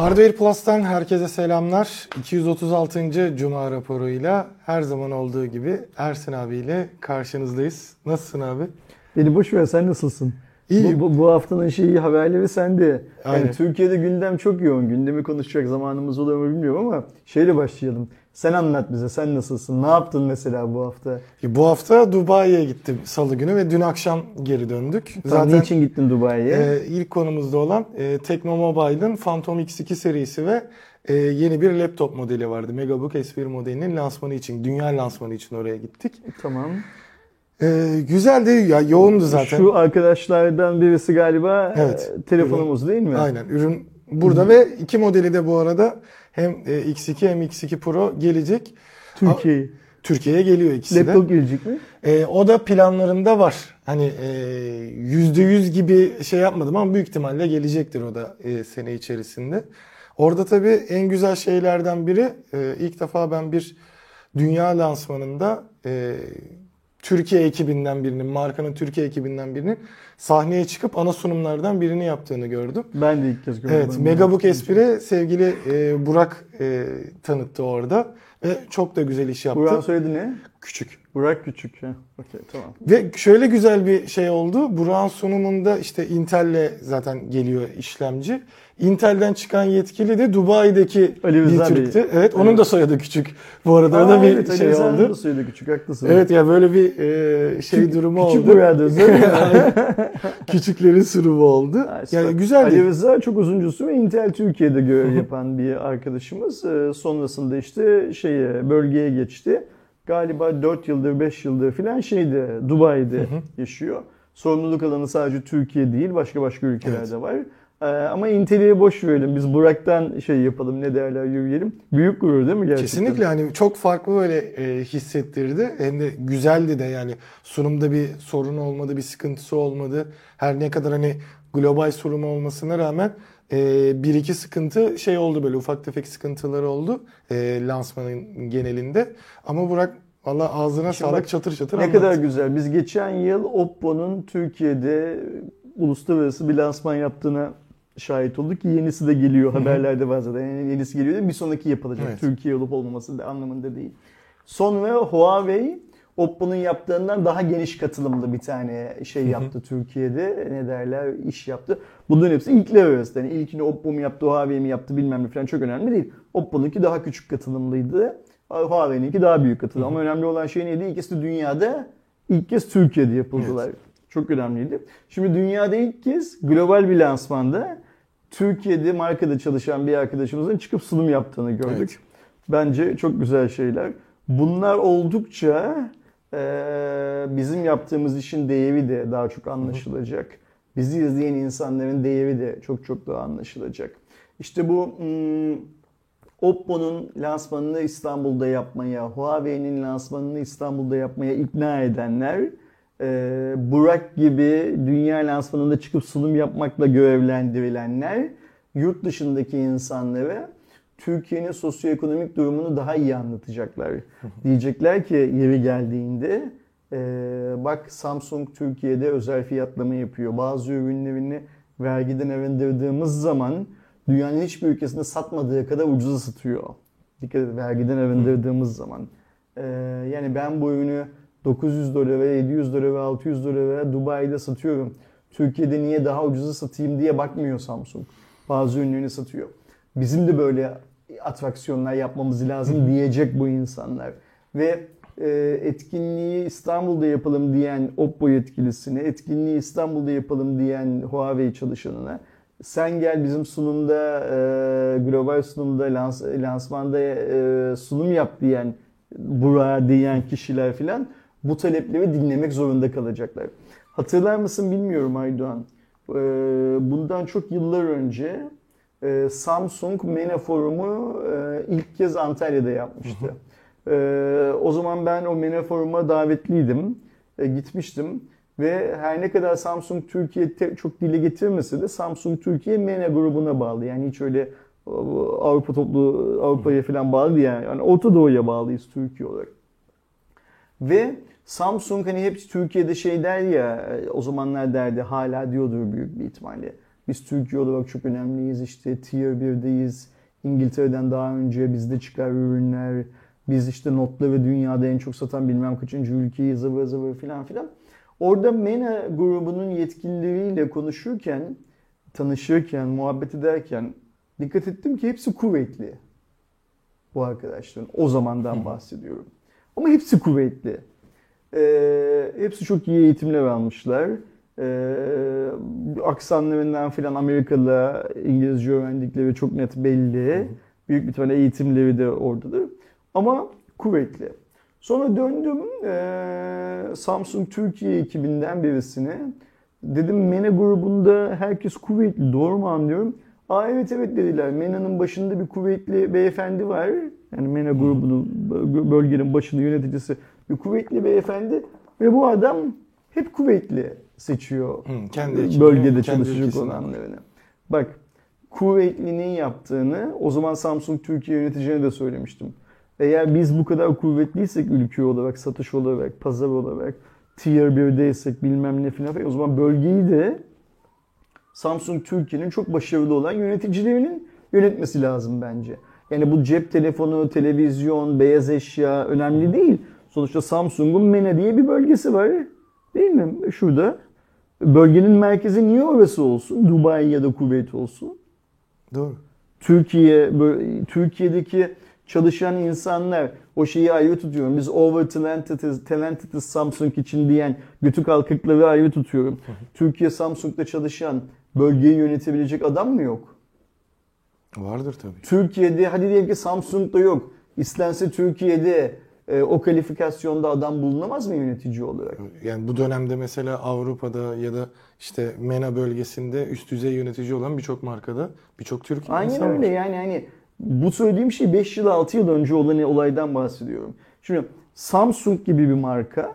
Hardware Plus'tan herkese selamlar. 236. Cuma raporuyla her zaman olduğu gibi Ersin abiyle karşınızdayız. Nasılsın abi? Beni boş ver sen nasılsın? İyi. Bu, bu, bu haftanın şeyi haberleri sende. Yani Aynen. Türkiye'de gündem çok yoğun. Gündemi konuşacak zamanımız olur mu bilmiyorum ama şeyle başlayalım. Sen anlat bize sen nasılsın? Ne yaptın mesela bu hafta? Bu hafta Dubai'ye gittim salı günü ve dün akşam geri döndük. Zaten niçin gittin Dubai'ye? e, ilk konumuzda olan e, Teknomobile'ın Phantom X2 serisi ve e, yeni bir laptop modeli vardı. Megabook S1 modelinin lansmanı için, dünya lansmanı için oraya gittik. tamam. E, güzeldi ya yoğundu zaten. Şu arkadaşlardan birisi galiba Evet. e, telefonumuz değil mi? Aynen ürün burada ve iki modeli de bu arada hem e, X2 hem X2 Pro gelecek. Türkiye. Türkiye'ye geliyor ikisi de. Laptop gelecek mi? E, o da planlarında var. Hani e, yüzde yüz gibi şey yapmadım ama büyük ihtimalle gelecektir o da e, sene içerisinde. Orada tabii en güzel şeylerden biri e, ilk defa ben bir dünya lansmanında e, Türkiye ekibinden birinin, markanın Türkiye ekibinden birinin sahneye çıkıp ana sunumlardan birini yaptığını gördüm. Ben de ilk kez gördüm. Evet, Megabook S1'i sevgili e, Burak e, tanıttı orada ve çok da güzel iş yaptı. Burak'ın söyledi ne? Küçük. Burak Küçük. Ha. Okey tamam. Ve şöyle güzel bir şey oldu. Burak'ın sunumunda işte Intel'le zaten geliyor işlemci. Intel'den çıkan yetkili de Dubai'deki Ali bir. Türk'tü. Evet, onun Evet. da soyadı küçük. Bu arada o da Aa, bir evet, Ali şey Rıza'nın oldu. da söyledi küçük haklısın. Evet ya böyle bir e, şey Küçük- durumu küçük oldu. Burak diyorsun, değil mi? Küçüklerin sunumu oldu. Ha, yani güzeldi. Ali Rıza çok uzuncusu ve Intel Türkiye'de görev yapan bir arkadaşımız. Ee, Sonrasında işte şeye bölgeye geçti. Galiba 4 yıldır 5 yıldır falan şeyde Dubai'de yaşıyor. Sorumluluk alanı sadece Türkiye değil başka başka ülkelerde var. Ee, ama Intel'e boş verelim. Biz Burak'tan şey yapalım ne derler yürüyelim. Büyük gurur değil mi gerçekten? Kesinlikle hani çok farklı böyle e, hissettirdi. Hem de güzeldi de yani sunumda bir sorun olmadı, bir sıkıntısı olmadı. Her ne kadar hani global sunumu olmasına rağmen e, bir iki sıkıntı şey oldu böyle ufak tefek sıkıntıları oldu e, lansmanın genelinde. Ama Burak valla ağzına Şimdi sağlık bak, çatır çatır Ne anlattı. kadar güzel. Biz geçen yıl Oppo'nun Türkiye'de uluslararası bir lansman yaptığına şahit olduk yenisi de geliyor. Haberlerde var zaten. Yani yenisi geliyor mi? Bir sonraki yapılacak. Evet. Türkiye olup olmaması da anlamında değil. Sonra Huawei Oppo'nun yaptığından daha geniş katılımlı bir tane şey yaptı Türkiye'de. Ne derler? iş yaptı. Bunların hepsi ilkler arasında. Yani ilkini Oppo mu yaptı, Huawei mi yaptı bilmem ne falan çok önemli değil. Oppo'nunki daha küçük katılımlıydı. Huawei'ninki daha büyük katılım. Ama önemli olan şey neydi? İkisi de dünyada ilk kez Türkiye'de yapıldılar. Çok önemliydi. Şimdi dünyada ilk kez global bir lansmanda Türkiye'de markada çalışan bir arkadaşımızın çıkıp sunum yaptığını gördük. Evet. Bence çok güzel şeyler. Bunlar oldukça eee, bizim yaptığımız işin değeri de daha çok anlaşılacak. Bizi izleyen insanların değeri de çok çok daha anlaşılacak. İşte bu hmm, Oppo'nun lansmanını İstanbul'da yapmaya, Huawei'nin lansmanını İstanbul'da yapmaya ikna edenler, e, Burak gibi dünya lansmanında çıkıp sunum yapmakla görevlendirilenler, yurt dışındaki insanlara Türkiye'nin sosyoekonomik durumunu daha iyi anlatacaklar. Diyecekler ki yeri geldiğinde e, bak Samsung Türkiye'de özel fiyatlama yapıyor. Bazı ürünlerini vergiden arındırdığımız zaman dünyanın hiçbir ülkesinde satmadığı kadar ucuza satıyor. Dikkat et vergiden arındırdığımız zaman. Ee, yani ben bu ürünü 900 dolara, 700 dolara, 600 dolara Dubai'de satıyorum. Türkiye'de niye daha ucuza satayım diye bakmıyor Samsung. Bazı ürünlerini satıyor. Bizim de böyle atraksiyonlar yapmamız lazım diyecek bu insanlar. Ve e, etkinliği İstanbul'da yapalım diyen Oppo yetkilisine, etkinliği İstanbul'da yapalım diyen Huawei çalışanına sen gel bizim sunumda e, global sunumda lans, lansmanda e, sunum yap diyen Burak'a diyen kişiler filan bu talepleri dinlemek zorunda kalacaklar. Hatırlar mısın bilmiyorum Aydoğan. E, bundan çok yıllar önce e, Samsung MENA Forumu e, ilk kez Antalya'da yapmıştı. E, o zaman ben o MENA Forum'a davetliydim. E, gitmiştim. Ve her ne kadar Samsung Türkiye te- çok dile getirmese de Samsung Türkiye MENA grubuna bağlı. Yani hiç öyle e, Avrupa toplu Avrupa'ya falan bağlı değil yani. yani Orta Doğu'ya bağlıyız Türkiye olarak. Ve Samsung hani hep Türkiye'de şey der ya o zamanlar derdi hala diyordur büyük bir ihtimalle. Biz Türkiye olarak çok önemliyiz. İşte Tier 1'deyiz. İngiltere'den daha önce bizde çıkar ürünler. Biz işte notları dünyada en çok satan bilmem kaçıncı ülkeyiz zıvır zıvır filan filan. Orada MENA grubunun yetkilileriyle konuşurken, tanışırken, muhabbet ederken dikkat ettim ki hepsi kuvvetli. Bu arkadaşların. O zamandan bahsediyorum. Ama hepsi kuvvetli. Ee, hepsi çok iyi eğitimler almışlar. Ee, aksanlarından filan Amerikalı İngilizce öğrendikleri çok net belli. Büyük bir tane eğitimleri de oradadır. Ama kuvvetli. Sonra döndüm ee, Samsung Türkiye ekibinden birisine. Dedim MENA grubunda herkes kuvvetli. Doğru mu anlıyorum? Aa evet evet dediler. MENA'nın başında bir kuvvetli beyefendi var. Yani MENA grubunun bölgenin başında yöneticisi bir kuvvetli beyefendi. Ve bu adam hep kuvvetli seçiyor Hı, kendi ekibini, bölgede kendi çalışacak ülkesinde. olanlarını. Bak kuvvetlinin yaptığını o zaman Samsung Türkiye yöneticine de söylemiştim. Eğer biz bu kadar kuvvetliysek ülke olarak, satış olarak, pazar olarak, tier 1'deysek bilmem ne filan o zaman bölgeyi de Samsung Türkiye'nin çok başarılı olan yöneticilerinin yönetmesi lazım bence. Yani bu cep telefonu, televizyon, beyaz eşya önemli değil. Sonuçta Samsung'un MENA diye bir bölgesi var. Değil mi? Şurada. Bölgenin merkezi niye orası olsun? Dubai ya da Kuveyt olsun. Doğru. Türkiye, Türkiye'deki çalışan insanlar o şeyi ayrı tutuyorum. Biz over talented'iz, talented'iz Samsung için diyen götü kalkıkları ayrı tutuyorum. Türkiye Samsung'da çalışan bölgeyi yönetebilecek adam mı yok? Vardır tabii. Türkiye'de hadi diyelim ki Samsung'da yok. İstense Türkiye'de e, o kalifikasyonda adam bulunamaz mı yönetici olarak? Yani bu dönemde mesela Avrupa'da ya da işte MENA bölgesinde üst düzey yönetici olan birçok markada birçok Türk Aynen insan öyle var. yani hani bu söylediğim şey 5 yıl 6 yıl önce olan olaydan bahsediyorum. Şimdi Samsung gibi bir marka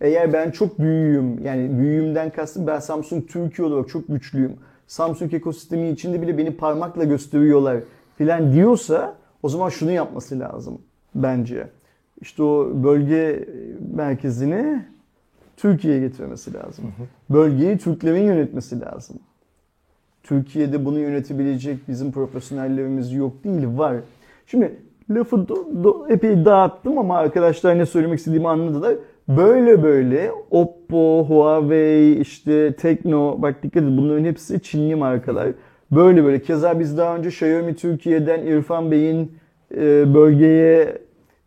eğer ben çok büyüğüm yani büyüğümden kastım ben Samsung Türkiye olarak çok güçlüyüm. Samsung ekosistemi içinde bile beni parmakla gösteriyorlar filan diyorsa o zaman şunu yapması lazım bence. İşte o bölge merkezini Türkiye'ye getirmesi lazım. Bölgeyi Türklerin yönetmesi lazım. Türkiye'de bunu yönetebilecek bizim profesyonellerimiz yok değil, var. Şimdi lafı do- do- epey dağıttım ama arkadaşlar ne söylemek istediğimi anladılar. Böyle böyle Oppo, Huawei, işte Tekno, bak dikkat edin bunların hepsi Çinli markalar. Böyle böyle. Keza biz daha önce Xiaomi Türkiye'den İrfan Bey'in e, bölgeye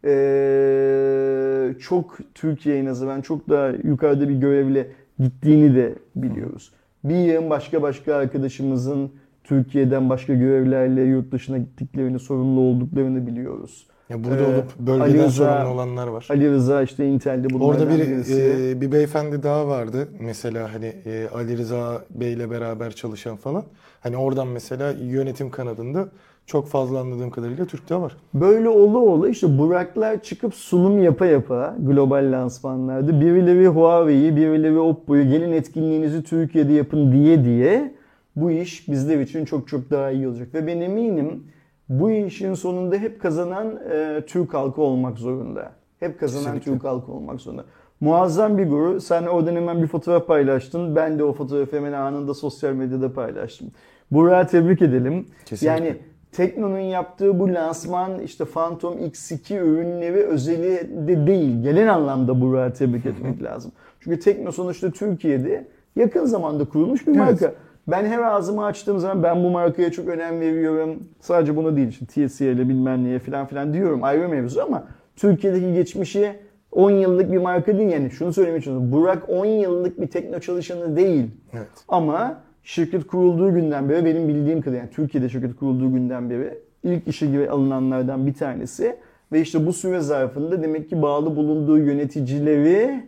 e, çok Türkiye'ye nazaran çok daha yukarıda bir görevle gittiğini de biliyoruz. Bir yığın başka başka arkadaşımızın Türkiye'den başka görevlerle yurt dışına gittiklerini, sorumlu olduklarını biliyoruz. Ya burada Ee, olup bölgeden Ali Rıza- sorumlu olanlar var. Ali Rıza işte Intel'de bunlardan Orada bir birisi. e, bir beyefendi daha vardı. Mesela hani e, Ali Rıza Bey'le beraber çalışan falan. Hani oradan mesela yönetim kanadında çok fazla anladığım kadarıyla Türk de var. Böyle ola ola işte Buraklar çıkıp sunum yapa yapa global lansmanlarda birileri Huawei'yi, birileri Oppo'yu gelin etkinliğinizi Türkiye'de yapın diye diye bu iş bizler için çok çok daha iyi olacak. Ve ben eminim bu işin sonunda hep kazanan e, Türk halkı olmak zorunda. Hep kazanan Kesinlikle. Türk halkı olmak zorunda. Muazzam bir guru. Sen oradan hemen bir fotoğraf paylaştın. Ben de o fotoğrafı hemen anında sosyal medyada paylaştım. Burak'ı tebrik edelim. Kesinlikle. Yani Tekno'nun yaptığı bu lansman işte Phantom X2 ürünleri özeli de değil. Genel anlamda Burak'ı tebrik etmek lazım. Çünkü Tekno sonuçta Türkiye'de yakın zamanda kurulmuş bir Evet. marka. Ben her ağzımı açtığım zaman ben bu markaya çok önem veriyorum. Sadece buna değil işte TSE ile bilmem neye falan filan diyorum ayrı mevzu ama Türkiye'deki geçmişi 10 yıllık bir marka değil yani şunu söylemeye çalışıyorum. Burak 10 yıllık bir tekno çalışanı değil. Evet. Ama şirket kurulduğu günden beri benim bildiğim kadarıyla yani Türkiye'de şirket kurulduğu günden beri ilk işe gibi alınanlardan bir tanesi. Ve işte bu süre zarfında demek ki bağlı bulunduğu yöneticileri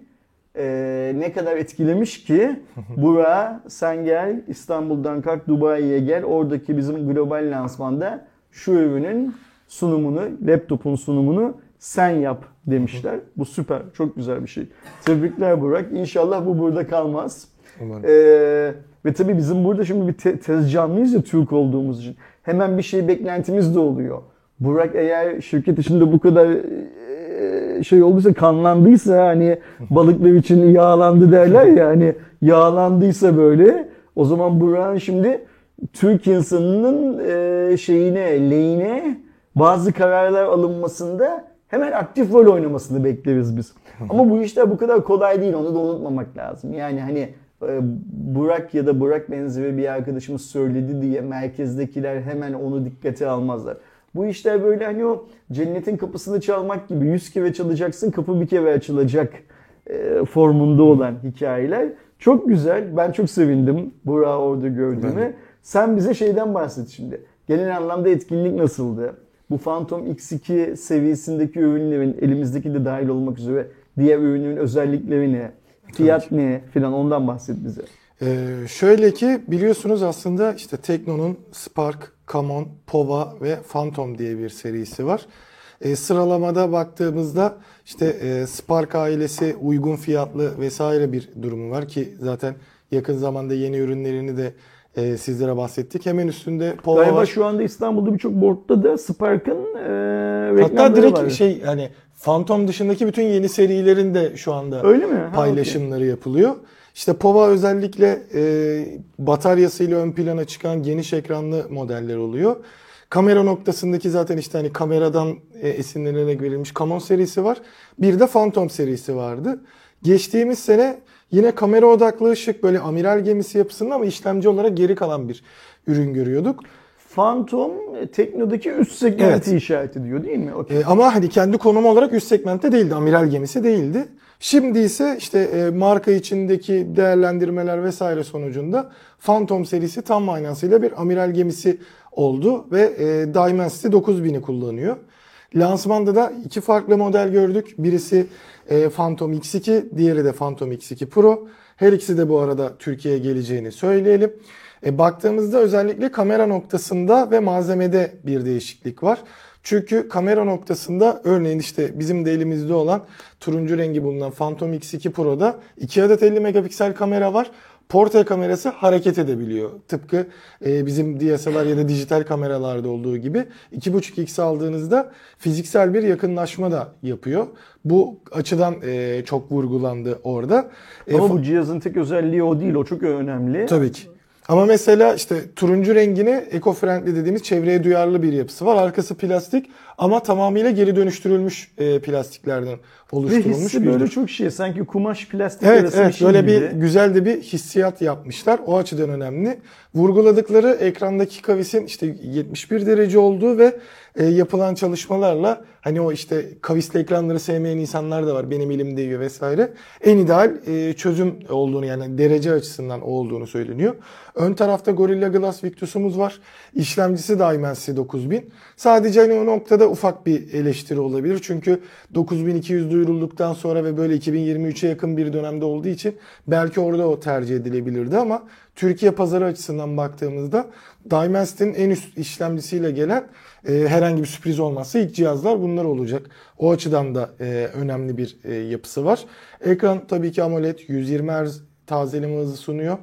e, ne kadar etkilemiş ki Burak sen gel İstanbul'dan kalk Dubai'ye gel oradaki bizim global lansmanda şu ürünün sunumunu, laptopun sunumunu sen yap demişler. Bu süper, çok güzel bir şey. Tebrikler Burak. İnşallah bu burada kalmaz. Umarım. Ee, ve tabii bizim burada şimdi bir te- tez canlıyız ya Türk olduğumuz için. Hemen bir şey beklentimiz de oluyor. Burak eğer şirket içinde bu kadar şey olduysa kanlandıysa hani balıklar için yağlandı derler ya hani yağlandıysa böyle O zaman Burak'ın şimdi Türk insanının şeyine, lehine bazı kararlar alınmasında hemen aktif rol oynamasını bekleriz biz. Ama bu işler bu kadar kolay değil. Onu da unutmamak lazım. Yani hani Burak ya da Burak benzeri bir arkadaşımız söyledi diye merkezdekiler hemen onu dikkate almazlar. Bu işler böyle hani o cennetin kapısını çalmak gibi yüz kere çalacaksın kapı bir kere açılacak e, formunda olan hikayeler. Çok güzel. Ben çok sevindim Burak'ı orada gördüğüme. Ben Sen bize şeyden bahset şimdi. Genel anlamda etkinlik nasıldı? Bu Phantom X2 seviyesindeki ürünlerin elimizdeki de dahil olmak üzere diğer ürünün özellikleri ne? Fiyat ne filan ondan bahset bize. Ee, şöyle ki biliyorsunuz aslında işte Tekno'nun Spark, Camon, Pova ve Phantom diye bir serisi var. Ee, sıralamada baktığımızda işte e, Spark ailesi uygun fiyatlı vesaire bir durumu var ki zaten yakın zamanda yeni ürünlerini de e, sizlere bahsettik. Hemen üstünde Pova Galiba var. şu anda İstanbul'da birçok boardta da Spark'ın e, reklamları Hatta direkt var. şey hani Phantom dışındaki bütün yeni serilerin de şu anda Öyle mi? Ha, paylaşımları yapılıyor. İşte Pova özellikle e, bataryasıyla ön plana çıkan geniş ekranlı modeller oluyor. Kamera noktasındaki zaten işte hani kameradan e, esinlenerek verilmiş Camon serisi var. Bir de Phantom serisi vardı. Geçtiğimiz sene yine kamera odaklı ışık böyle amiral gemisi yapısında ama işlemci olarak geri kalan bir ürün görüyorduk. Phantom e, Tekno'daki üst segmenti Evet. işaret ediyor değil mi? Okey. E, ama hani kendi konumu olarak üst segmentte değildi. Amiral gemisi değildi. Şimdi ise işte e, marka içindeki değerlendirmeler vesaire sonucunda Phantom serisi tam manasıyla bir amiral gemisi oldu ve e, Dimensity 9000'i kullanıyor. Lansmanda da iki farklı model gördük. Birisi e, Phantom X2, diğeri de Phantom X2 Pro. Her ikisi de bu arada Türkiye'ye geleceğini söyleyelim. E, baktığımızda özellikle kamera noktasında ve malzemede bir değişiklik var. Çünkü kamera noktasında örneğin işte bizim de elimizde olan turuncu rengi bulunan Phantom X2 Pro'da 2 adet 50 megapiksel kamera var. Portre kamerası hareket edebiliyor. Tıpkı e, bizim DSLR ya da dijital kameralarda olduğu gibi 2.5x aldığınızda fiziksel bir yakınlaşma da yapıyor. Bu açıdan e, çok vurgulandı orada. E, Ama fa- bu cihazın tek özelliği o değil. O çok önemli. Tabii ki. Ama mesela işte turuncu rengini eco-friendly dediğimiz çevreye duyarlı bir yapısı var. Arkası plastik ama tamamıyla geri dönüştürülmüş e, plastiklerden Ve oluşturulmuş hissi bir böyle çok şey. Sanki kumaş plastik Evet arası evet bir şey böyle gibi. bir güzel de bir hissiyat yapmışlar. O açıdan önemli. Vurguladıkları ekrandaki kavisin işte 71 derece olduğu ve e, yapılan çalışmalarla hani o işte kavisli ekranları sevmeyen insanlar da var. Benim elim değiyor vesaire. En ideal e, çözüm olduğunu yani derece açısından o olduğunu söyleniyor. Ön tarafta Gorilla Glass Victus'umuz var. İşlemcisi Dimensity 9000. Sadece hani o noktada ufak bir eleştiri olabilir. Çünkü 9200 duyurulduktan sonra ve böyle 2023'e yakın bir dönemde olduğu için belki orada o tercih edilebilirdi ama Türkiye pazarı açısından baktığımızda Dimensity'nin en üst işlemcisiyle gelen e, herhangi bir sürpriz olmazsa ilk cihazlar bunlar olacak. O açıdan da e, önemli bir e, yapısı var. Ekran tabii ki AMOLED 120 Hz tazeleme hızı sunuyor.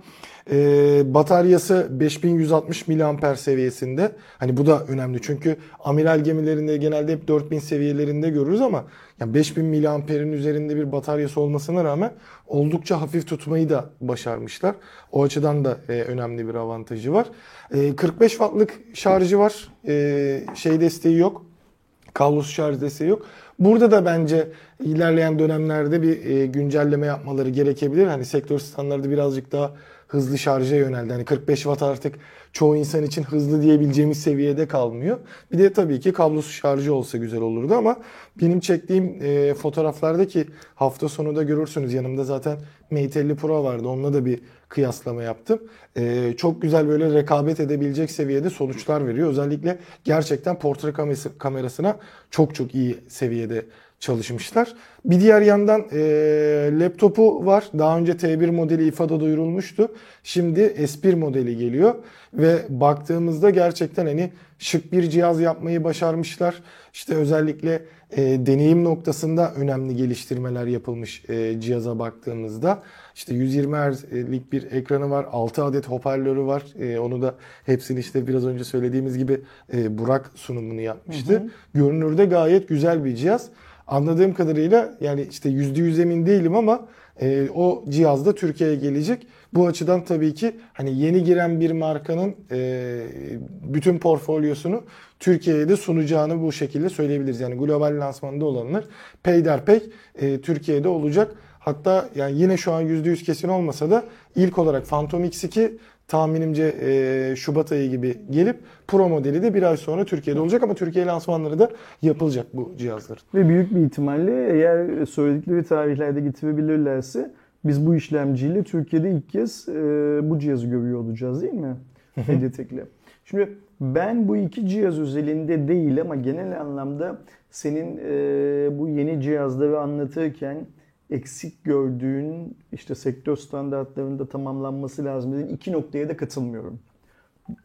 E, bataryası 5160 mAh seviyesinde. Hani bu da önemli çünkü amiral gemilerinde genelde hep 4000 seviyelerinde görürüz ama yani 5000 mAh'in üzerinde bir bataryası olmasına rağmen oldukça hafif tutmayı da başarmışlar. O açıdan da e, önemli bir avantajı var. E, 45 wattlık şarjı var. E, şey desteği yok. Kablosuz şarj desteği yok. Burada da bence ilerleyen dönemlerde bir e, güncelleme yapmaları gerekebilir. Hani sektör standartı birazcık daha hızlı şarja yöneldi. Hani 45 watt artık çoğu insan için hızlı diyebileceğimiz seviyede kalmıyor. Bir de tabii ki kablosuz şarjı olsa güzel olurdu ama benim çektiğim e, fotoğraflardaki hafta sonu da görürsünüz. Yanımda zaten Mate 50 Pro vardı. Onunla da bir kıyaslama yaptım. E, çok güzel böyle rekabet edebilecek seviyede sonuçlar veriyor. Özellikle gerçekten portre kamerası, kamerasına çok çok iyi seviyede çalışmışlar. Bir diğer yandan e, laptopu var. Daha önce T1 modeli IFA'da duyurulmuştu. Şimdi S1 modeli geliyor ve baktığımızda gerçekten hani şık bir cihaz yapmayı başarmışlar. İşte özellikle e, deneyim noktasında önemli geliştirmeler yapılmış e, cihaza baktığımızda. İşte 120 Hz'lik bir ekranı var, 6 adet hoparlörü var. E, onu da hepsini işte biraz önce söylediğimiz gibi e, Burak sunumunu yapmıştı. Görünürde gayet güzel bir cihaz. Anladığım kadarıyla yani işte %100 emin değilim ama e, o cihaz da Türkiye'ye gelecek. Bu açıdan tabii ki hani yeni giren bir markanın e, bütün portfolyosunu Türkiye'ye de sunacağını bu şekilde söyleyebiliriz. Yani global lansmanda olanlar peyderpey e, Türkiye'de olacak. Hatta yani yine şu an %100 kesin olmasa da ilk olarak Phantom X2 tahminimce e, Şubat ayı gibi gelip Pro modeli de bir ay sonra Türkiye'de olacak ama Türkiye lansmanları da yapılacak bu cihazların. Ve büyük bir ihtimalle eğer söyledikleri tarihlerde getirebilirlerse biz bu işlemciyle Türkiye'de ilk kez e, bu cihazı görüyor olacağız değil mi? Mediatek'le. Şimdi ben bu iki cihaz özelinde değil ama genel anlamda senin e, bu yeni cihazları anlatırken eksik gördüğün işte sektör standartlarında tamamlanması lazım dediğin iki noktaya da katılmıyorum.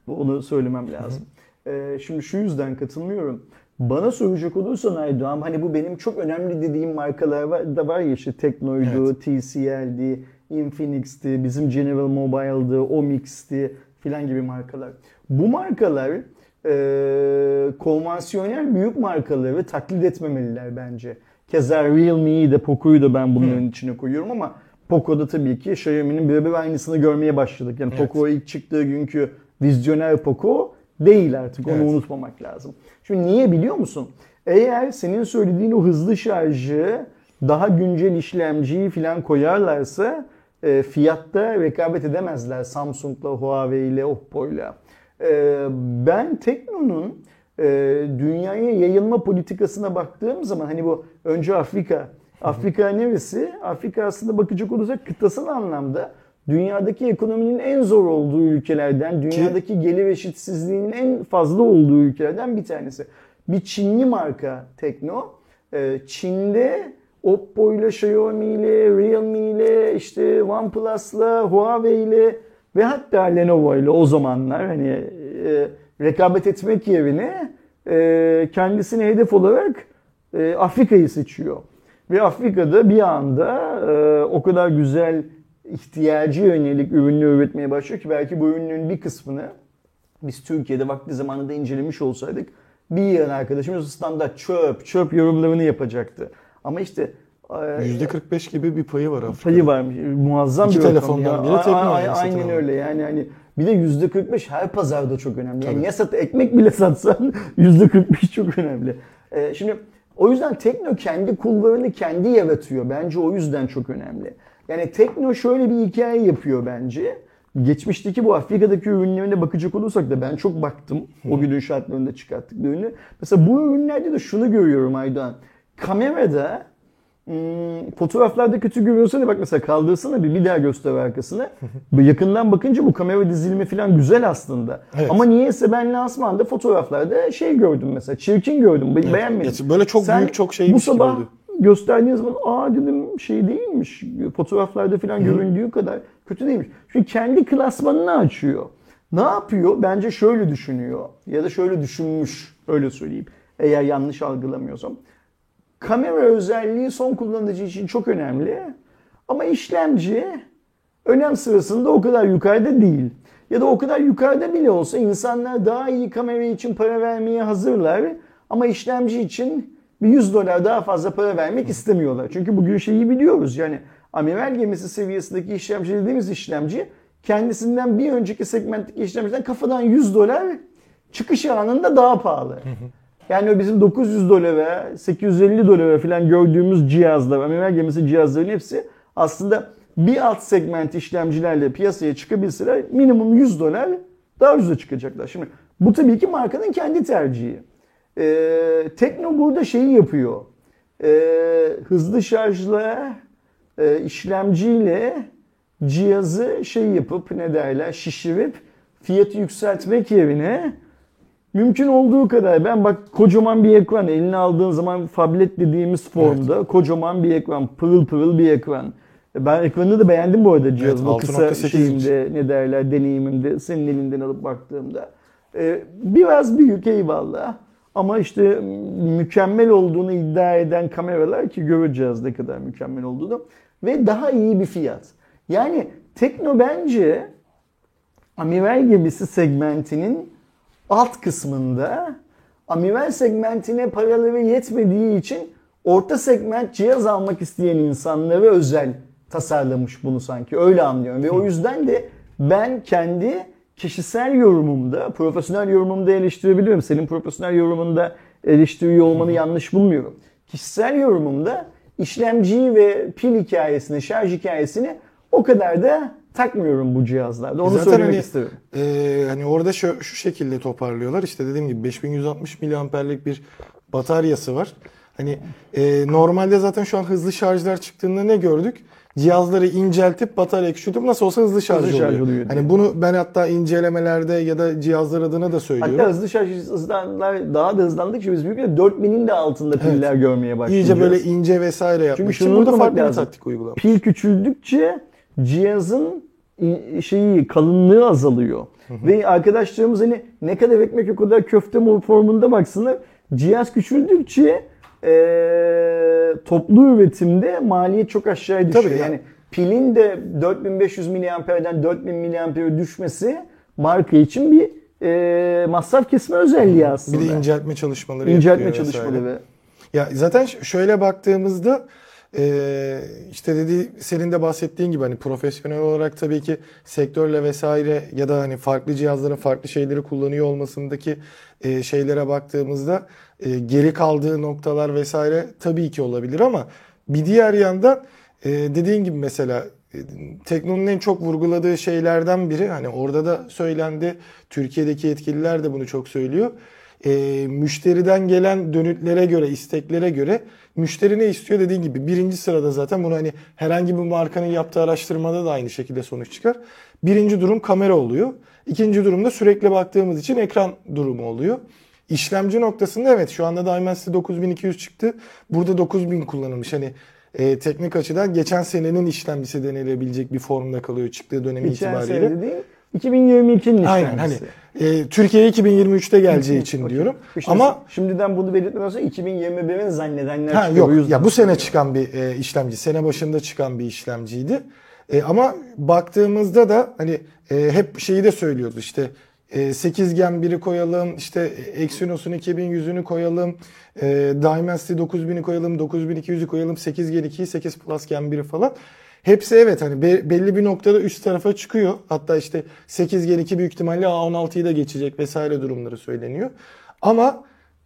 Onu söylemem lazım. Ee, şimdi şu yüzden katılmıyorum. Bana soracak olursan Aydoğan hani bu benim çok önemli dediğim markalar var, da var ya işte Tekno'ydu, Evet. TCL'di, Infinix'ti, bizim General Mobile'dı, Omix'ti filan gibi markalar. Bu markalar e, konvansiyonel büyük markaları taklit etmemeliler bence. Keza Realme'yi de Poco'yu da ben bunların içine koyuyorum ama Poco'da tabii ki Xiaomi'nin birebir aynısını görmeye başladık. Yani Evet. Poco ilk çıktığı günkü vizyoner Poco değil artık onu Evet. unutmamak lazım. Şimdi niye biliyor musun? Eğer senin söylediğin o hızlı şarjı daha güncel işlemciyi falan koyarlarsa e, fiyatta rekabet edemezler Samsung'la, Huawei'yle, Oppo'yla. E, ben Tekno'nun e, dünyaya yayılma politikasına baktığım zaman hani bu önce Afrika, Afrika neresi? Afrika aslında bakacak olursak kıtasal anlamda dünyadaki ekonominin en zor olduğu ülkelerden, dünyadaki gelir eşitsizliğinin en fazla olduğu ülkelerden bir tanesi. Bir Çinli marka Tekno. Ee, Çin'de Oppo ile Xiaomi ile Realme ile işte OnePlus'la Huawei ile ve hatta Lenovo ile o zamanlar hani e, rekabet etmek yerine e, kendisine hedef olarak e, Afrika'yı seçiyor. Ve Afrika'da bir anda e, o kadar güzel ihtiyacı yönelik ürünler üretmeye başlıyor ki belki bu ürünlerin bir kısmını biz Türkiye'de vakti zamanında incelemiş olsaydık bir yığın arkadaşımız standart çöp, çöp yorumlarını yapacaktı. Ama işte e, %45 gibi bir payı var Afrika'da. payı varmış. Muazzam İki bir rakam telefondan ya. biri satın Aynen öyle yani hani bir de yüzde 45 her pazarda çok önemli. Yani Tabii. ya sat ekmek bile satsan yüzde 45 çok önemli. Ee, şimdi o yüzden Tekno kendi kulvarını kendi yaratıyor. Bence o yüzden çok önemli. Yani Tekno şöyle bir hikaye yapıyor bence. Geçmişteki bu Afrika'daki ürünlerine bakacak olursak da ben çok baktım. O günün şartlarında çıkarttık ürünü. Mesela bu ürünlerde de şunu görüyorum Aydoğan. Kamerada Hmm, fotoğraflarda kötü görüyorsa da bak mesela kaldırsana bir bir daha göster arkasını. Yakından bakınca bu kamera dizilimi falan güzel aslında. Evet. Ama niyeyse ben lansmanda fotoğraflarda şey gördüm mesela çirkin gördüm be- beğenmedim. Geç- böyle çok büyük, çok şeymiş Bu gibi sabah oldu. gösterdiğin zaman aa dedim şey değilmiş fotoğraflarda falan göründüğü kadar kötü değilmiş. Çünkü kendi klasmanını açıyor. Ne yapıyor? Bence şöyle düşünüyor ya da şöyle düşünmüş öyle söyleyeyim. Eğer yanlış algılamıyorsam. Kamera özelliği son kullanıcı için çok önemli. Ama işlemci önem sırasında o kadar yukarıda değil. Ya da o kadar yukarıda bile olsa insanlar daha iyi kamera için para vermeye hazırlar. Ama işlemci için bir 100 dolar daha fazla para vermek istemiyorlar. Çünkü bugün şeyi biliyoruz yani amiral gemisi seviyesindeki işlemci dediğimiz işlemci kendisinden bir önceki segmentteki işlemciden kafadan 100 dolar çıkış anında daha pahalı. Yani o bizim 900 dolara, 850 dolara falan gördüğümüz cihazlar, amiral gemisi cihazların hepsi aslında bir alt segment işlemcilerle piyasaya çıkabilseler minimum 100 dolar daha ucuza çıkacaklar. Şimdi bu tabii ki markanın kendi tercihi. Ee, Tekno burada şeyi yapıyor. Ee, hızlı şarjla, e, işlemciyle cihazı şey yapıp ne derler şişirip fiyatı yükseltmek yerine Mümkün olduğu kadar ben bak kocaman bir ekran eline aldığın zaman tablet dediğimiz formda kocaman bir ekran pırıl pırıl bir ekran. Ben ekranını da beğendim bu arada cihazın Evet, o kısa 6.8 inç. şeyimde ne derler deneyimimde senin elinden alıp baktığımda. Ee, biraz büyük eyvallah ama işte mükemmel olduğunu iddia eden kameralar ki göreceğiz ne kadar mükemmel olduğunu ve daha iyi bir fiyat. Yani Tekno bence amiral gemisi segmentinin alt kısmında amiral segmentine paraları yetmediği için orta segment cihaz almak isteyen insanlara özel tasarlamış bunu sanki. Öyle anlıyorum. Ve o yüzden de ben kendi kişisel yorumumda, profesyonel yorumumda eleştirebiliyorum. Senin profesyonel yorumunda eleştiriyor olmanı yanlış bulmuyorum. Kişisel yorumumda işlemciyi ve pil hikayesini, şarj hikayesini o kadar da takmıyorum bu cihazlarda. Onu Zaten söylemek hani, isterim. e, hani orada şu, şu şekilde toparlıyorlar. İşte dediğim gibi 5160 miliamperlik bir bataryası var. Hani e, normalde zaten şu an hızlı şarjlar çıktığında ne gördük? Cihazları inceltip batarya küçültüp nasıl olsa hızlı şarj, Hızlı şarj oluyor. oluyor diye. Hani bunu ben hatta incelemelerde ya da cihazlar adına da söylüyorum. Hatta hızlı şarj hızlanlar daha da hızlandıkça biz büyük 4000'in de altında piller görmeye başlayacağız. İyice böyle ince vesaire yapmak Çünkü şunu burada unutmamak farklı bir lazım. taktik uygulamış. Pil küçüldükçe cihazın şeyi kalınlığı azalıyor. Ve arkadaşlarımız hani ne kadar ekmek o kadar köfte formunda baksınlar. Cihaz küçüldükçe eee, toplu üretimde maliyet çok aşağıya düşüyor. Tabii ya. yani pilin de 4500 miliamperden 4000 miliampere düşmesi marka için bir eee, masraf kesme özelliği aslında. Bir de inceltme çalışmaları İnceltme vesaire. çalışmaları ve Ya zaten şöyle baktığımızda e, işte dediği senin de bahsettiğin gibi hani profesyonel olarak tabii ki sektörle vesaire ya da hani farklı cihazların farklı şeyleri kullanıyor olmasındaki e, şeylere baktığımızda e, geri kaldığı noktalar vesaire tabii ki olabilir ama bir diğer yandan e, dediğin gibi mesela e, Tekno'nun en çok vurguladığı şeylerden biri hani orada da söylendi Türkiye'deki yetkililer de bunu çok söylüyor e, müşteriden gelen dönütlere göre, isteklere göre müşteri ne istiyor dediğin gibi birinci sırada zaten bunu hani herhangi bir markanın yaptığı araştırmada da aynı şekilde sonuç çıkar. Birinci durum kamera oluyor. İkinci durumda sürekli baktığımız için ekran durumu oluyor. İşlemci noktasında evet şu anda Dimensity 9200 çıktı. Burada 9000 kullanılmış. Hani e, teknik açıdan geçen senenin işlemcisi denilebilecek bir formda kalıyor çıktığı dönemi geçen itibariyle. sene değil 2022'nin Aynen hani e, Türkiye'ye 2023'te geleceği için diyorum. İşte Ama şimdiden bunu belirtmeden sonra 2021'in zannedenler ha, çıkıyor. Yok ya bu sene çıkan bir e, işlemci, sene başında çıkan bir işlemciydi. E, ama baktığımızda da hani e, hep şeyi de söylüyordu işte e, 8 Gen 1'i koyalım, işte Exynos'un 2100'ünü koyalım, e, Dimensity 9000'i koyalım, 9200'ü koyalım, 8 Gen 2'yi, 8 Plus Gen 1'i falan. Hepsi evet hani be- belli bir noktada üst tarafa çıkıyor. Hatta işte 8 Gen 2 büyük ihtimalle A16'yı da geçecek vesaire durumları söyleniyor. Ama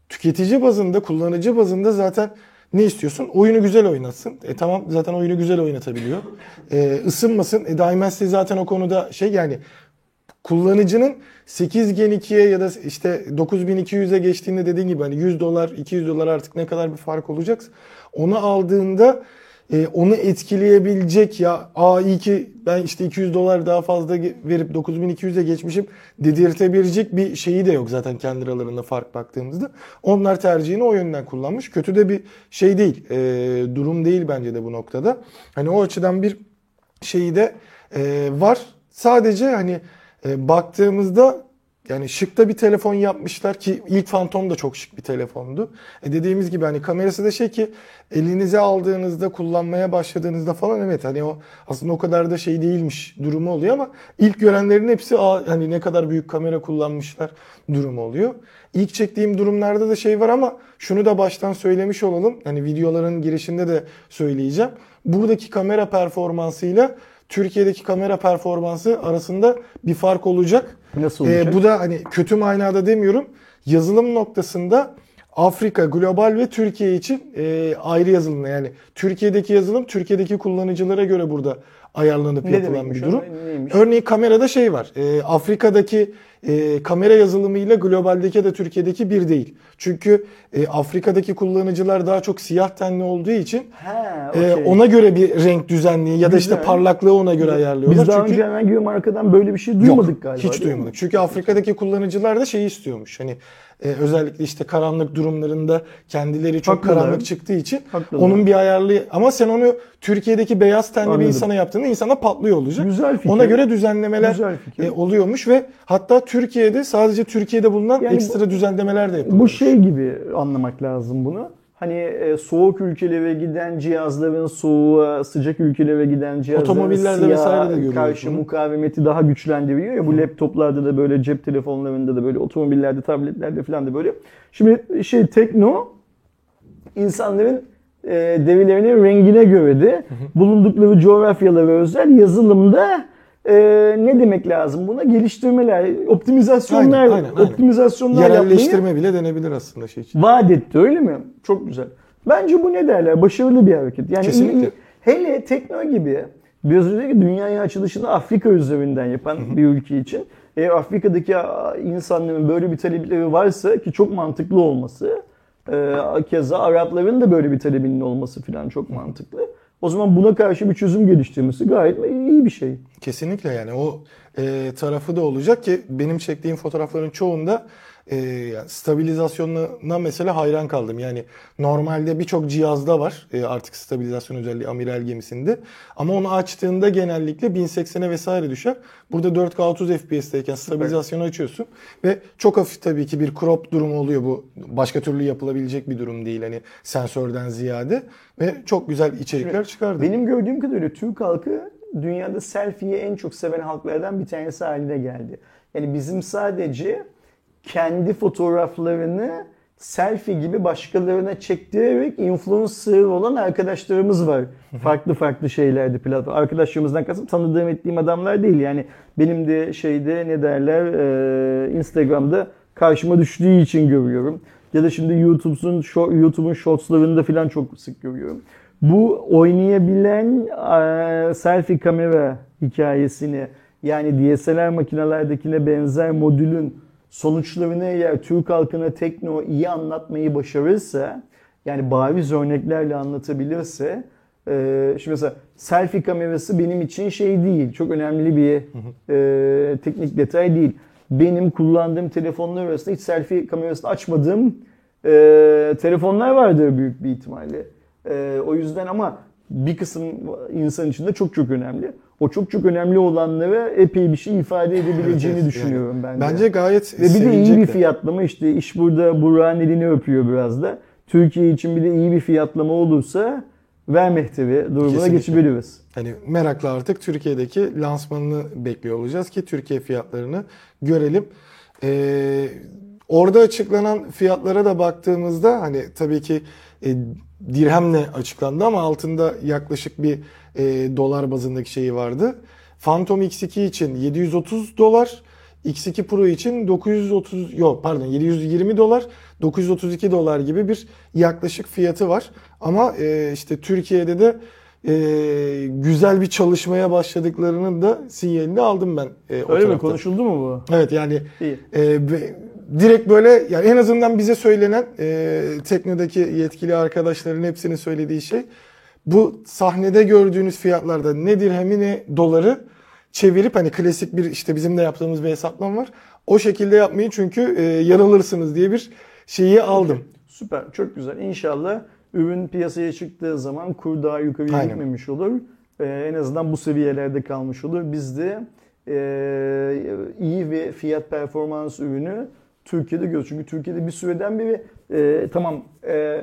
tüketici bazında, kullanıcı bazında zaten ne istiyorsun? Oyunu güzel oynatsın. E tamam zaten oyunu güzel oynatabiliyor. E, ısınmasın. E, Dimensity zaten o konuda şey yani kullanıcının 8 Gen 2'ye ya da işte 9200'e geçtiğinde dediğin gibi hani 100 dolar 200 dolar artık ne kadar bir fark olacak onu aldığında e, onu etkileyebilecek ya aa iyi ki ben işte 200 dolar daha fazla verip 9200'e geçmişim dedirtebilecek bir şeyi de yok zaten kendi aralarında fark baktığımızda. Onlar tercihini o yönden kullanmış. Kötü de bir şey değil. e, durum değil bence de bu noktada. Hani o açıdan bir şeyi de e, var. Sadece hani e, baktığımızda yani şıkta bir telefon yapmışlar ki ilk Phantom da çok şık bir telefondu. E dediğimiz gibi hani kamerası da şey ki elinize aldığınızda kullanmaya başladığınızda falan evet hani o aslında o kadar da şey değilmiş durumu oluyor ama ilk görenlerin hepsi hani ne kadar büyük kamera kullanmışlar durumu oluyor. İlk çektiğim durumlarda da şey var ama şunu da baştan söylemiş olalım. Hani videoların girişinde de söyleyeceğim. Buradaki kamera performansıyla Türkiye'deki kamera performansı arasında bir fark olacak. Nasıl Ee, olacak? bu da hani kötü manada demiyorum. Yazılım noktasında Afrika, global ve Türkiye için e, ayrı yazılım. Yani Türkiye'deki yazılım Türkiye'deki kullanıcılara göre burada ayarlanıp Ne yapılan bir durum. Neymiş? Örneğin kamerada şey var. E, Afrika'daki e, kamera yazılımıyla globaldeki da Türkiye'deki bir değil. Çünkü e, Afrika'daki kullanıcılar daha çok siyah tenli olduğu için Ha, e, okey. ona göre bir renk düzenliği ya da işte Güzel. parlaklığı ona göre ayarlıyorlar. Biz daha Çünkü önce herhangi bir markadan böyle bir şey duymadık Yok, galiba. Hiç duymadık. Çünkü Afrika'daki kullanıcılar da şeyi istiyormuş. Hani e, özellikle işte karanlık durumlarında kendileri çok Haklılar. karanlık çıktığı için Haklılar. onun bir ayarlı ama sen onu Türkiye'deki beyaz tenli Anladım. bir insana yaptığında insana patlıyor olacak. Güzel fikir. Ona göre düzenlemeler Güzel fikir. e, oluyormuş ve hatta Türkiye'de sadece Türkiye'de bulunan Yani ekstra düzenlemeler de yapılıyor. Bu şey gibi anlamak lazım bunu. Hani e, soğuk ülkelere giden cihazların soğuğa, sıcak ülkelere giden cihazların Otomobillerde siyah vesaire de karşı bunu. mukavemeti daha güçlendiriyor ya bu laptoplarda da böyle cep telefonlarında da böyle otomobillerde tabletlerde falan da böyle. Şimdi şey Tekno insanların e, derilerinin rengine göre de bulundukları coğrafyalara özel yazılımda e, ne demek lazım buna? Geliştirmeler, optimizasyonlar, Aynen, aynen, aynen. optimizasyonlar yapmayı Yerelleştirme bile denebilir aslında şey için. vaat etti öyle mi? Çok güzel. Bence bu ne derler? Başarılı bir hareket. Yani Kesinlikle. hele tekno gibi biraz önceki dünyaya açılışını Afrika üzerinden yapan bir ülke için eğer Afrika'daki insanların böyle bir talepleri varsa ki çok mantıklı olması e, keza Arapların da böyle bir talebinin olması falan çok mantıklı. O zaman buna karşı bir çözüm geliştirmesi gayet iyi bir şey. Kesinlikle yani o e, tarafı da olacak ki benim çektiğim fotoğrafların çoğunda e, stabilizasyonuna mesela hayran kaldım. Yani normalde birçok cihazda var e, artık stabilizasyon özelliği amiral gemisinde. Ama onu açtığında genellikle 1080'e vesaire düşer. Burada 4K 30 FPS'teyken stabilizasyonu açıyorsun ve çok hafif tabii ki bir crop durumu oluyor bu. Başka türlü yapılabilecek bir durum değil hani sensörden ziyade ve çok güzel içerikler çıkardı. Benim gördüğüm kadarıyla Türk halkı dünyada selfie'yi en çok seven halklardan bir tanesi haline geldi. Yani bizim sadece kendi fotoğraflarını selfie gibi başkalarına çektirerek influencer olan arkadaşlarımız var. farklı farklı şeylerde platform. Arkadaşlarımızdan kastım tanıdığım ettiğim adamlar değil. Yani benim de şeyde ne derler e, Instagram'da karşıma düştüğü için görüyorum. Ya da şimdi YouTube'un YouTube'un shortslarında falan çok sık görüyorum. Bu oynayabilen e, selfie kamera hikayesini yani DSLR makinelerdekine benzer modülün sonuçlarını eğer Türk halkına tekno iyi anlatmayı başarırsa yani bariz örneklerle anlatabilirse e, şimdi mesela selfie kamerası benim için şey değil çok önemli bir e, teknik detay değil. Benim kullandığım telefonlar arasında hiç selfie kamerasını açmadığım e, telefonlar vardır büyük bir ihtimalle. E, o yüzden ama bir kısım insan için de çok çok önemli. O çok çok önemli olanlara epey bir şey ifade edebileceğini Evet, düşünüyorum ben de. Bence gayet Ve bir de iyi bir fiyatlama işte iş burada Burak'ın elini öpüyor biraz da. Türkiye için bir de iyi bir fiyatlama olursa ver mehtebi durumuna Kesinlikle. geçebiliriz. Hani merakla artık Türkiye'deki lansmanını bekliyor olacağız ki Türkiye fiyatlarını görelim. Ee, orada açıklanan fiyatlara da baktığımızda hani tabii ki e, dirhemle açıklandı ama altında yaklaşık bir e, dolar bazındaki şeyi vardı. Phantom X2 için 730 dolar, X2 Pro için 930 yok pardon 720 dolar, 932 dolar gibi bir yaklaşık fiyatı var. Ama e, işte Türkiye'de de e, güzel bir çalışmaya başladıklarının da sinyalini aldım ben. e, o Öyle mi? tarafta. Konuşuldu mu bu? Evet yani İyi. e, be- direkt böyle yani en azından bize söylenen e, teknodaki yetkili arkadaşların hepsinin söylediği şey bu sahnede gördüğünüz fiyatlarda ne dirhemi ne doları çevirip hani klasik bir işte bizim de yaptığımız bir hesaplama var. O şekilde yapmayın çünkü e, yanılırsınız diye bir şeyi aldım. Süper, çok güzel. İnşallah ürün piyasaya çıktığı zaman kur daha yukarıya Aynen. gitmemiş olur. Ee, en azından bu seviyelerde kalmış olur. Biz de e, iyi ve fiyat performans ürünü Türkiye'de görüyoruz. Çünkü Türkiye'de bir süreden beri e, tamam e,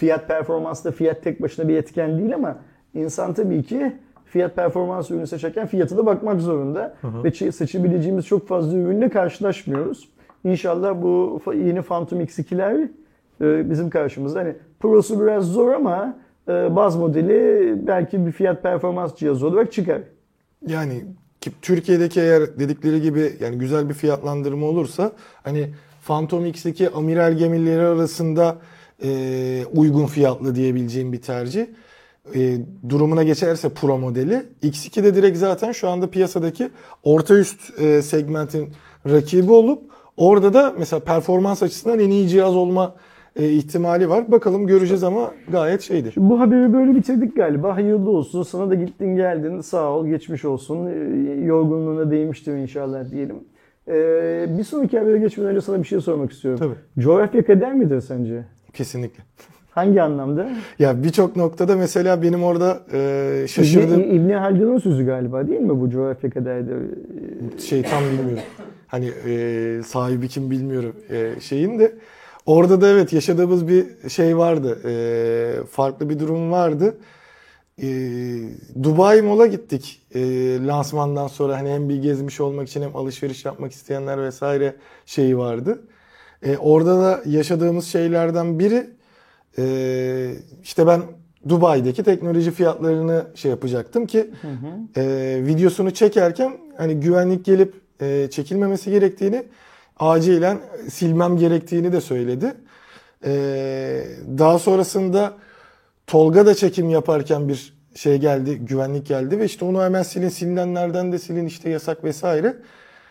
fiyat performansta fiyat tek başına bir etken değil ama insan tabii ki fiyat performans ürünü seçerken fiyatı da bakmak zorunda. Ve çe- seçebileceğimiz çok fazla ürünle karşılaşmıyoruz. İnşallah bu yeni Phantom X2'ler e, bizim karşımızda. Hani Pro'su biraz zor ama e, baz modeli belki bir fiyat performans cihazı olarak çıkar. Yani ki Türkiye'deki eğer dedikleri gibi yani güzel bir fiyatlandırma olursa hani Phantom X2 amiral gemileri arasında e, uygun fiyatlı diyebileceğim bir tercih. E, durumuna geçerse Pro modeli. X2 de direkt zaten şu anda piyasadaki orta üst e, segmentin rakibi olup orada da mesela performans açısından en iyi cihaz olma e, ihtimali var. Bakalım göreceğiz ama gayet şeydir. Bu haberi böyle bitirdik galiba. Hayırlı olsun. Sana da gittin geldin. Sağ ol. Geçmiş olsun. E, Yorgunluğuna değmiştir inşallah diyelim. E, bir sonraki habere geçmeden önce sana bir şey sormak istiyorum. Tabii. Coğrafya kader midir sence? Kesinlikle. Hangi anlamda? Ya birçok noktada mesela benim orada e, şaşırdığım İbni, İbni Haldun'un sözü galiba değil mi bu coğrafya kaderde? şey tam bilmiyorum. Hani e, sahibi kim bilmiyorum e, şeyin de. Orada da evet yaşadığımız bir şey vardı. E, farklı bir durum vardı. E, Dubai Mall'a gittik. E, lansmandan sonra hani hem bir gezmiş olmak için hem alışveriş yapmak isteyenler vesaire şeyi vardı. E, orada da yaşadığımız şeylerden biri e, işte ben Dubai'deki teknoloji fiyatlarını şey yapacaktım ki e, videosunu çekerken hani güvenlik gelip e, çekilmemesi gerektiğini acilen silmem gerektiğini de söyledi. E, daha sonrasında Tolga da çekim yaparken bir şey geldi, güvenlik geldi ve işte onu hemen silin, silinenlerden de silin işte yasak vesaire.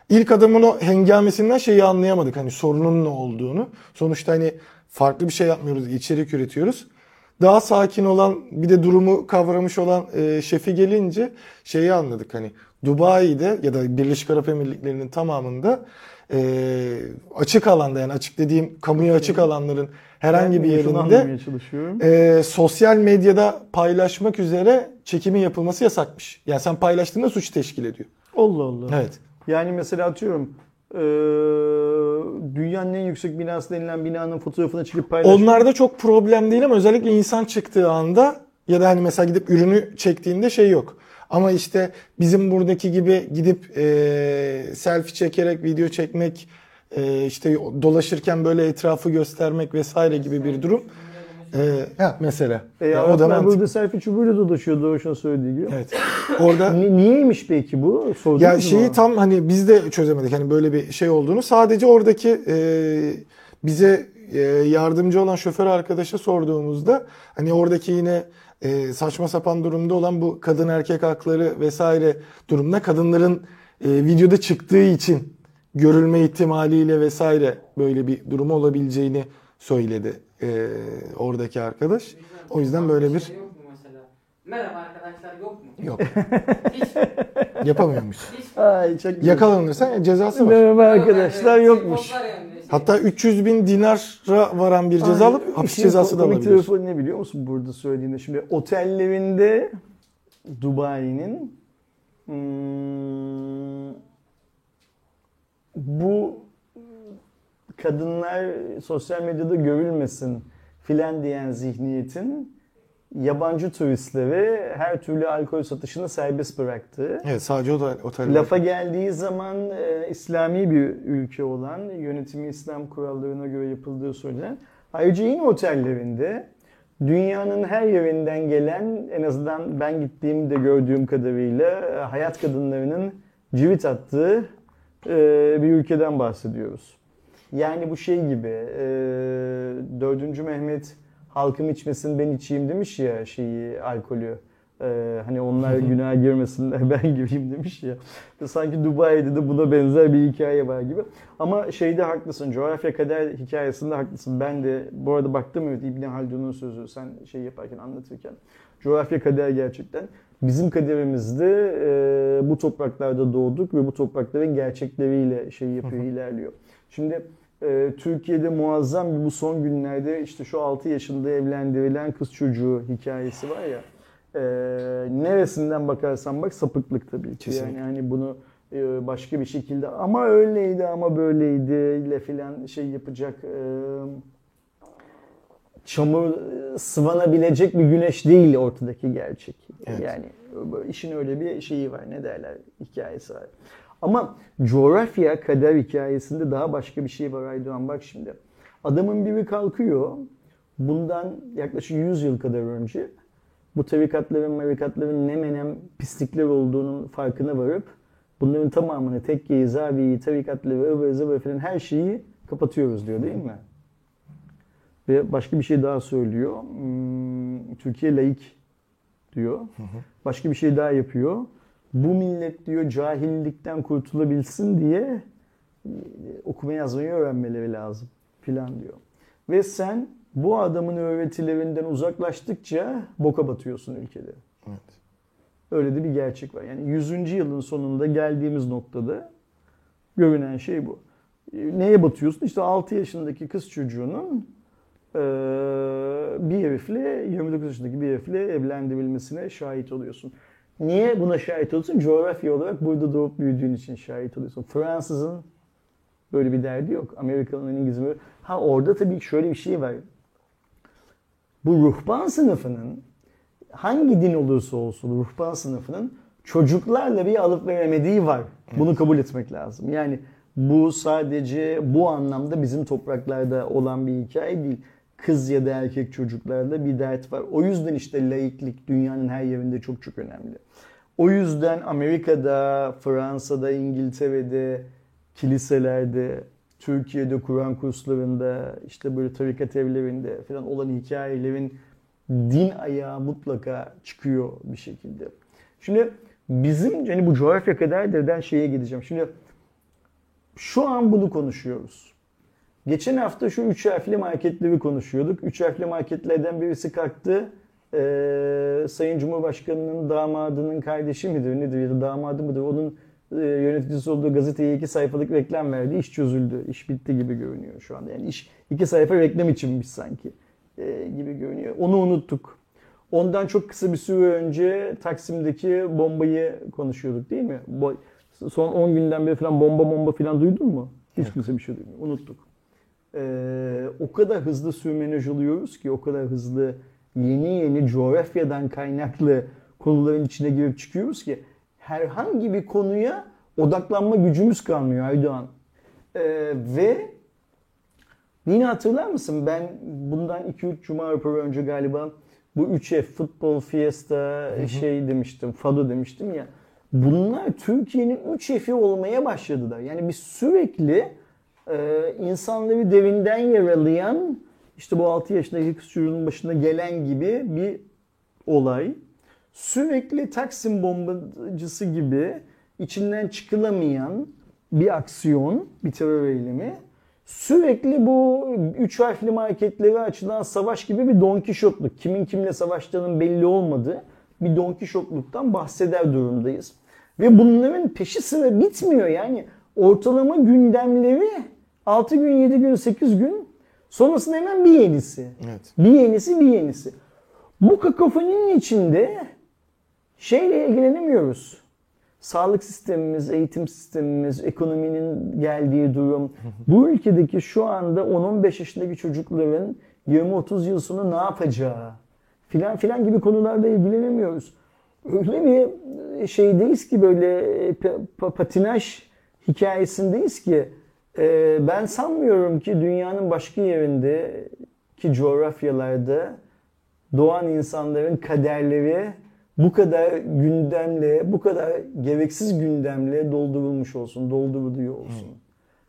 İlk adamın o hengamesinden şeyi anlayamadık hani sorunun ne olduğunu. Sonuçta hani farklı bir şey yapmıyoruz, içerik üretiyoruz. Daha sakin olan bir de durumu kavramış olan e, şefi gelince şeyi anladık hani Dubai'de ya da Birleşik Arap Emirlikleri'nin tamamında e, açık alanda yani açık dediğim kamuya açık alanların herhangi bir yerinde e, sosyal medyada paylaşmak üzere çekimin yapılması yasakmış. Yani sen paylaştığında suç teşkil ediyor. Allah Allah. Evet. Yani mesela atıyorum eee, dünyanın en yüksek binası denilen binanın fotoğrafını çekip paylaşmak. Onlarda çok problem değil ama özellikle insan çıktığı anda ya da hani mesela gidip ürünü çektiğinde şey yok. Ama işte bizim buradaki gibi gidip e, selfie çekerek video çekmek, e, işte dolaşırken böyle etrafı göstermek vesaire gibi bir durum. E, ha, mesela. E, Yani Araplar mantıklı. burada selfie çubuğuyla dolaşıyor Doğuş'un söylediği gibi. Evet. Orada Ni- niyeymiş peki bu? Sordunuz Ya mu? şeyi tam hani biz de çözemedik hani böyle bir şey olduğunu. Sadece oradaki e, bize e, yardımcı olan şoför arkadaşa sorduğumuzda hani oradaki yine e, saçma sapan durumda olan bu kadın erkek hakları vesaire durumda kadınların e, videoda çıktığı için görülme ihtimaliyle vesaire böyle bir durum olabileceğini söyledi e, oradaki arkadaş. O yüzden böyle bir Şey yok mu mesela? Merhaba arkadaşlar yok mu? yok Hiç, yapamıyormuş. Ay çok. Yakalanırsa cezası var. Merhaba arkadaşlar Yok, yokmuş. şey, şey. Hatta 300 bin dinara varan bir ceza Ay, alıp hapis işin cezası da alabiliyorsun. tarafı ne biliyor musun burada söylediğinde? Şimdi otellerinde Dubai'nin hmm, bu kadınlar sosyal medyada görülmesin filan diyen zihniyetin yabancı turistlere her türlü alkol satışını serbest bıraktığı Evet sadece otel, otel Lafa geldiği zaman e, İslami bir ülke olan, yönetimi İslam kurallarına göre yapıldığı söylenen, ayrıca yine otellerinde dünyanın her yerinden gelen, en azından ben gittiğimde gördüğüm kadarıyla e, hayat kadınlarının civit attığı e, bir ülkeden bahsediyoruz. Yani bu şey gibi, e, 4. Mehmet halkım içmesin ben içeyim demiş ya şeyi, alkolü. Ee, hani onlar günaha girmesinler ben gireyim demiş ya. Sanki Dubai'de de buna benzer bir hikaye var gibi. Ama şeyde haklısın. Coğrafya kader hikayesinde haklısın. Ben de bu arada baktım evet İbni Haldun'un sözü sen şey yaparken anlatırken. Coğrafya kader gerçekten. Bizim kaderimizde e, bu topraklarda doğduk ve bu toprakların gerçekleriyle şey yapıyor, ilerliyor. Şimdi e, Türkiye'de muazzam bir bu son günlerde işte şu 6 yaşında evlendirilen kız çocuğu hikayesi var ya. e, neresinden bakarsan bak sapıklık tabii ki. Kesinlikle. Yani hani bunu e, başka bir şekilde ama öyleydi ama böyleydi ile filan şey yapacak e, çamur sıvanabilecek bir güneş değil ortadaki gerçek. Evet. Yani işin öyle bir şeyi var ne derler hikayesi var. Ama coğrafya kader hikayesinde daha başka bir şey var Aydoğan bak şimdi. Adamın biri kalkıyor bundan yaklaşık 100 yıl kadar önce bu tarikatların marikatların ne menem pislikler olduğunun farkına varıp bunların tamamını tekkeyi, zaviyi, tarikatları, ıvır zıvır falan her şeyi kapatıyoruz diyor değil mi? Ve başka bir şey daha söylüyor. Hmm, Türkiye laik diyor. Başka bir şey daha yapıyor. Bu millet diyor cahillikten kurtulabilsin diye e, okuma yazmayı öğrenmeleri lazım filan diyor. Ve sen bu adamın öğretilerinden uzaklaştıkça boka batıyorsun ülkede. Evet. Öyle de bir gerçek var. Yani 100. yılın sonunda geldiğimiz noktada görünen şey bu. E, Neye batıyorsun? İşte 6 yaşındaki kız çocuğunun eee, bir herifle 29 yaşındaki bir herifle evlendirilmesine şahit oluyorsun. Niye buna şahit oluyorsun? Coğrafya olarak burada doğup büyüdüğün için şahit oluyorsun. Fransızın böyle bir derdi yok. Amerikalı'nın İngiliz'in böyle. Ha orada tabii şöyle bir şey var. Bu ruhban sınıfının hangi din olursa olsun ruhban sınıfının çocuklarla bir alıp veremediği var. Bunu kabul etmek lazım. Yani bu sadece bu anlamda bizim topraklarda olan bir hikaye değil. Kız ya da erkek çocuklarda bir dert var. O yüzden işte laiklik dünyanın her yerinde çok çok önemli. O yüzden Amerika'da, Fransa'da, İngiltere'de, kiliselerde, Türkiye'de Kur'an kurslarında, işte böyle tarikat evlerinde falan olan hikayelerin din ayağı mutlaka çıkıyor bir şekilde. Şimdi bizim hani bu coğrafya kadar deden şeye gideceğim. Şimdi şu an bunu konuşuyoruz. Geçen hafta şu üç harfli marketleri konuşuyorduk. Üç harfli marketlerden birisi kalktı. Ee, Sayın Cumhurbaşkanı'nın damadının kardeşi midir nedir ya da damadı mıdır onun e, yöneticisi olduğu gazeteye iki sayfalık reklam verdi. İş çözüldü. İş bitti gibi görünüyor şu anda. Yani iş iki sayfa reklam içinmiş sanki e, gibi görünüyor. Onu unuttuk. Ondan çok kısa bir süre önce Taksim'deki bombayı konuşuyorduk değil mi? Bo- Son 10 günden beri falan bomba bomba falan duydun mu? Hiç kimse bir şey duymuyor. Unuttuk. Ee, o kadar hızlı sürmenaj oluyoruz ki o kadar hızlı yeni yeni coğrafyadan kaynaklı konuların içine girip çıkıyoruz ki herhangi bir konuya odaklanma gücümüz kalmıyor Aydoğan. Ee, ve yine hatırlar mısın ben bundan 2-3 cuma raporu önce galiba bu 3F futbol fiesta şey demiştim, fado demiştim ya. Bunlar Türkiye'nin 3F'i olmaya başladılar. Yani biz sürekli e, insanları derinden yaralayan işte bu 6 yaşındaki kız çocuğunun başına gelen gibi bir olay. Sürekli Taksim bombacısı gibi içinden çıkılamayan bir aksiyon, bir terör eylemi. Sürekli bu üç harfli marketleri açılan savaş gibi bir Don Kişotluk. Kimin kimle savaştığının belli olmadığı bir Don Kişotluktan bahseder durumdayız. Ve bunların peşi sıra bitmiyor. Yani ortalama gündemleri 6 gün, 7 gün, 8 gün sonrasında hemen bir yenisi. Evet. Bir yenisi, bir yenisi. Bu kakofoninin içinde şeyle ilgilenemiyoruz. Sağlık sistemimiz, eğitim sistemimiz, ekonominin geldiği durum. Bu ülkedeki şu anda 10-15 yaşındaki çocukların 20-30 yıl sonra ne yapacağı filan filan gibi konularla ilgilenemiyoruz. Öyle bir şeydeyiz ki böyle pa- patinaj hikayesindeyiz ki e, ben sanmıyorum ki dünyanın başka yerinde ki coğrafyalarda doğan insanların kaderleri bu kadar gündemle, bu kadar gereksiz gündemle doldurulmuş olsun, dolduruluyor olsun.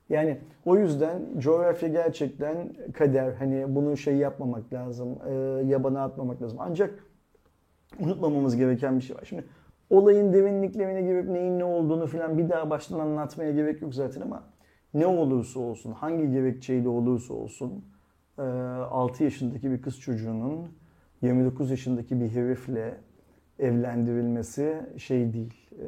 Yani o yüzden coğrafya gerçekten kader. Hani bunu şey yapmamak lazım, e, yabana atmamak lazım. Ancak unutmamamız gereken bir şey var. Şimdi olayın derinliklerine girip neyin ne olduğunu falan bir daha baştan anlatmaya gerek yok zaten ama ne olursa olsun, hangi gerekçeyle olursa olsun 6 yaşındaki bir kız çocuğunun 29 yaşındaki bir herifle evlendirilmesi şey değil, e,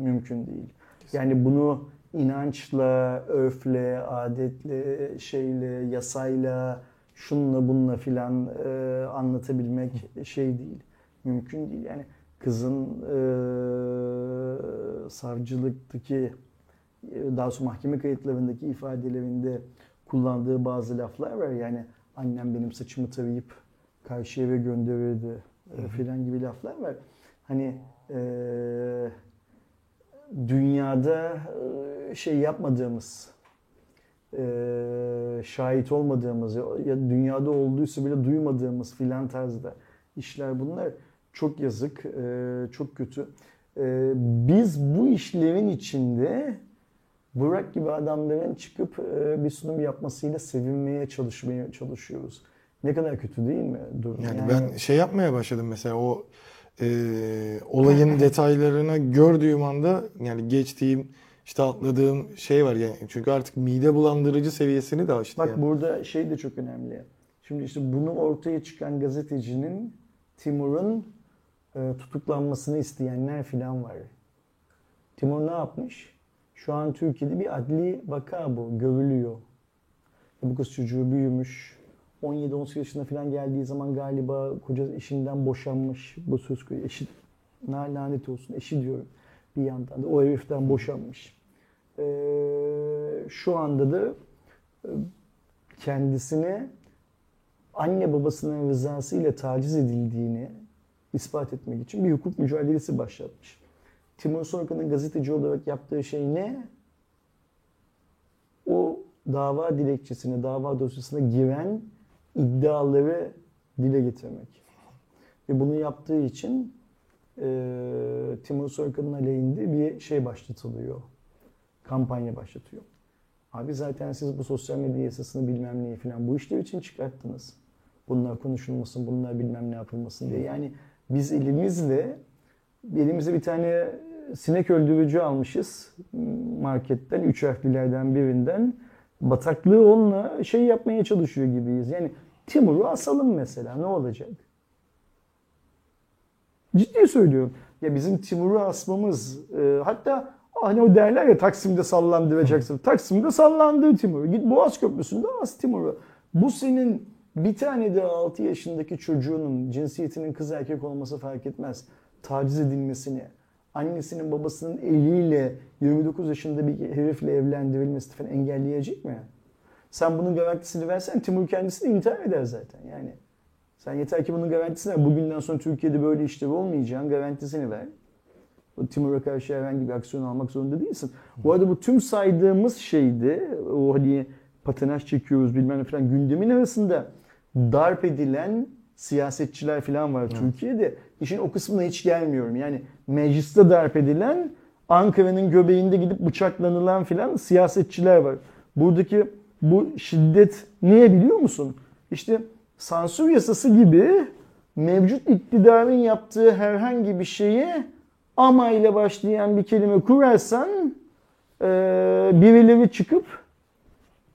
mümkün değil. Yani bunu inançla, örfle, adetle, şeyle, yasayla, şunla bununla filan e, anlatabilmek şey değil. Mümkün değil. Yani kızın e, savcılıktaki e, daha sonra mahkeme kayıtlarındaki ifadelerinde kullandığı bazı laflar var. Yani annem benim saçımı tarayıp karşı eve gönderirdi e, filan gibi laflar var. Hani e, dünyada e, şey yapmadığımız, e, şahit olmadığımız ya ya dünyada olduysa bile duymadığımız filan tarzda işler bunlar. Çok yazık, e, çok kötü. E, biz bu işlerin içinde Burak gibi adamların çıkıp e, bir sunum yapmasıyla sevinmeye çalışmaya çalışıyoruz. Ne kadar kötü değil mi durum? Yani, ben şey yapmaya başladım mesela o e, olayın detaylarını gördüğüm anda yani geçtiğim işte atladığım şey var yani çünkü artık mide bulandırıcı seviyesini de aştı. Bak yani. burada şey de çok önemli. Şimdi işte bunu ortaya çıkan gazetecinin Timur'un e, tutuklanmasını isteyenler filan var. Timur ne yapmış? Şu an Türkiye'de bir adli vaka bu. Görülüyor. Bu kız çocuğu büyümüş. 17-18 yaşına falan geldiği zaman galiba koca eşinden boşanmış. Bu söz konusu eşi lanet olsun eşi diyorum bir yandan da o heriften boşanmış. Ee, şu anda da e, kendisine anne babasının rızasıyla taciz edildiğini ispat etmek için bir hukuk mücadelesi başlatmış. Timur Soykan'ın gazeteci olarak yaptığı şey ne? O dava dilekçesine, dava dosyasına giren iddiaları dile getirmek. Ve bunu yaptığı için e, Timur Soykan'ın aleyhinde bir şey başlatılıyor. Kampanya başlatıyor. Abi zaten siz bu sosyal medya yasasını bilmem neyi falan bu işler için çıkarttınız. Bunlar konuşulmasın, bunlar bilmem ne yapılmasın diye. Yani biz elimizle elimize bir tane sinek öldürücü almışız marketten, üç harflilerden birinden. Bataklığı onunla şey yapmaya çalışıyor gibiyiz. Yani Timur'u asalım mesela ne olacak? Ciddi söylüyorum. Ya bizim Timur'u asmamız e, hatta hani o derler ya Taksim'de sallandıracaksın. Taksim'de sallandır Timur'u. Git Boğaz Köprüsü'nde as Timur'u. Bu senin bir tane de 6 yaşındaki çocuğunun cinsiyetinin kız erkek olması fark etmez. Taciz edilmesini, annesinin babasının eliyle 29 yaşında bir herifle evlendirilmesini falan engelleyecek mi? Sen bunun garantisini versen Timur kendisi de intihar eder zaten yani. Sen yeter ki bunun garantisini ver. Bugünden sonra Türkiye'de böyle işler olmayacağın garantisini ver. O Timur'a karşı herhangi bir aksiyon almak zorunda değilsin. Bu arada bu tüm saydığımız şeydi. O hani patinaj çekiyoruz bilmem ne falan gündemin arasında darp edilen siyasetçiler falan var Türkiye'de. İşin o kısmına hiç gelmiyorum. Yani mecliste darp edilen Ankara'nın göbeğinde gidip bıçaklanılan filan siyasetçiler var. Buradaki bu şiddet niye biliyor musun? İşte sansür yasası gibi mevcut iktidarın yaptığı herhangi bir şeyi ama ile başlayan bir kelime kurarsan e, birileri çıkıp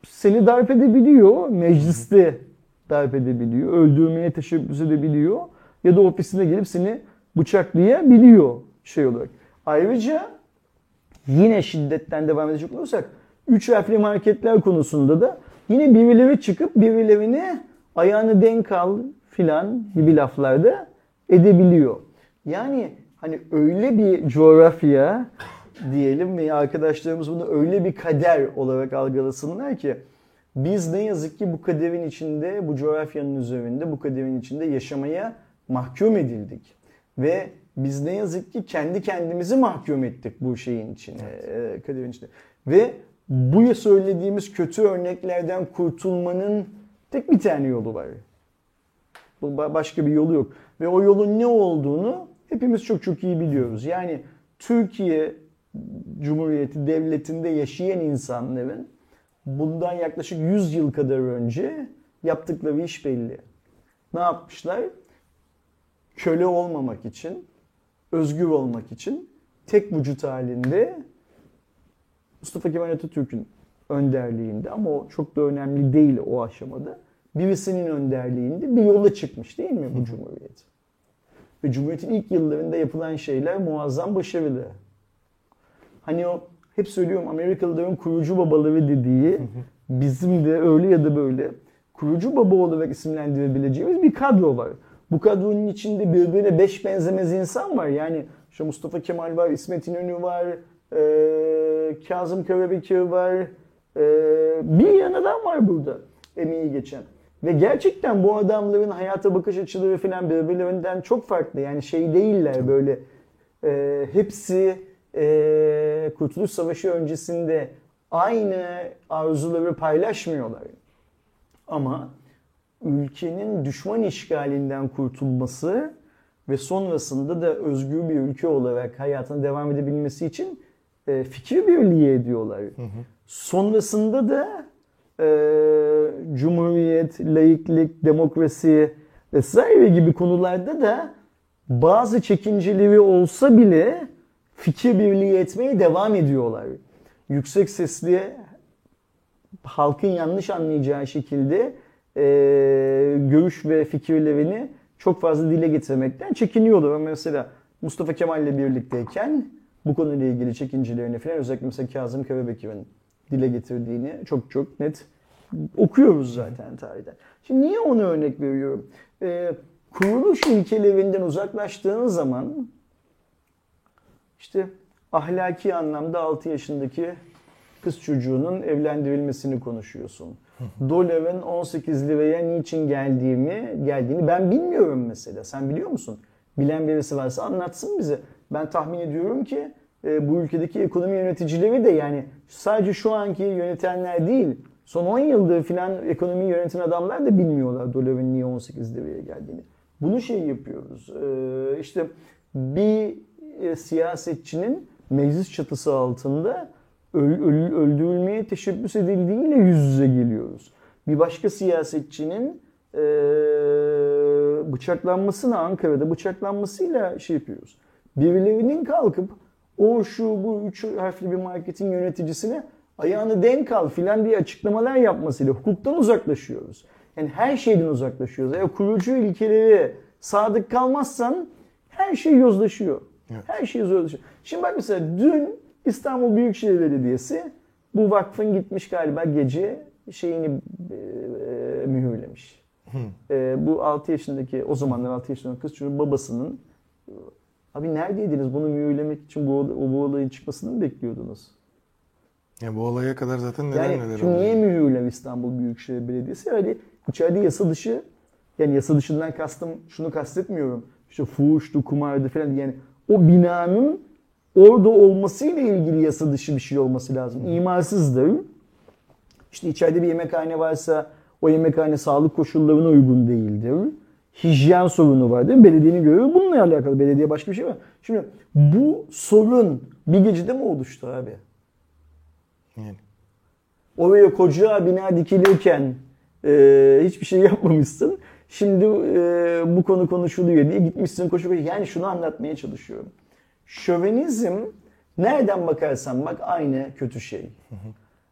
seni darp edebiliyor. Mecliste darp edebiliyor. Öldürmeye teşebbüs edebiliyor. Ya da ofisine gelip seni bıçaklayabiliyor şey olarak. Ayrıca yine şiddetten devam edecek olursak üç harfli marketler konusunda da yine birileri çıkıp birilerini ayağını denk al filan gibi laflarda edebiliyor. Yani hani öyle bir coğrafya diyelim ve arkadaşlarımız bunu öyle bir kader olarak algılasınlar ki biz ne yazık ki bu kaderin içinde, bu coğrafyanın üzerinde, bu kaderin içinde yaşamaya mahkum edildik. Ve biz ne yazık ki kendi kendimizi mahkum ettik bu şeyin içine, evet. kaderin içinde. Ve bu söylediğimiz kötü örneklerden kurtulmanın tek bir tane yolu var. Başka bir yolu yok. Ve o yolun ne olduğunu hepimiz çok çok iyi biliyoruz. Yani Türkiye Cumhuriyeti Devleti'nde yaşayan insanların bundan yaklaşık 100 yıl kadar önce yaptıkları iş belli. Ne yapmışlar? Köle olmamak için, özgür olmak için tek vücut halinde Mustafa Kemal Atatürk'ün önderliğinde ama o çok da önemli değil o aşamada. Birisinin önderliğinde bir yola çıkmış değil mi bu Cumhuriyet? Ve Cumhuriyet'in ilk yıllarında yapılan şeyler muazzam başarılı. Hani o hep söylüyorum Amerikalıların kurucu babaları dediği bizim de öyle ya da böyle kurucu baba olarak isimlendirebileceğimiz bir kadro var. Bu kadronun içinde birbirine beş benzemez insan var. Yani işte Mustafa Kemal var, İsmet İnönü var, e, Kazım Karabekir var. E, bir yan adam var burada emeği geçen. Ve gerçekten bu adamların hayata bakış açıları falan birbirlerinden çok farklı. Yani şey değiller böyle e, hepsi e, Kurtuluş Savaşı öncesinde aynı arzuları paylaşmıyorlar. Ama ülkenin düşman işgalinden kurtulması ve sonrasında da özgür bir ülke olarak hayatına devam edebilmesi için e, fikir birliği ediyorlar. Hı hı. Sonrasında da e, cumhuriyet, laiklik, demokrasi vesaire gibi konularda da bazı çekinceleri olsa bile fikir birliği etmeye devam ediyorlar. Yüksek sesli halkın yanlış anlayacağı şekilde e, görüş ve fikirlerini çok fazla dile getirmekten çekiniyorlar. Mesela Mustafa Kemal ile birlikteyken bu konuyla ilgili çekincelerini falan özellikle mesela Kazım Karabekir'in dile getirdiğini çok çok net okuyoruz zaten tarihten. Şimdi niye onu örnek veriyorum? Ee, kuruluş ilkelerinden uzaklaştığınız zaman işte ahlaki anlamda 6 yaşındaki kız çocuğunun evlendirilmesini konuşuyorsun. Doların 18 liraya niçin geldiğimi geldiğini ben bilmiyorum mesela. Sen biliyor musun? Bilen birisi varsa anlatsın bize. Ben tahmin ediyorum ki e, bu ülkedeki ekonomi yöneticileri de yani sadece şu anki yönetenler değil Son 10 yıldır filan ekonomiyi yöneten adamlar da bilmiyorlar doların niye 18 liraya geldiğini. Bunu şey yapıyoruz. Ee, işte bir e, siyasetçinin meclis çatısı altında öldürülmeye teşebbüs edildiğiyle yüz yüze geliyoruz. Bir başka siyasetçinin e, bıçaklanmasına Ankara'da bıçaklanmasıyla şey yapıyoruz. Birilerinin kalkıp o şu bu üç harfli bir marketin yöneticisine ayağını denk al filan diye açıklamalar yapmasıyla hukuktan uzaklaşıyoruz. Yani her şeyden uzaklaşıyoruz. Eğer kurucu ilkeleri sadık kalmazsan her şey yozlaşıyor. Evet. Her şey yozlaşıyor. Şimdi bak mesela dün İstanbul Büyükşehir Belediyesi bu vakfın gitmiş galiba gece şeyini e, mühürlemiş. E, bu 6 yaşındaki o zamanlar 6 yaşındaki kız çocuğun babasının abi neredeydiniz bunu mühürlemek için bu, o, bu olayın çıkmasını mı bekliyordunuz? Ya bu olaya kadar zaten neler Yani neler oldu. niye mühürler İstanbul Büyükşehir Belediyesi? Öyle içeride yasa dışı yani yasa dışından kastım şunu kastetmiyorum. İşte fuhuştu, kumardı falan yani o binanın orada olmasıyla ilgili yasa dışı bir şey olması lazım. İmarsızdır. İşte içeride bir yemekhane varsa o yemekhane sağlık koşullarına uygun değildir. Hijyen sorunu var değil mi? Belediyenin görevi bununla alakalı. Belediye başka bir şey var. Şimdi bu sorun bir gecede mi oluştu abi? Yani. Oraya koca bina dikilirken e, hiçbir şey yapmamışsın. Şimdi e, bu konu konuşuluyor diye gitmişsin koşu koşu. Yani şunu anlatmaya çalışıyorum. Şövenizm nereden bakarsan bak aynı kötü şey.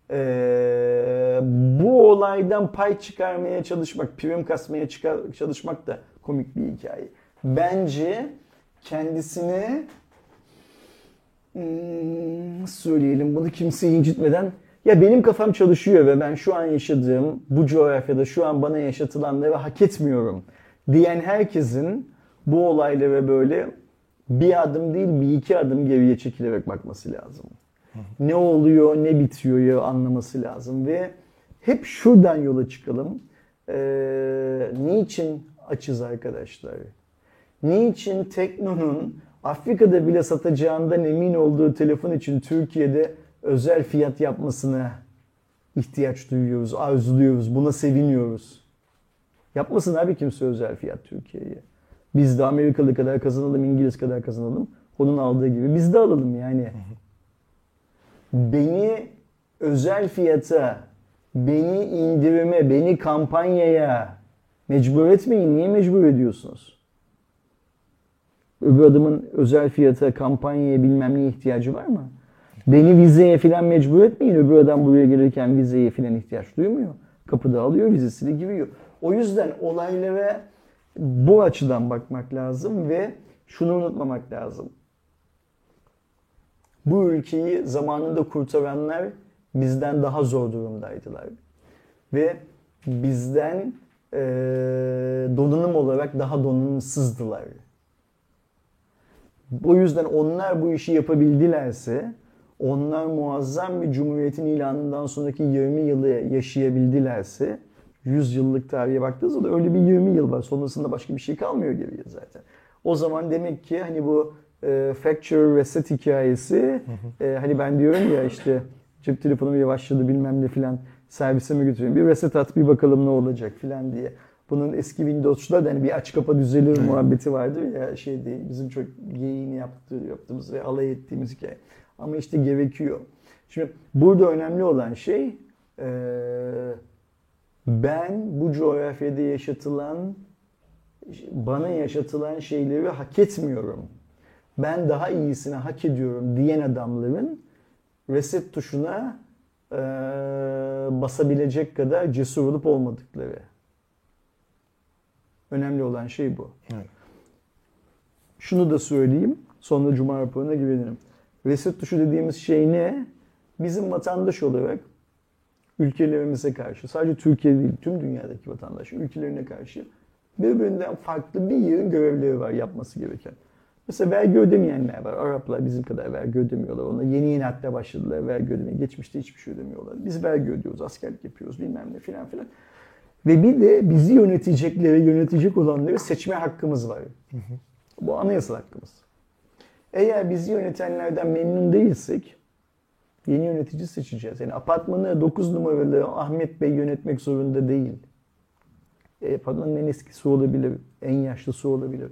E, bu olaydan pay çıkarmaya çalışmak, prim kasmaya çıkar, çalışmak da komik bir hikaye. Bence kendisini Hmm, söyleyelim bunu kimseyi incitmeden ya benim kafam çalışıyor ve ben şu an yaşadığım bu coğrafyada şu an bana yaşatılanları hak etmiyorum diyen herkesin bu olaylara böyle bir adım değil bir iki adım geriye çekilerek bakması lazım. Ne oluyor ne bitiyor ya anlaması lazım ve hep şuradan yola çıkalım. Ee, niçin açız arkadaşlar? Niçin Tekno'nun Afrika'da bile satacağından emin olduğu telefon için Türkiye'de özel fiyat yapmasına ihtiyaç duyuyoruz, arzuluyoruz, buna seviniyoruz. Yapmasın abi kimse özel fiyat Türkiye'ye. Biz de Amerikalı kadar kazanalım, İngiliz kadar kazanalım. Onun aldığı gibi biz de alalım yani. Beni özel fiyata, beni indirime, beni kampanyaya mecbur etmeyin. Niye mecbur ediyorsunuz? Öbür adamın özel fiyata, kampanyaya bilmem ne ihtiyacı var mı? Beni vizeye falan mecbur etmeyin. Öbür adam buraya gelirken vizeye falan ihtiyaç duymuyor. Kapıda alıyor vizesini giriyor. O yüzden olaylara bu açıdan bakmak lazım ve şunu unutmamak lazım. Bu ülkeyi zamanında kurtaranlar bizden daha zor durumdaydılar. Ve bizden eee donanım olarak daha donanımsızdılar. O yüzden onlar bu işi yapabildilerse, onlar muazzam bir cumhuriyetin ilanından sonraki 20 yılı yaşayabildilerse, 100 yıllık tarihe baktığınızda da öyle bir 20 yıl var. Sonrasında başka bir şey kalmıyor geriye zaten. O zaman demek ki hani bu e, factory reset hikayesi, e, hani ben diyorum ya işte cep telefonum yavaşladı bilmem ne filan servise mi götüreyim bir reset at bir bakalım ne olacak filan diye. Bunun eski Windows'da da hani bir aç kapa düzelir muhabbeti vardır ya şey değil bizim çok geyiğini yaptığı, yaptığımız ve alay ettiğimiz hikaye. Ama işte gerekiyor. Şimdi burada önemli olan şey e, ben bu coğrafyada yaşatılan bana yaşatılan şeyleri hak etmiyorum. Ben daha iyisini hak ediyorum diyen adamların reset tuşuna e, basabilecek kadar cesur olup olmadıkları. Önemli olan şey bu. Evet. Şunu da söyleyeyim. Sonra Cuma raporuna güvenirim. Reset tuşu dediğimiz şey ne? Bizim vatandaş olarak ülkelerimize karşı, sadece Türkiye değil, tüm dünyadaki vatandaş ülkelerine karşı birbirinden farklı bir yerin görevleri var yapması gereken. Mesela vergi ödemeyenler var. Araplar bizim kadar vergi ödemiyorlar. Onlar yeni yeni hatta başladılar vergi ödemeye. Geçmişte hiçbir şey ödemiyorlar. Biz vergi ödüyoruz, askerlik yapıyoruz bilmem ne filan filan. Ve bir de bizi yönetecekleri, yönetecek olanları seçme hakkımız var. Bu anayasal hakkımız. Eğer bizi yönetenlerden memnun değilsek Yeni yönetici seçeceğiz. Yani apartmanı 9 numaralı Ahmet Bey yönetmek zorunda değil. E, apartmanın en eskisi olabilir, en yaşlısı olabilir.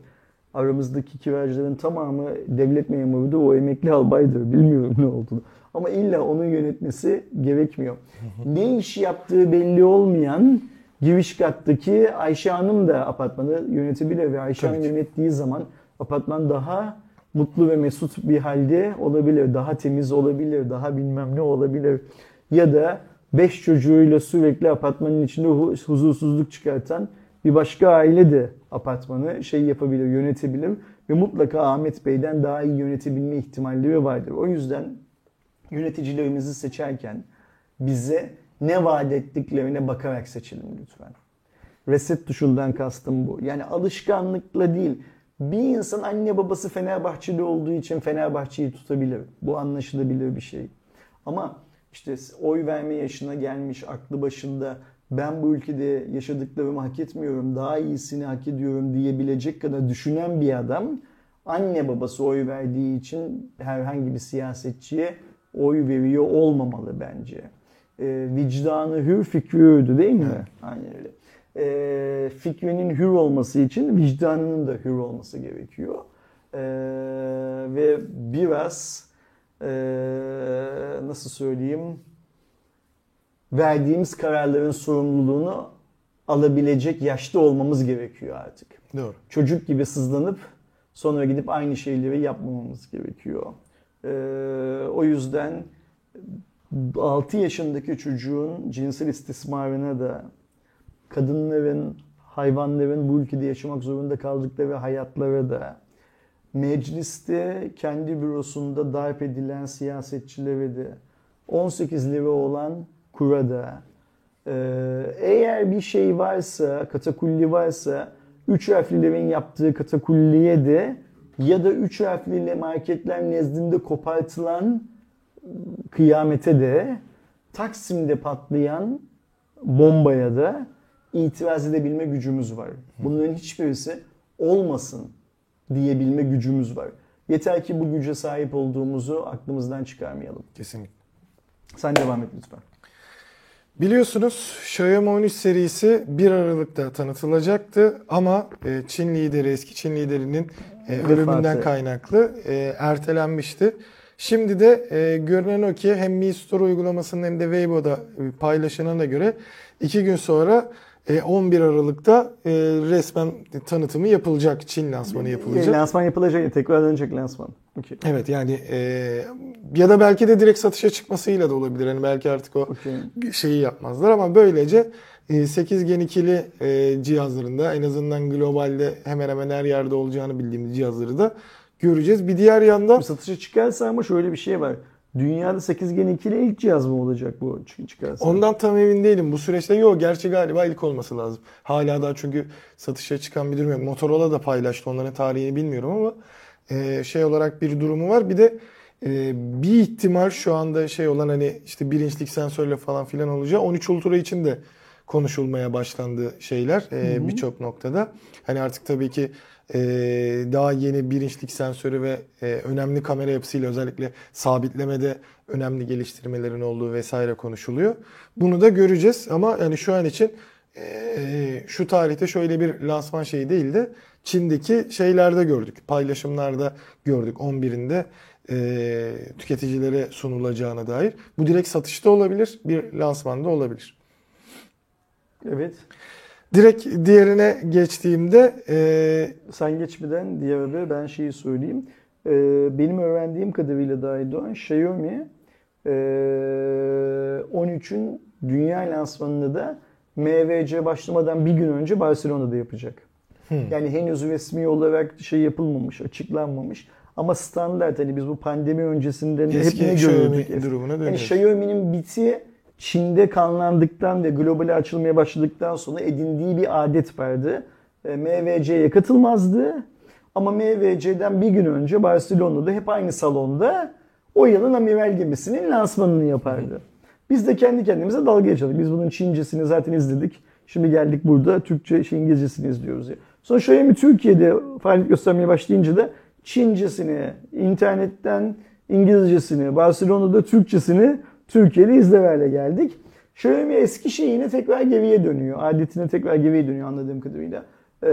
Aramızdaki kiracıların tamamı devlet memurudur, o emekli albaydır. Bilmiyorum ne olduğunu. Ama illa onun yönetmesi gerekmiyor. ne iş yaptığı belli olmayan giriş kattaki Ayşe Hanım da apartmanı yönetebilir ve Ayşe Hanım yönettiği zaman apartman daha mutlu ve mesut bir halde olabilir. Daha temiz olabilir, daha bilmem ne olabilir. Ya da beş çocuğuyla sürekli apartmanın içinde hu- huzursuzluk çıkartan bir başka aile de apartmanı şey yapabilir, yönetebilir ve mutlaka Ahmet Bey'den daha iyi yönetebilme ihtimalleri vardır. O yüzden yöneticilerimizi seçerken bize ne vaat ettiklerine bakarak seçelim lütfen. Reset tuşundan kastım bu. Yani alışkanlıkla değil. Bir insan anne babası Fenerbahçeli olduğu için Fenerbahçe'yi tutabilir. Bu anlaşılabilir bir şey. Ama işte oy verme yaşına gelmiş, aklı başında ben bu ülkede yaşadıklarımı hak etmiyorum, daha iyisini hak ediyorum diyebilecek kadar düşünen bir adam anne babası oy verdiği için herhangi bir siyasetçiye oy veriyor olmamalı bence. Ee, vicdanı hür, fikri hürdü değil mi? Aynen öyle. Ee, fikrinin hür olması için vicdanının da hür olması gerekiyor. Ee, ve biraz ee, nasıl söyleyeyim verdiğimiz kararların sorumluluğunu alabilecek yaşta olmamız gerekiyor artık. Doğru. Çocuk gibi sızlanıp sonra gidip aynı şeyleri yapmamamız gerekiyor. Ee, o yüzden 6 yaşındaki çocuğun cinsel istismarına da kadınların, hayvanların bu ülkede yaşamak zorunda kaldıkları hayatlara da mecliste kendi bürosunda darp edilen siyasetçilere de 18 lira olan kura da ee, eğer bir şey varsa, katakulli varsa üç harflilerin yaptığı katakulliye de ya da üç harfliyle marketler nezdinde kopartılan kıyamete de Taksim'de patlayan bombaya da itiraz edebilme gücümüz var. Bunların hiçbirisi olmasın diyebilme gücümüz var. Yeter ki bu güce sahip olduğumuzu aklımızdan çıkarmayalım. Kesinlikle. Sen devam et lütfen. Biliyorsunuz Xiaomi 13 serisi 1 Aralık'ta tanıtılacaktı ama e, Çin lideri, eski Çin liderinin e, ölümünden kaynaklı e, ertelenmişti. Şimdi de görünen o ki hem Mi Store uygulamasının hem de Weibo'da paylaşılana göre 2 gün sonra 11 Aralık'ta e, resmen tanıtımı yapılacak. Çin lansmanı yapılacak. Lansman yapılacak, tekrar dönecek lansman. Okey. Evet yani e, ya da belki de direkt satışa çıkmasıyla da olabilir. Yani belki artık o Okey. şeyi yapmazlar ama böylece e, 8 Gen 2'li e, cihazlarında en azından globalde hemen hemen her yerde olacağını bildiğimiz cihazları da göreceğiz. Bir diğer yandan Satışa çıkarsa ama şöyle bir şey var. Dünyada 8 Gen 2 ile ilk cihaz mı olacak bu çı- çıkarsa? ondan tam emin değilim. Bu süreçte yok. Gerçi galiba ilk olması lazım. Hala daha çünkü satışa çıkan bir durum yok. Motorola da paylaştı. Onların tarihini bilmiyorum ama e, şey olarak bir durumu var. Bir de e, bir ihtimal şu anda şey olan hani işte bir inçlik sensörle falan filan olacağı 13 Ultra için de konuşulmaya başlandı şeyler e, birçok noktada. Hani artık tabii ki e, daha yeni bir sensörü ve e, önemli kamera yapısıyla özellikle sabitlemede önemli geliştirmelerin olduğu vesaire konuşuluyor. Bunu da göreceğiz ama yani şu an için e, şu tarihte şöyle bir lansman şeyi değil de Çin'deki şeylerde gördük. Paylaşımlarda gördük 11'inde e, tüketicilere sunulacağına dair. Bu direkt satışta olabilir, bir lansmanda olabilir. Evet. Direkt diğerine geçtiğimde e, Sen geçmeden diğer haber ben şeyi söyleyeyim. Ee, benim öğrendiğim kadarıyla dahi Doğan Xiaomi e, 13'ün dünya lansmanını da MVC başlamadan bir gün önce Barcelona'da yapacak. Yani henüz resmi olarak şey yapılmamış, açıklanmamış. Ama standart hani biz bu pandemi öncesinde hep eski ne Xiaomi gördük? durumuna Yani dönüyoruz. Xiaomi'nin biti Çin'de kanlandıktan ve globale açılmaya başladıktan sonra edindiği bir adet vardı. E, MVC'ye katılmazdı. Ama MVC'den bir gün önce Barcelona'da hep aynı salonda o yılın amiral gemisinin lansmanını yapardı. Biz de kendi kendimize dalga geçiyorduk. Biz bunun Çincesini zaten izledik. Şimdi geldik burada Türkçe, şey, İngilizcesini izliyoruz. diye. Sonra Xiaomi Türkiye'de faaliyet göstermeye başlayınca da Çincesini internetten İngilizcesini, Barcelona'da Türkçesini Türkiye'de izler hale geldik. Xiaomi eski şeyine tekrar geriye dönüyor. Adetine tekrar geriye dönüyor anladığım kadarıyla. Ee,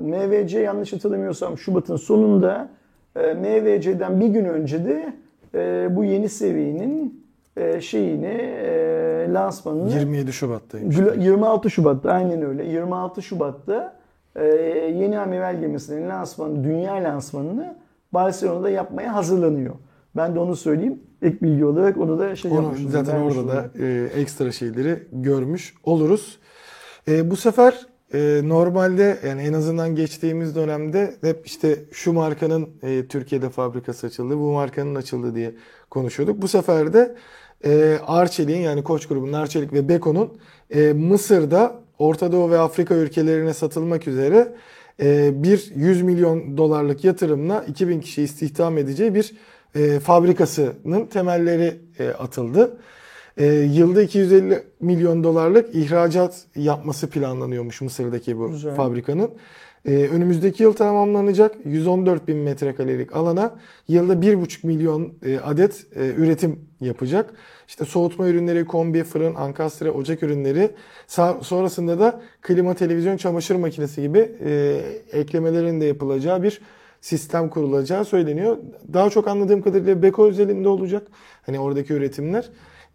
MVC yanlış hatırlamıyorsam Şubat'ın sonunda e, MVC'den bir gün önce de e, bu yeni seviyenin e, şeyini e, lansmanını 27 Şubat'taymış. Gül- 26 Şubat'ta aynen öyle. 26 Şubat'ta e, yeni amiral gemisinin lansmanı, dünya lansmanını Barcelona'da yapmaya hazırlanıyor. Ben de onu söyleyeyim. Ek bilgi olarak onu da şey Onu yapmış olayım, zaten orada da e, ekstra şeyleri görmüş oluruz. E, bu sefer e, normalde yani en azından geçtiğimiz dönemde hep işte şu markanın e, Türkiye'de fabrikası açıldı, bu markanın açıldı diye konuşuyorduk. Bu sefer de e, Arçelik'in yani Koç grubunun Arçelik ve Beko'nun e, Mısır'da Orta Doğu ve Afrika ülkelerine satılmak üzere e, bir 100 milyon dolarlık yatırımla 2000 kişi istihdam edeceği bir e, fabrikasının temelleri e, atıldı. E, yılda 250 milyon dolarlık ihracat yapması planlanıyormuş Mısır'daki bu Güzel. fabrikanın. E, önümüzdeki yıl tamamlanacak 114 bin metrekarelik alana yılda 1,5 milyon e, adet e, üretim yapacak. İşte soğutma ürünleri, kombi, fırın, ankastre, ocak ürünleri sonrasında da klima, televizyon, çamaşır makinesi gibi e, eklemelerin de yapılacağı bir sistem kurulacağı söyleniyor. Daha çok anladığım kadarıyla Beko özelinde olacak. Hani oradaki üretimler.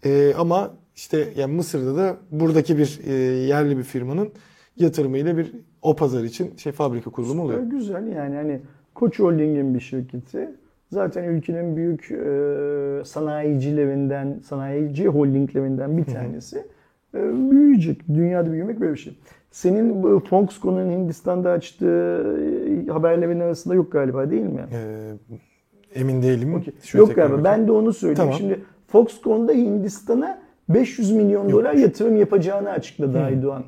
Ee, ama işte yani Mısır'da da buradaki bir e, yerli bir firmanın yatırımıyla bir o pazar için şey fabrika kurulumu oluyor. Güzel yani hani Koç Holding'in bir şirketi. Zaten ülkenin büyük e, sanayicilerinden, sanayici holdinglerinden bir tanesi. E, büyüyecek. Dünyada büyümek böyle bir şey. Senin Foxconn'un Hindistan'da açtığı e, haberlerin arasında yok galiba değil mi? Ee, emin değilim. Okey. Şöyle Yok galiba. bakayım. Ben de onu söyleyeyim. Tamam. Şimdi Foxconn'da Hindistan'a 500 milyon dolar yatırım yapacağını açıkladı Aydoğan.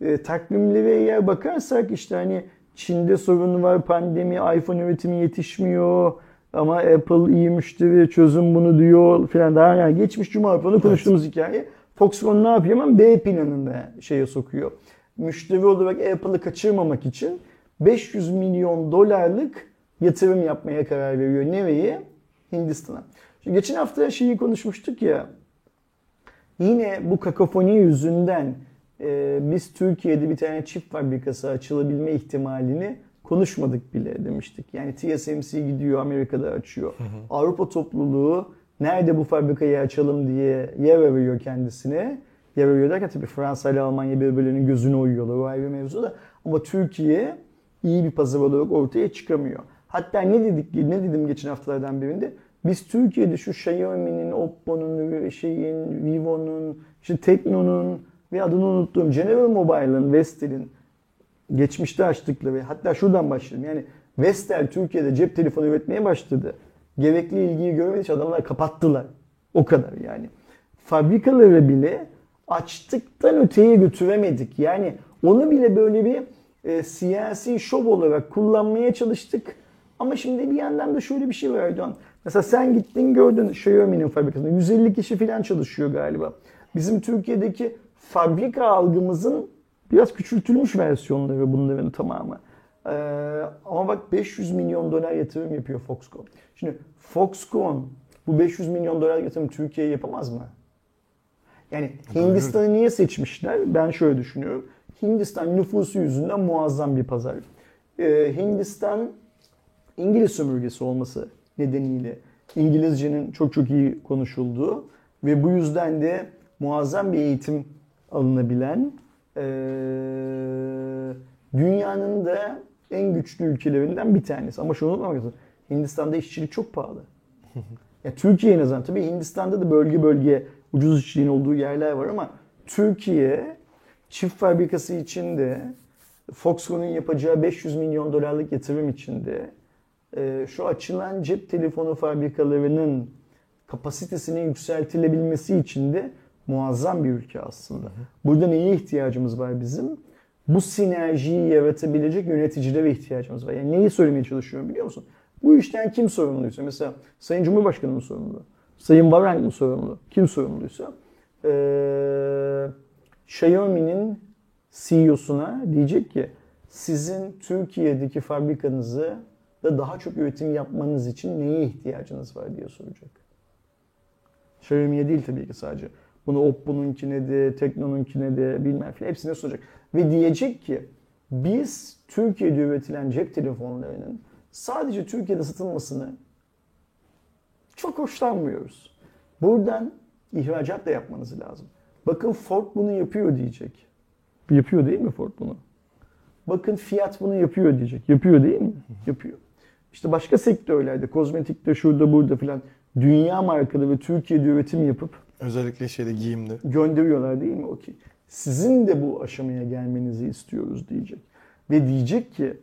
E, takvimlere eğer bakarsak işte hani Çin'de sorun var, pandemi, iPhone üretimi yetişmiyor ama Apple iyi müşteri, çözüm bunu diyor filan. Daha yani geçmiş cuma raporunda konuştuğumuz hikaye. Foxconn ne yapıyor hemen B planında şeye sokuyor. Müşteri olarak Apple'ı kaçırmamak için 500 milyon dolarlık yatırım yapmaya karar veriyor. Nereye? Hindistan'a. Şimdi geçen hafta şeyi konuşmuştuk ya. Yine bu kakofoni yüzünden e, biz Türkiye'de bir tane çip fabrikası açılabilme ihtimalini konuşmadık bile demiştik. Yani TSMC gidiyor Amerika'da açıyor. Avrupa topluluğu nerede bu fabrikayı açalım diye yer veriyor kendisine. Yer veriyor derken tabii Fransa ile Almanya birbirlerinin gözüne uyuyorlar. O ayrı mevzu da. Ama Türkiye iyi bir pazar olarak ortaya çıkamıyor. Hatta ne dedik ne dedim geçen haftalardan birinde? Biz Türkiye'de şu Xiaomi'nin, Oppo'nun, şeyin, Vivo'nun, işte Tekno'nun ve adını unuttuğum General Mobile'ın, Vestel'in geçmişte açtıkları hatta şuradan başlayalım. Yani Vestel Türkiye'de cep telefonu üretmeye başladı. Gerekli ilgiyi görmediği için adamlar kapattılar. O kadar yani. Fabrikaları bile açtıktan öteye götüremedik. Yani onu bile böyle bir e, siyasi şov olarak kullanmaya çalıştık. Ama şimdi bir yandan da şöyle bir şey var Erdoğan. Mesela sen gittin gördün Xiaomi'nin fabrikasında. 150 kişi falan çalışıyor galiba. Bizim Türkiye'deki fabrika algımızın biraz küçültülmüş versiyonları bunların tamamı. Ee, ama bak 500 milyon dolar yatırım yapıyor Foxconn. Şimdi Foxconn bu 500 milyon dolar yatırım Türkiye'ye yapamaz mı? Yani Hindistan'ı niye seçmişler? Ben şöyle düşünüyorum. Hindistan nüfusu yüzünden muazzam bir pazar. Ee, Hindistan İngiliz sömürgesi olması nedeniyle İngilizcenin çok çok iyi konuşulduğu ve bu yüzden de muazzam bir eğitim alınabilen eee, dünyanın da en güçlü ülkelerinden bir tanesi. Ama şunu unutmamak lazım. Hindistan'da işçilik çok pahalı. Ya Türkiye en azından tabii Hindistan'da da bölge bölge ucuz işçiliğin olduğu yerler var ama Türkiye çift fabrikası içinde Foxconn'un yapacağı 500 milyon dolarlık yatırım içinde e, şu açılan cep telefonu fabrikalarının kapasitesinin yükseltilebilmesi için de muazzam bir ülke aslında. Burada neye ihtiyacımız var bizim? Bu sinerjiyi yaratabilecek yöneticilere ihtiyacımız var. Yani neyi söylemeye çalışıyorum biliyor musun? Bu işten kim sorumluysa, mesela Sayın Cumhurbaşkanı mı sorumlu? Sayın Varank mı sorumlu? Kim sorumluysa? Ee, Xiaomi'nin CEO'suna diyecek ki sizin Türkiye'deki fabrikanızı da daha çok üretim yapmanız için neye ihtiyacınız var diye soracak. Xiaomi'ye değil tabii ki sadece. Bunu Oppo'nunkine de, Tekno'nunkine de bilmem filan hepsine soracak. Ve diyecek ki biz Türkiye'de üretilen cep telefonlarının sadece Türkiye'de satılmasını çok hoşlanmıyoruz. Buradan ihracat da yapmanız lazım. Bakın Ford bunu yapıyor diyecek. Yapıyor değil mi Ford bunu? Bakın Fiat bunu yapıyor diyecek. Yapıyor değil mi? Yapıyor. İşte başka sektörlerde, kozmetikte, şurada burada filan dünya markalı ve Türkiye'de üretim yapıp Özellikle şeyde giyimde. gönderiyorlar değil mi? Okey. Sizin de bu aşamaya gelmenizi istiyoruz diyecek. Ve diyecek ki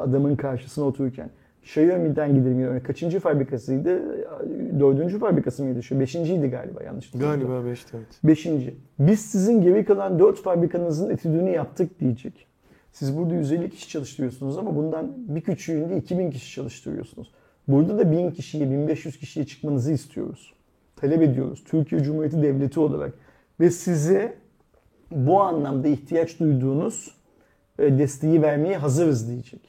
adamın karşısına otururken Xiaomi'den gidelim. Yani kaçıncı fabrikasıydı? Dördüncü fabrikası mıydı? Şu beşinciydi galiba yanlış. Galiba 5'te evet. Beşinci. Biz sizin geri kalan dört fabrikanızın etüdünü yaptık diyecek. Siz burada 150 kişi çalıştırıyorsunuz ama bundan bir küçüğünde 2000 kişi çalıştırıyorsunuz. Burada da 1000 kişiye, 1500 kişiye çıkmanızı istiyoruz. Talep ediyoruz. Türkiye Cumhuriyeti Devleti olarak. Ve size bu anlamda ihtiyaç duyduğunuz e, desteği vermeye hazırız diyecek.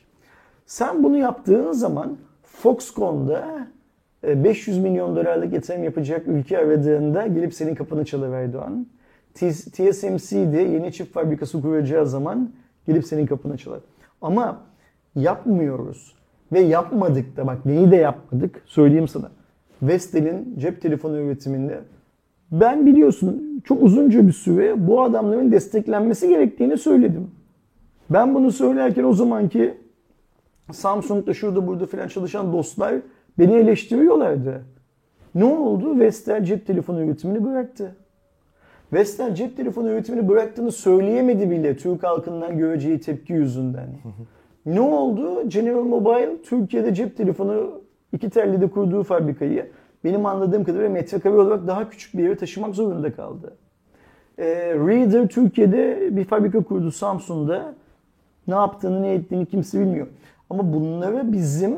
Sen bunu yaptığın zaman Foxconn'da e, 500 milyon dolarlık yatırım yapacak ülke aradığında gelip senin kapını çalar Erdoğan. TSMC'de yeni çip fabrikası kuracağı zaman gelip senin kapını çalar. Ama yapmıyoruz. Ve yapmadık da bak neyi de yapmadık söyleyeyim sana. Vestel'in cep telefonu üretiminde ben biliyorsun çok uzunca bir süre bu adamların desteklenmesi gerektiğini söyledim. Ben bunu söylerken o zamanki Samsung'da şurada burada filan çalışan dostlar beni eleştiriyorlardı. Ne oldu? Vestel cep telefonu üretimini bıraktı. Vestel cep telefonu üretimini bıraktığını söyleyemedi bile Türk halkından göreceği tepki yüzünden. ne oldu? General Mobile Türkiye'de cep telefonu iki telli de kurduğu fabrikayı benim anladığım kadarıyla metrekare olarak daha küçük bir yere taşımak zorunda kaldı. Ee, Reader Türkiye'de bir fabrika kurdu Samsung'da. Ne yaptığını ne ettiğini kimse bilmiyor. Ama bunları bizim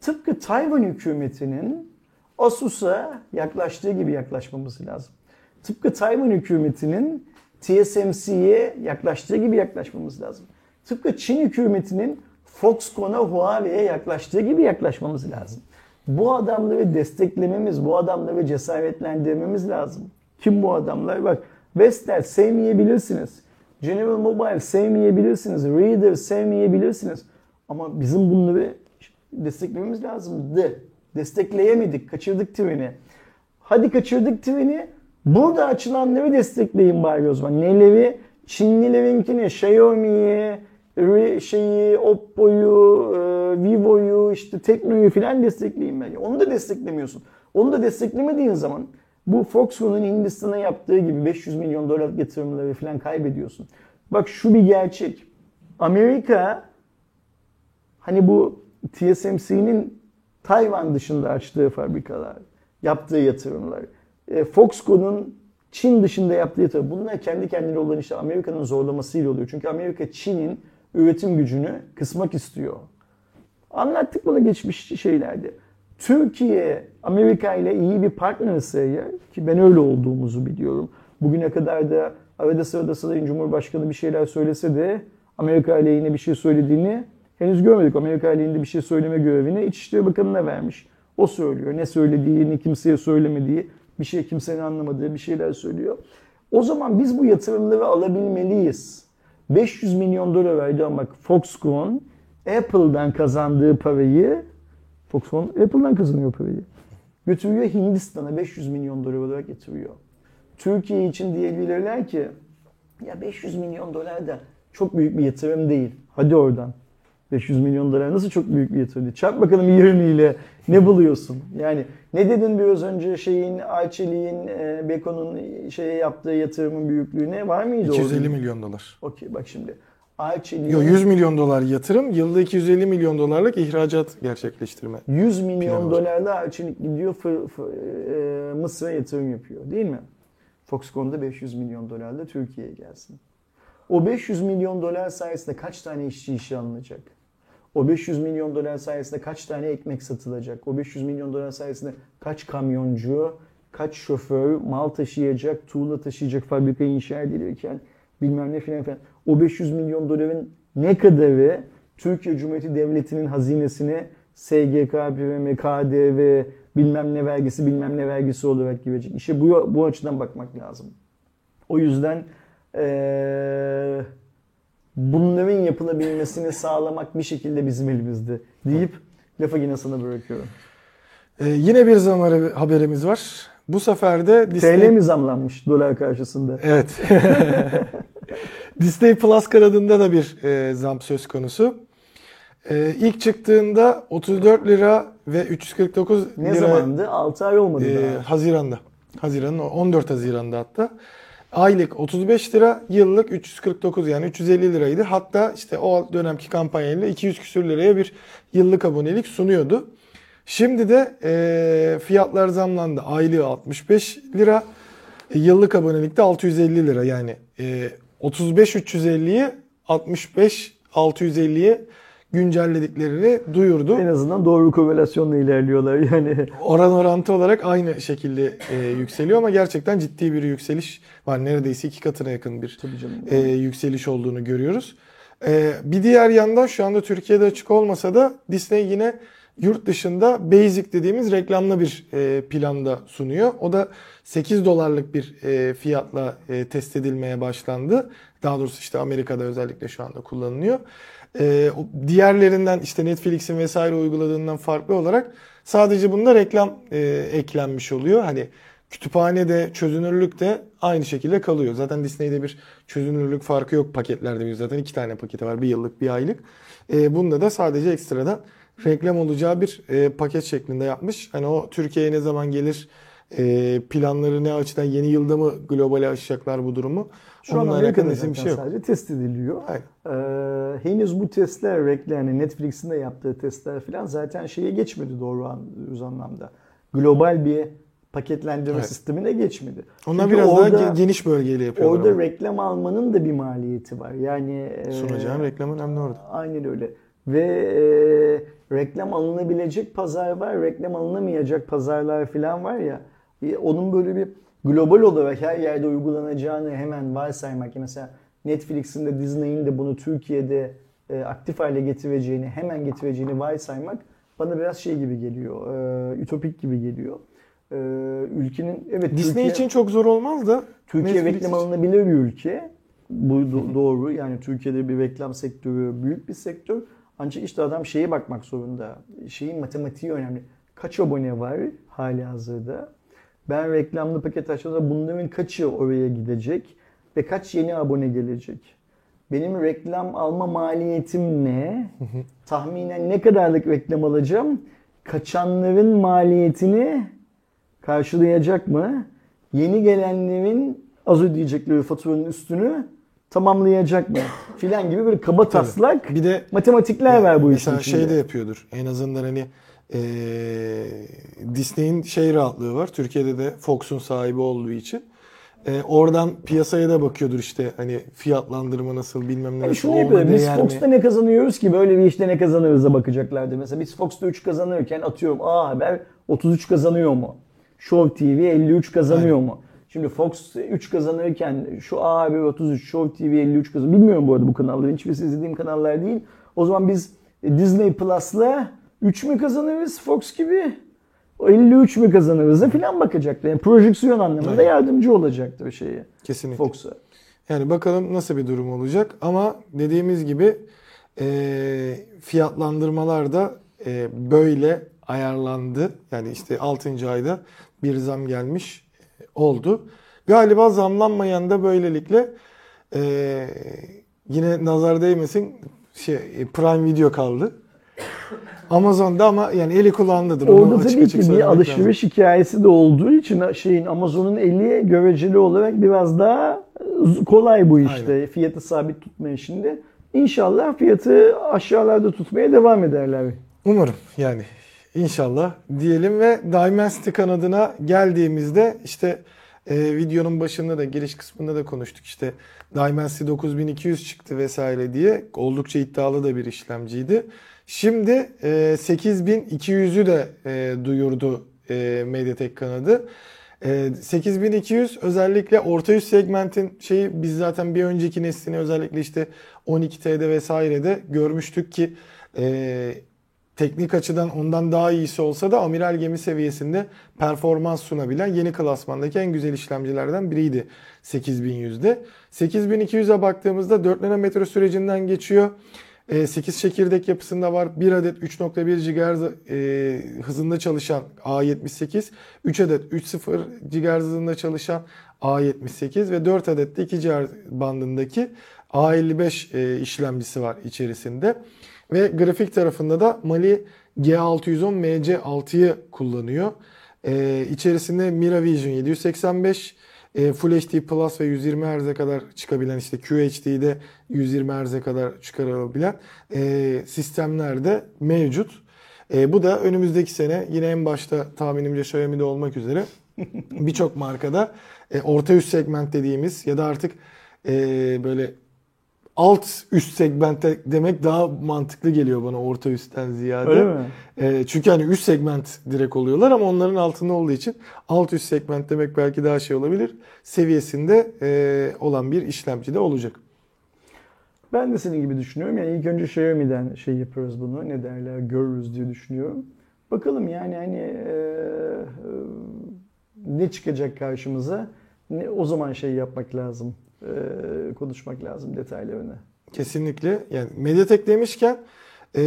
tıpkı Tayvan hükümetinin Asus'a yaklaştığı gibi yaklaşmamız lazım. Tıpkı Tayvan hükümetinin TSMC'ye yaklaştığı gibi yaklaşmamız lazım. Tıpkı Çin hükümetinin Foxconn'a, Huawei'ye yaklaştığı gibi yaklaşmamız lazım. Bu adamları desteklememiz, bu adamları cesaretlendirmemiz lazım. Kim bu adamlar? Bak Vestel sevmeyebilirsiniz. General Mobile sevmeyebilirsiniz. Reader sevmeyebilirsiniz. Ama bizim bunları desteklememiz lazımdı. Destekleyemedik. Kaçırdık treni. Hadi kaçırdık treni. Burada açılanları destekleyin bari o zaman. Neleri? Çinlilerinkini, Xiaomi'yi, şeyi, Oppo'yu, e, Vivo'yu, işte Tekno'yu filan destekleyin bence. Onu da desteklemiyorsun. Onu da desteklemediğin zaman bu Foxconn'un Hindistan'a yaptığı gibi 500 milyon dolar yatırımları filan kaybediyorsun. Bak şu bir gerçek. Amerika hani bu TSMC'nin Tayvan dışında açtığı fabrikalar, yaptığı yatırımlar, e, Foxconn'un Çin dışında yaptığı yatırım. Bunlar kendi kendine olan işte Amerika'nın zorlamasıyla oluyor. Çünkü Amerika Çin'in üretim gücünü kısmak istiyor. Anlattık bunu geçmiş şeylerde. Türkiye Amerika ile iyi bir partnerse eğer ki ben öyle olduğumuzu biliyorum. Bugüne kadar da arada sırada Sayın Cumhurbaşkanı bir şeyler söylese de Amerika aleyhine bir şey söylediğini henüz görmedik. Amerika aleyhinde bir şey söyleme görevini İçişleri Bakanı'na vermiş. O söylüyor. Ne söylediğini kimseye söylemediği, bir şey kimsenin anlamadığı bir şeyler söylüyor. O zaman biz bu yatırımları alabilmeliyiz. 500 milyon dolar verdi ama Foxconn Apple'dan kazandığı parayı Foxconn Apple'dan kazanıyor parayı. Götürüyor Hindistan'a 500 milyon dolar olarak getiriyor. Türkiye için diyebilirler ki ya 500 milyon dolar da çok büyük bir yatırım değil. Hadi oradan. 500 milyon dolar nasıl çok büyük bir yatırım. Çarp bakalım 20 ile ne buluyorsun? Yani ne dedin biraz önce şeyin Arçelik'in, e, Beko'nun şeye yaptığı yatırımın büyüklüğüne var mıydı? 250 orada? milyon dolar. Okey bak şimdi. Arçelik'in Yo 100 milyon dolar yatırım, yılda 250 milyon dolarlık ihracat gerçekleştirme. 100 milyon dolarla Arçelik gidiyor Fır- Fır- e, Mısır'a yatırım yapıyor değil mi? Foxconn'da 500 milyon dolarla Türkiye'ye gelsin. O 500 milyon dolar sayesinde kaç tane işçi işe alınacak? O 500 milyon dolar sayesinde kaç tane ekmek satılacak? O 500 milyon dolar sayesinde kaç kamyoncu, kaç şoför mal taşıyacak, tuğla taşıyacak fabrika inşa edilirken bilmem ne filan filan. O 500 milyon doların ne kadarı Türkiye Cumhuriyeti Devleti'nin hazinesine SGK, PRM, KDV, bilmem ne vergisi, bilmem ne vergisi olarak girecek. İşte bu, bu açıdan bakmak lazım. O yüzden eee bunların yapılabilmesini sağlamak bir şekilde bizim elimizde deyip lafı yine sana bırakıyorum. Ee, yine bir zam haberi- haberimiz var. Bu sefer de Disney... TL mi zamlanmış dolar karşısında? Evet. Disney Plus kanadında da bir e, zam söz konusu. E, ilk çıktığında 34 lira ve 349 Ne lira zamandı? 6 ay olmadı e, daha. Haziran'da. Haziran'ın 14 Haziran'da hatta. Aylık 35 lira, yıllık 349 yani 350 liraydı. Hatta işte o dönemki kampanyayla 200 küsür liraya bir yıllık abonelik sunuyordu. Şimdi de e, fiyatlar zamlandı. Aylığı 65 lira, e, yıllık abonelik de 650 lira. Yani e, 35 350'yi 65 650'ye güncellediklerini duyurdu. En azından doğru korelasyonla ilerliyorlar yani. Oran orantı olarak aynı şekilde e, yükseliyor ama gerçekten ciddi bir yükseliş var. Neredeyse iki katına yakın bir e, yükseliş olduğunu görüyoruz. E, bir diğer yandan şu anda Türkiye'de açık olmasa da Disney yine yurt dışında Basic dediğimiz reklamlı bir e, planda sunuyor. O da 8 dolarlık bir e, fiyatla e, test edilmeye başlandı. Daha doğrusu işte Amerika'da özellikle şu anda kullanılıyor. E, diğerlerinden işte Netflix'in vesaire uyguladığından farklı olarak sadece bunda reklam e, eklenmiş oluyor. Hani kütüphanede çözünürlük de aynı şekilde kalıyor. Zaten Disney'de bir çözünürlük farkı yok paketlerde. Biz Zaten iki tane paketi var. Bir yıllık bir aylık. E, bunda da sadece ekstradan reklam olacağı bir e, paket şeklinde yapmış. Hani o Türkiye'ye ne zaman gelir e, planları ne açıdan yeni yılda mı globale aşacaklar bu durumu? Şu an Amerika'da zaten bir şey yok. sadece test ediliyor. Aynen. Ee, henüz bu testler reklam yani Netflix'in de yaptığı testler falan zaten şeye geçmedi doğru an, anlamda. Global bir paketlendirme Evet. sistemine geçmedi. Onlar Çünkü biraz orada- daha ge- geniş bölgeyle yapıyorlar. Orada ama. reklam almanın da bir maliyeti var. Yani e, Sunacağın reklam önemli orada. Aynen öyle. Ve e, reklam alınabilecek pazar var, reklam alınamayacak pazarlar falan var ya. e, onun böyle bir global olarak her yerde uygulanacağını hemen varsaymak. Mesela Netflix'in de Disney'in de bunu Türkiye'de e, aktif hale getireceğini, hemen getireceğini varsaymak bana biraz şey gibi geliyor. E, ütopik gibi geliyor. E, ülkenin evet Disney Türkiye- için çok zor olmaz da Türkiye Netflix reklam alınabilir bir ülke. Bu do- doğru. Yani Türkiye'de bir reklam sektörü büyük bir sektör. Ancak işte adam şeye bakmak zorunda. Şeyin matematiği önemli. Kaç abone var hali hazırda? Ben reklamlı paket açtığımda bunların kaçı oraya gidecek? Ve kaç yeni abone gelecek? Benim reklam alma maliyetim ne? Tahminen ne kadarlık reklam alacağım? Kaçanların maliyetini karşılayacak mı? Yeni gelenlerin az ödeyecekleri faturanın üstünü tamamlayacak mı? Filan gibi böyle kaba taslak bir de matematikler var bu işin Mesela içinde. şey de yapıyordur. En azından hani eee Disney'in şey rahatlığı var. Türkiye'de de Fox'un sahibi olduğu için. Eee, oradan piyasaya da bakıyordur işte hani fiyatlandırma nasıl bilmem ne Yani nasıl ona yapıyor. Biz değer mi? Fox'ta ne kazanıyoruz ki böyle bir işte ne kazanırız'a bakacaklardı. Mesela biz Fox'ta 3 kazanırken atıyorum A Haber 33 kazanıyor mu? Show TV 53 kazanıyor mu? Şimdi Fox 3 kazanırken şu A Haber 33, Show TV 53 kazanıyor. Bilmiyorum bu arada bu kanalları. Hiçbirisi izlediğim kanallar değil. O zaman biz Disney Plus'la 3 mü kazanırız Fox gibi? 53 mü kazanırız falan bakacaktır. Yani projeksiyon anlamında Evet. yardımcı olacaktır şeye Kesinlikle. Fox'a. Yani bakalım nasıl bir durum olacak ama dediğimiz gibi e, fiyatlandırmalar da e, böyle ayarlandı. Yani işte 6. ayda bir zam gelmiş e, oldu. Galiba zamlanmayan da böylelikle e, yine nazar değmesin şey, e, Prime Video kaldı. Amazon'da ama yani eli kulağındadır. Onu Orada açık tabii açık ki bir söylemek lazım. alışveriş hikayesi de olduğu için şeyin Amazon'un eli göreceli olarak biraz daha kolay bu işte. Fiyatı sabit tutma işinde. İnşallah fiyatı aşağılarda tutmaya devam ederler. Umarım yani inşallah diyelim ve Dimensity kanadına geldiğimizde işte e, videonun başında da giriş kısmında da konuştuk işte Dimensity 9200 çıktı vesaire diye oldukça iddialı da bir işlemciydi. Şimdi e, 8200'ü de e, duyurdu e, Mediatek kanadı. E, 8200 özellikle orta üst segmentin şeyi biz zaten bir önceki neslini özellikle işte 12T'de vesairede görmüştük ki e, teknik açıdan ondan daha iyisi olsa da amiral gemi seviyesinde performans sunabilen yeni klasmandaki en güzel işlemcilerden biriydi 8100'de. 8200'e baktığımızda 4 nanometre sürecinden geçiyor. 8 çekirdek yapısında var. 1 adet 3.1 GHz e, hızında çalışan A78, 3 adet 3.0 GHz hızında çalışan A78 ve 4 adet de 2 GHz bandındaki A55 e, işlemcisi var içerisinde. Ve grafik tarafında da Mali G610 MC6'yı kullanıyor. Ee, içerisinde MiraVision 785, e, Full HD Plus ve 120 Hz'e kadar çıkabilen işte QHD'de 120 Hz'e kadar çıkarılabilen e, sistemler de mevcut. E, bu da önümüzdeki sene yine en başta tahminimce Xiaomi'de olmak üzere birçok markada e, orta üst segment dediğimiz ya da artık e, böyle alt üst segmentte demek daha mantıklı geliyor bana orta üstten ziyade. Öyle mi? E, çünkü hani üst segment direkt oluyorlar ama onların altında olduğu için alt üst segment demek belki daha şey olabilir. Seviyesinde e, olan bir işlemci de olacak. Ben de senin gibi düşünüyorum. Yani ilk önce Xiaomi'den şey yaparız bunu. Ne derler görürüz diye düşünüyorum. Bakalım yani hani e, e, ne çıkacak karşımıza. Ne, o zaman şey yapmak lazım. E, konuşmak lazım detaylarını. Kesinlikle. Yani Mediatek demişken e,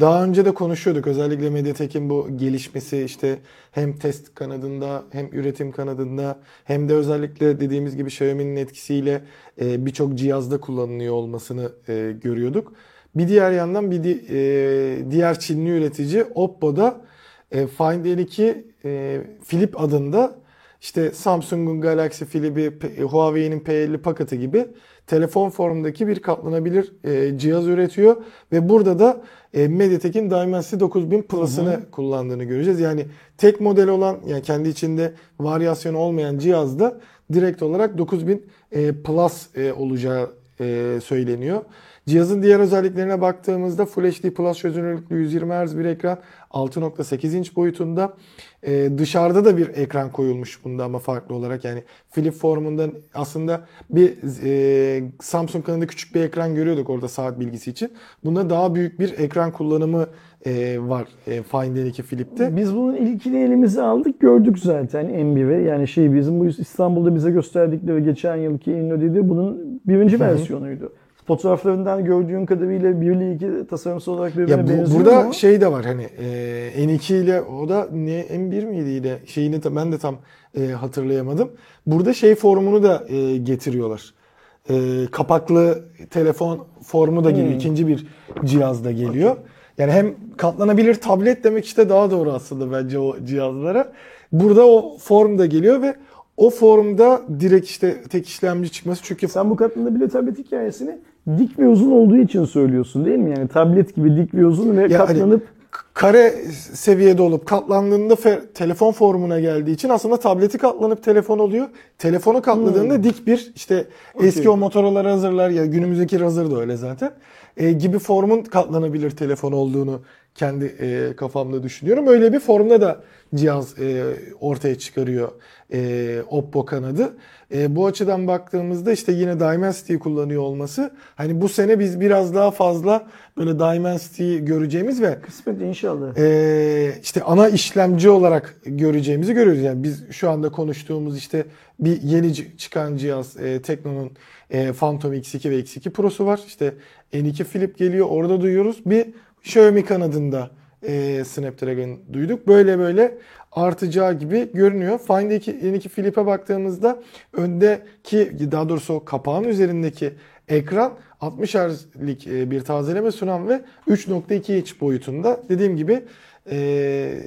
daha önce de konuşuyorduk. Özellikle Mediatek'in bu gelişmesi işte hem test kanadında hem üretim kanadında hem de özellikle dediğimiz gibi Xiaomi'nin etkisiyle e, birçok cihazda kullanılıyor olmasını e, görüyorduk. Bir diğer yandan bir di- diğer Çinli üretici Oppo'da e, Find N2 e, adında işte Samsung'un Galaxy Flip'i, Huawei'nin P50 paketi gibi telefon formundaki bir katlanabilir e, cihaz üretiyor ve burada da e, Mediatek'in Dimensity 9000 Plus'ını kullandığını göreceğiz. Yani tek model olan yani kendi içinde varyasyonu olmayan cihazda direkt olarak 9000 e, Plus e, olacağı e, söyleniyor. Cihazın diğer özelliklerine baktığımızda Full HD Plus çözünürlüklü 120 Hz bir ekran 6.8 inç boyutunda. Ee, dışarıda da bir ekran koyulmuş bunda ama farklı olarak yani flip formundan aslında bir e, Samsung kanalında küçük bir ekran görüyorduk orada saat bilgisi için. Bunda daha büyük bir ekran kullanımı e, var e, Find N2 Flip'te. Biz bunun ilkini elimize aldık gördük zaten M1'i. Yani şey bizim bu İstanbul'da bize gösterdikleri geçen yılki InnoD'de bunun birinci versiyonuydu. Fotoğraflarından gördüğün kadarıyla 1 ile 2 tasarımsal olarak birbirine Ya bu, benziyor burada ama şey de var hani e, N2 ile o da ne M1 miydi yine şeyini de ben de tam e, hatırlayamadım. Burada şey formunu da e, getiriyorlar. E, kapaklı telefon formu da geliyor. Hmm. İkinci bir cihazda geliyor. Yani hem katlanabilir tablet demek işte daha doğru aslında bence o cihazlara. Burada o form da geliyor ve o formda direkt işte tek işlemci çıkması çünkü sen bu katlanabilir tablet hikayesini dik ve uzun olduğu için söylüyorsun değil mi? Yani tablet gibi dik ve uzun ve Ya hani- katlanıp kare seviyede olup katlandığında fe- telefon formuna geldiği için aslında tableti katlanıp telefon oluyor. Telefonu katladığında dik bir işte eski Okey. o Motorola Razr'lar ya günümüzdeki Razr da öyle zaten. e, gibi formun katlanabilir telefon olduğunu kendi e, kafamda düşünüyorum. Öyle bir formda da cihaz e, ortaya çıkarıyor e, Oppo kanadı. E, bu açıdan baktığımızda işte yine Dimensity'yi kullanıyor olması hani bu sene biz biraz daha fazla böyle Dimensity'yi göreceğimiz ve kısmet inşallah. ee, işte ana işlemci olarak göreceğimizi görüyoruz. Yani biz şu anda konuştuğumuz işte bir yeni çıkan cihaz e, Tekno'nun e, Phantom X2 ve X2 Pro'su var. İşte N2 Flip geliyor orada duyuyoruz. Bir Xiaomi kanadında e, Snapdragon duyduk. Böyle böyle artacağı gibi görünüyor. Find 2, N2 Flip'e baktığımızda öndeki daha doğrusu o kapağın üzerindeki ekran 60 Hz'lik e, bir tazeleme sunan ve 3.2 inç boyutunda. Dediğim gibi e,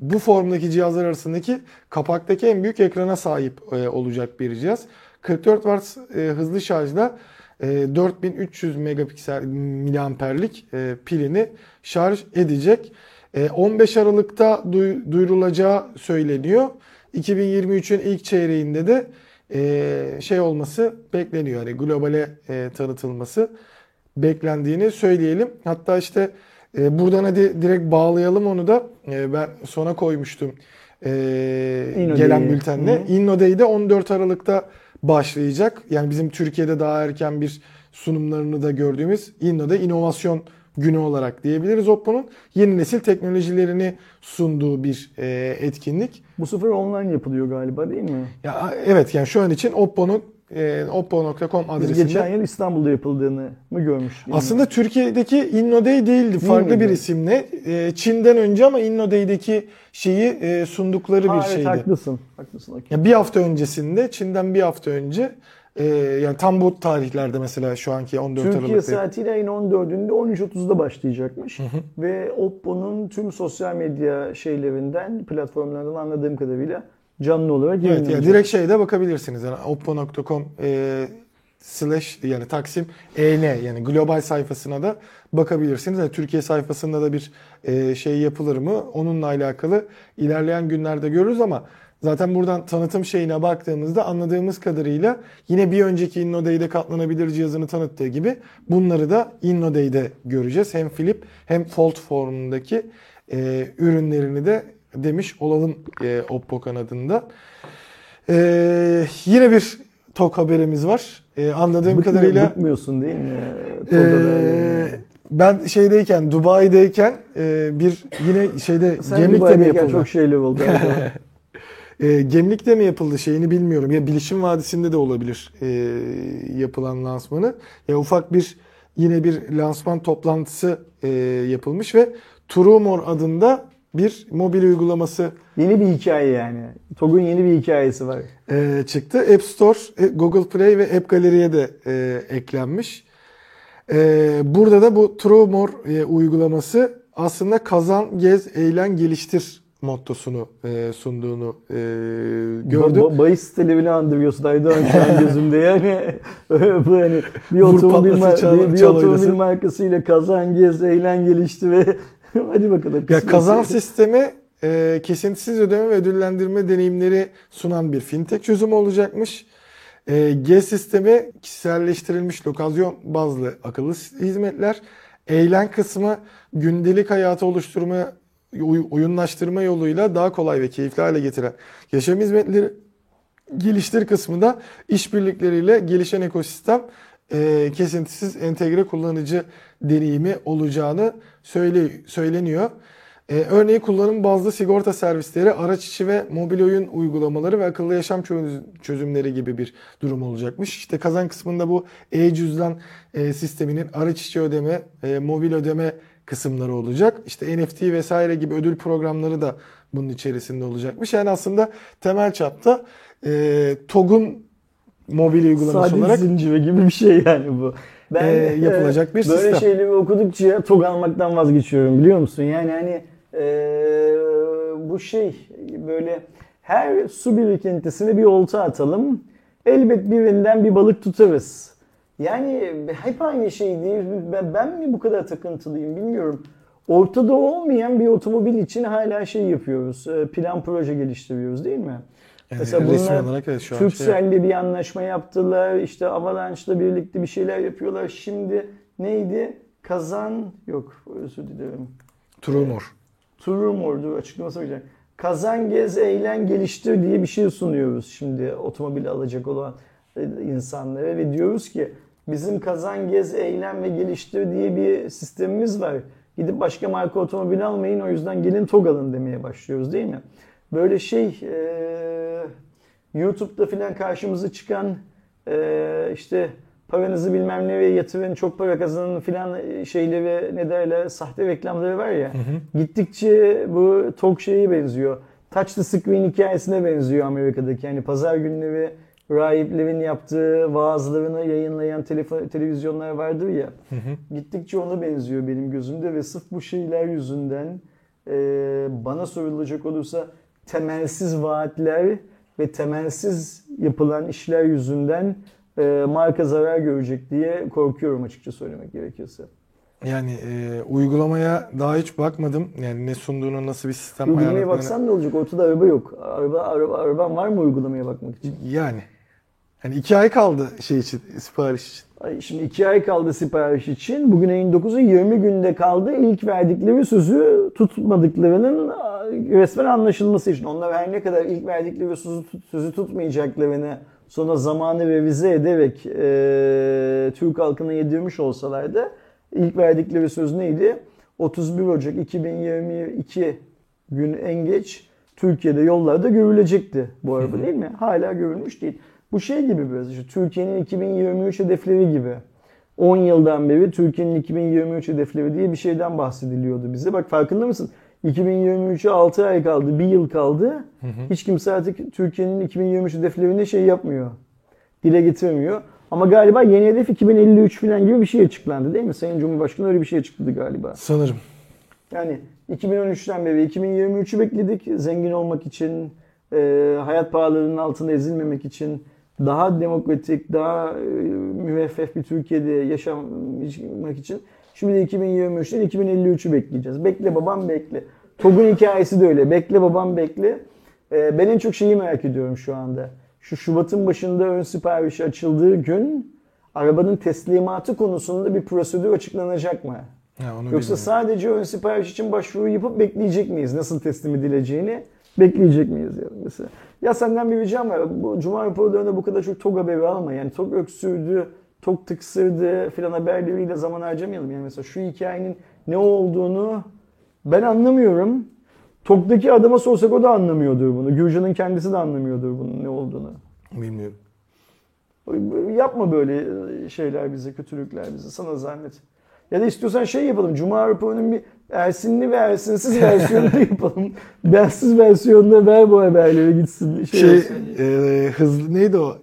bu formdaki cihazlar arasındaki kapaktaki en büyük ekrana sahip e, olacak bir cihaz. 44 Watt e, hızlı şarjla 4300 megapiksel miliamperlik e, pilini şarj edecek. E, 15 Aralık'ta duy- duyurulacağı söyleniyor. 2023'ün ilk çeyreğinde de e, şey olması bekleniyor. Hani globale e, tanıtılması beklendiğini söyleyelim. Hatta işte buradan hadi direkt bağlayalım onu da. Ben sona koymuştum gelen bültenle. InnoDay'de 14 Aralık'ta başlayacak. Yani bizim Türkiye'de daha erken bir sunumlarını da gördüğümüz InnoDay inovasyon günü olarak diyebiliriz Oppo'nun. Yeni nesil teknolojilerini sunduğu bir e, etkinlik. Bu sefer online yapılıyor galiba değil mi? Ya evet yani şu an için Oppo'nun e, oppo.com Biz adresinde. geçen yıl İstanbul'da yapıldığını mı görmüştük? Aslında Türkiye'deki InnoDay değildi. Farklı miydi? bir isimle. E, Çin'den önce ama InnoDay'deki şeyi e, sundukları Ha, bir evet, şeydi. haklısın. Haklısın. okey. Ya bir hafta öncesinde Çin'den bir hafta önce e, yani tam bu tarihlerde mesela şu anki 14 Türkiye Aralık'ta. saatiyle ayın 14'ünde 13.30'da başlayacakmış. Ve Oppo'nun tüm sosyal medya şeylerinden, platformlarından anladığım kadarıyla canlı olarak Evet ya yayınlanacak. direkt şeyde bakabilirsiniz. Yani oppo.com e, slash yani taksim en yani global sayfasına da bakabilirsiniz. Yani Türkiye sayfasında da bir e, şey yapılır mı? Onunla alakalı ilerleyen günlerde görürüz ama zaten buradan tanıtım şeyine baktığımızda anladığımız kadarıyla yine bir önceki InnoDay'de katlanabilir cihazını tanıttığı gibi bunları da InnoDay'de göreceğiz. Hem Flip hem Fold formundaki e, ürünlerini de demiş olalım e, Oppo kanadında. Ee, yine bir TOK haberimiz var. Ee, anladığım Bıkmıyor- kadarıyla Bıkmıyorsun değil mi? Tozada ben şeydeyken Dubai'deyken e, bir yine şeyde Sen Gemlik'te mi yapıldı? çok şeyler oldu. E, Gemlik'te mi yapıldı şeyini bilmiyorum. Ya Bilişim Vadisi'nde de olabilir e, yapılan lansmanı. Ya ufak bir yine bir lansman toplantısı e, yapılmış ve Trumor adında bir mobil uygulaması yeni bir hikaye yani. TOG'un yeni bir hikayesi var. e, çıktı. App Store, e, Google Play ve App Gallery'e de e, eklenmiş. E, burada da bu Trumor e, uygulaması aslında kazan, gez, eğlen, geliştir mottosunu e, sunduğunu e, gördüm. Ba- ba- bahis sitelerini andırıyorsun Aydoğan şu an gözümde yani. bu hani bir otomobil, mar- bir, bir otomobil markasıyla kazan, gez, eğlen gelişti ve hadi bakalım. Ya kazan sistemi e, kesintisiz ödeme ve ödüllendirme deneyimleri sunan bir fintech çözümü olacakmış. E, G sistemi kişiselleştirilmiş lokasyon bazlı akıllı hizmetler. Eğlen kısmı gündelik hayatı oluşturma, oyunlaştırma yoluyla daha kolay ve keyifli hale getiren yaşam hizmetleri. Geliştir kısmında işbirlikleriyle gelişen ekosistem e, kesintisiz entegre kullanıcı deneyimi olacağını söyle, söyleniyor. E, örneğin kullanım bazlı sigorta servisleri, araç içi ve mobil oyun uygulamaları ve akıllı yaşam çöz- çözümleri gibi bir durum olacakmış. İşte kazan kısmında bu e-cüzdan e, sisteminin araç içi ödeme, e, mobil ödeme kısımları olacak. İşte NFT vesaire gibi ödül programları da bunun içerisinde olacakmış. Yani aslında temel çapta e, TOG'un mobil uygulaması Saadet olarak zinciri gibi bir şey yani bu. Ben Ee, yapılacak bir böyle sistem. şeyleri okudukça TOG almaktan vazgeçiyorum biliyor musun? Yani hani ee, bu şey böyle her su birikintisine bir olta atalım. Elbet birinden bir balık tutarız. Yani hep aynı şey değil. Ben, ben mi bu kadar takıntılıyım bilmiyorum. Ortada olmayan bir otomobil için hala şey yapıyoruz. e, Plan proje geliştiriyoruz değil mi? Yani Mesela bunlar olarak evet şu an şey bir anlaşma yaptılar. İşte Avalanche'la birlikte bir şeyler yapıyorlar. Şimdi neydi? Kazan yok özür dilerim. Trumor. Turumor'du açıklaması olacak. Kazan gez eğlen geliştir diye bir şey sunuyoruz şimdi otomobili alacak olan e, insanlara ve diyoruz ki bizim kazan gez eğlen ve geliştir diye bir sistemimiz var. Gidip başka marka otomobil almayın o yüzden gelin TOG alın demeye başlıyoruz değil mi? Böyle şey e, YouTube'da filan karşımıza çıkan e, işte paranızı bilmem nereye yatırın çok para kazanın filan şeyleri ne derler sahte reklamları var ya. Gittikçe bu talk şeyi benziyor. Touch the screen hikayesine benziyor Amerika'daki. Yani pazar günleri rahiplerin yaptığı vaazlarını yayınlayan telefon, televizyonlar vardır ya. Gittikçe ona benziyor benim gözümde ve sırf bu şeyler yüzünden e, bana sorulacak olursa temelsiz vaatler ve temelsiz yapılan işler yüzünden e, marka zarar görecek diye korkuyorum açıkça söylemek gerekirse. Yani e, uygulamaya daha hiç bakmadım. Yani ne sunduğunu, nasıl bir sistem Uygulamaya ayarladığını. baksan ne olacak? Ortada araba yok. Araba, araba, araban var mı uygulamaya bakmak için? Yani Yani iki ay kaldı şey için, sipariş için. Ay, Şimdi iki ay kaldı sipariş için. Bugün ayın 9'u 20 günde kaldı. İlk verdikleri sözü tutmadıklarının resmen anlaşılması için. Onlar her ne kadar ilk verdikleri sözü, sözü tutmayacaklarını sonra zamanı revize ederek e, Türk halkına yedirmiş olsalar da ilk verdikleri söz neydi? 31 Ocak 2022 gün en geç Türkiye'de yollarda görülecekti bu araba değil mi? Hala görülmüş değil. Bu şey gibi biraz işte Türkiye'nin 2023 hedefleri gibi. 10 yıldan beri Türkiye'nin 2023 hedefleri diye bir şeyden bahsediliyordu bize. Bak farkında mısın? 2023'e 6 ay kaldı, 1 yıl kaldı. Hiç kimse artık Türkiye'nin 2023 hedeflerine şey yapmıyor. Dile getirmiyor. Ama galiba yeni hedef 2053 falan gibi bir şey açıklandı değil mi? Sayın Cumhurbaşkanı öyle bir şey açıkladı galiba. Sanırım. Yani 2013'ten beri 2023'ü bekledik zengin olmak için, e, hayat pahalılığının altında ezilmemek için, daha demokratik, daha e, müeffeh bir Türkiye'de yaşamak için. Şimdi de 2023'ten 2053'ü bekleyeceğiz. Bekle babam bekle. TOG'un hikayesi de öyle. Bekle babam bekle. E, ben en çok şeyi merak ediyorum şu anda. Şu Şubat'ın başında ön siparişi açıldığı gün arabanın teslimatı konusunda bir prosedür açıklanacak mı? Ya onu Yoksa bilmiyorum. sadece ön sipariş için başvuru yapıp bekleyecek miyiz? Nasıl teslim edileceğini bekleyecek miyiz yani mesela. Ya senden bir ricam var. Bu Cuma raporlarında bu kadar çok TOG haberi alma. Yani TOG öksürdü, TOG tıksırdı filan haberleriyle zaman harcamayalım. Yani mesela şu hikayenin ne olduğunu ben anlamıyorum. TOG'daki adama sorsak o da anlamıyordur bunu. Gürcan'ın kendisi de anlamıyordur bunun ne olduğunu. Bilmiyorum. Yapma böyle şeyler bize, kötülükler bize. Sana zahmet. Ya da istiyorsan şey yapalım. Cuma raporunun bir Ersinli ve Ersinsiz versiyonunu yapalım. Bensiz versiyonunda ver bu haberleri gitsin. Şey, Şey, olsun. e, hızlı neydi o?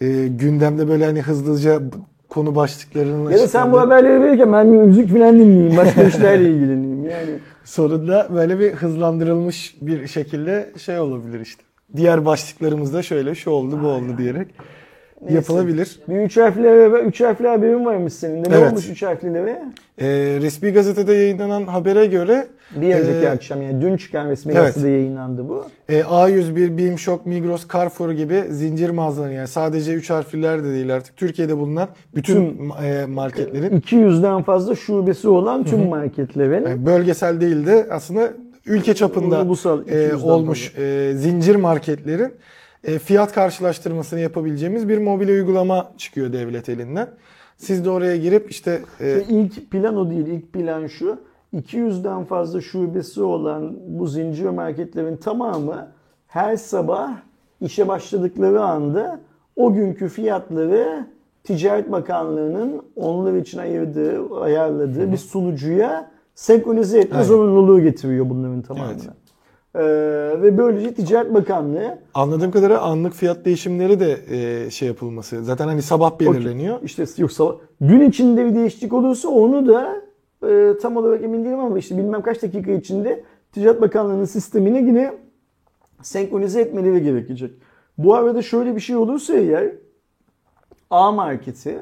E, gündemde böyle hani hızlıca konu başlıklarını ya da sen bu haberleri verirken ben bir müzik falan dinleyeyim. Başka işlerle ilgileneyim. Yani Sonunda böyle bir hızlandırılmış bir şekilde şey olabilir işte. Diğer başlıklarımızda şöyle şu oldu bu oldu diyerek Neyse. yapılabilir. bir üç harfli, haber- üç harfli haberin varmış senin de. Ne Evet. olmuş üç harflilere? E, resmi gazetede yayınlanan habere göre Bir önceki Ee, akşam yani dün çıkan resmi evet. gazetede yayınlandı bu. e, A101, BİM, Migros, Carrefour gibi zincir mağazaların yani sadece 3 harfliler de değil artık Türkiye'de bulunan bütün e, marketlerin 200'den fazla şubesi olan tüm marketlerin yani bölgesel değil de aslında ülke çapında Ulusal e, 200'den olmuş e, zincir marketlerin e, fiyat karşılaştırmasını yapabileceğimiz bir mobil uygulama çıkıyor devlet elinden. Siz de oraya girip işte e, ilk plan o değil. İlk plan şu. 200'den fazla şubesi olan bu zincir marketlerin tamamı her sabah işe başladıkları anda o günkü fiyatları Ticaret Bakanlığı'nın onlar için ayırdığı, ayarladığı bir sunucuya senkronize etme Aynen. zorunluluğu getiriyor bunların tamamını. Evet. Ee, ve böylece Ticaret Bakanlığı anladığım kadarıyla anlık fiyat değişimleri de e, şey yapılması. Zaten hani sabah belirleniyor. İşte yoksa gün içinde bir değişiklik olursa onu da e, tam olarak emin değilim ama işte bilmem kaç dakika içinde Ticaret Bakanlığı'nın sistemine yine senkronize etmeleri gerekecek. Bu arada şöyle bir şey olursa eğer A marketi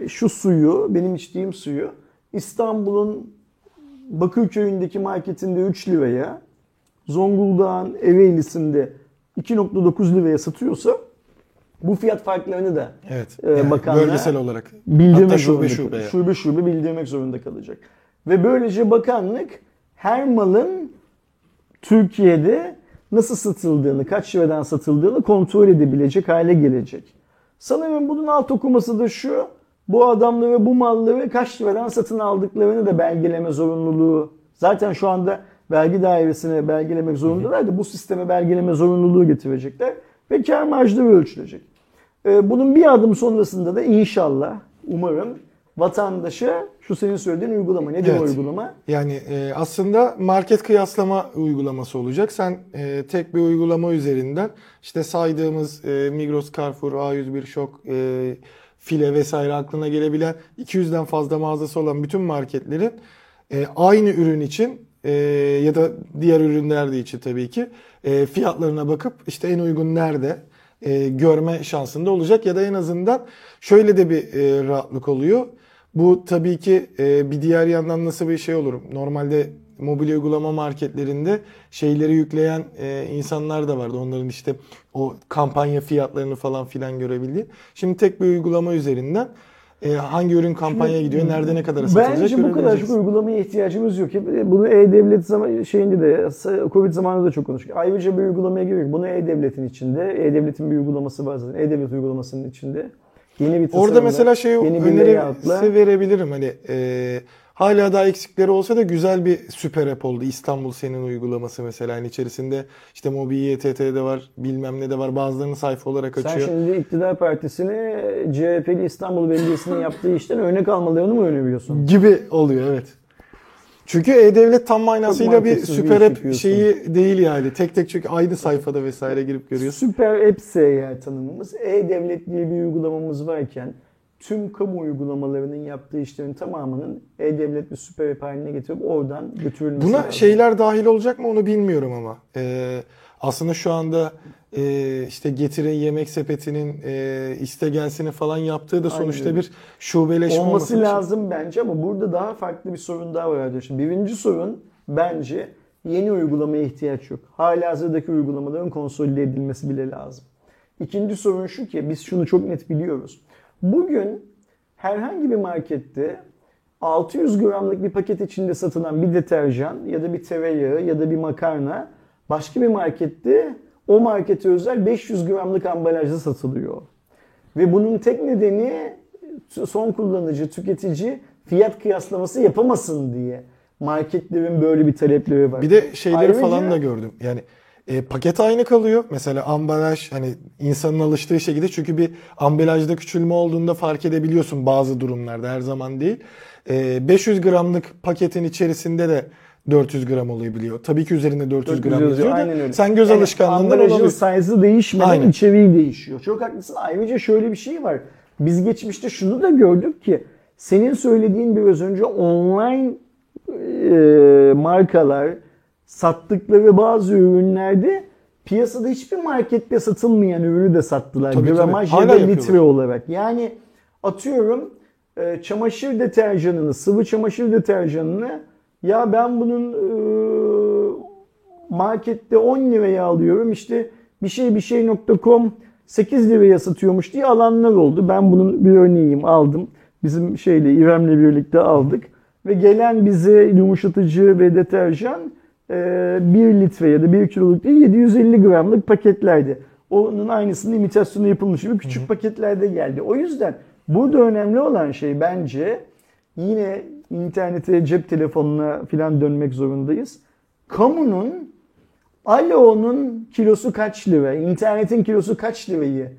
e, şu suyu, benim içtiğim suyu İstanbul'un Bakırköy'ündeki marketinde 3 liraya, Zonguldak'ın Ereğlisi'nde 2.9 liraya satıyorsa bu fiyat farklarını da Evet. Ee, Yani bakanlığa bölgesel olarak. bildirmek Hatta şube zorunda şube. Şube şube bildirmek zorunda kalacak. Ve böylece bakanlık her malın Türkiye'de nasıl satıldığını, kaç liradan satıldığını kontrol edebilecek hale gelecek. Sanırım bunun alt okuması da şu. Bu adamları bu malları kaç liradan satın aldıklarını da belgeleme zorunluluğu. Zaten şu anda vergi dairesine belgelemek zorundalar da bu sisteme belgeleme zorunluluğu getirecekler. Ve kar marjları ölçülecek. Ee, Bunun bir adım sonrasında da inşallah umarım vatandaşa şu senin söylediğin uygulama. Nedir Evet. uygulama? Yani e, aslında market kıyaslama uygulaması olacak. Sen e, tek bir uygulama üzerinden işte saydığımız e, Migros, Carrefour, A101 Şok, e, File vesaire aklına gelebilen 200'den fazla mağazası olan bütün marketlerin e, aynı ürün için e, ya da diğer ürünler de için tabii ki e, fiyatlarına bakıp işte en uygun nerede e, görme şansında olacak ya da en azından şöyle de bir e, rahatlık oluyor. Bu tabii ki e, bir diğer yandan nasıl bir şey olur? Normalde mobil uygulama marketlerinde şeyleri yükleyen e, insanlar da vardı. Onların işte o kampanya fiyatlarını falan filan görebildiği. Şimdi tek bir uygulama üzerinden e, hangi ürün kampanyaya gidiyor, nerede ne kadar satılacak Bence bu kadar çok uygulamaya ihtiyacımız yok. Hep Bunu e-devlet zaman şeyinde de Covid zamanında da çok konuştuk. Ayrıca bir uygulamaya gerek yok. Bunu e-devletin içinde, e-devletin bir uygulaması var zaten. E-devlet uygulamasının içinde. Yeni bir tasarımla, Orada mesela şey yeni bir layout'la verebilirim. Hani e, hala daha eksikleri olsa da güzel bir süper app oldu. İstanbul Senin uygulaması mesela. Hani içerisinde işte Mobi YTT'de var, bilmem ne de var. Bazılarını sayfa olarak sen açıyor. şimdi iktidar partisini CHP'li İstanbul Belediyesi'nin yaptığı işten örnek almalarını mı öneriyorsun? gibi oluyor evet. Çünkü E-Devlet tam manasıyla bir süper app yapıyorsun. şeyi değil yani. Tek tek çünkü aynı sayfada vesaire girip görüyorsun. Süper App eğer tanımımız E-Devlet diye bir uygulamamız varken tüm kamu uygulamalarının yaptığı işlerin tamamının E-Devlet bir süper app haline getirip oradan götürülmesi Buna lazım. şeyler dahil olacak mı onu bilmiyorum ama. Ee, aslında şu anda e, işte Getir'in yemek sepetinin e, istegensini falan yaptığı da Aynen sonuçta öyle. bir şubeleşme olması için. lazım bence ama burada daha farklı bir sorun daha var arkadaşlar. Birinci sorun bence yeni uygulamaya ihtiyaç yok. Hala hazırdaki uygulamaların konsolide edilmesi bile lazım. İkinci sorun şu ki biz şunu çok net biliyoruz. Bugün herhangi bir markette 600 gramlık bir paket içinde satılan bir deterjan ya da bir tereyağı ya da bir makarna başka bir markette o markete özel 500 gramlık ambalajda satılıyor. Ve bunun tek nedeni son kullanıcı, tüketici fiyat kıyaslaması yapamasın diye. Marketlerin böyle bir talepleri var. Bir de şeyleri Ayrıca- falan da gördüm. Yani e, paket aynı kalıyor. Mesela ambalaj hani insanın alıştığı şekilde çünkü bir ambalajda küçülme olduğunda fark edebiliyorsun bazı durumlarda her zaman değil. E, 500 gramlık paketin içerisinde de 400 gram olabiliyor. Tabii ki üzerinde 400 gram yazıyor, aynen öyle. sen göz Yani alışkanlığından olabilir. size'ı değişmeden Aynen. içeriği değişiyor. Çok haklısın. Ayrıca şöyle bir şey var. Biz geçmişte şunu da gördük ki senin söylediğin biraz önce online e, markalar sattıkları bazı ürünlerde piyasada hiçbir markette satılmayan ürünü de sattılar. Tabii, tabii. Gramaj ya Hala da litre olarak. Yani atıyorum e, çamaşır deterjanını, sıvı çamaşır deterjanını ya ben bunun e, markette 10 liraya alıyorum işte bir şey bir şey.com 8 liraya satıyormuş diye alanlar oldu. Ben bunun bir örneğiyim aldım. Bizim şeyle İrem'le birlikte aldık. Ve gelen bize yumuşatıcı ve deterjan 1 litre ya da 1 kiloluk değil 750 gramlık paketlerdi. Onun aynısının imitasyonu yapılmış gibi küçük paketlerde geldi. O yüzden burada önemli olan şey bence yine internete, cep telefonuna filan dönmek zorundayız. Kamunun Alo'nun kilosu kaç lira, internetin kilosu kaç lirayı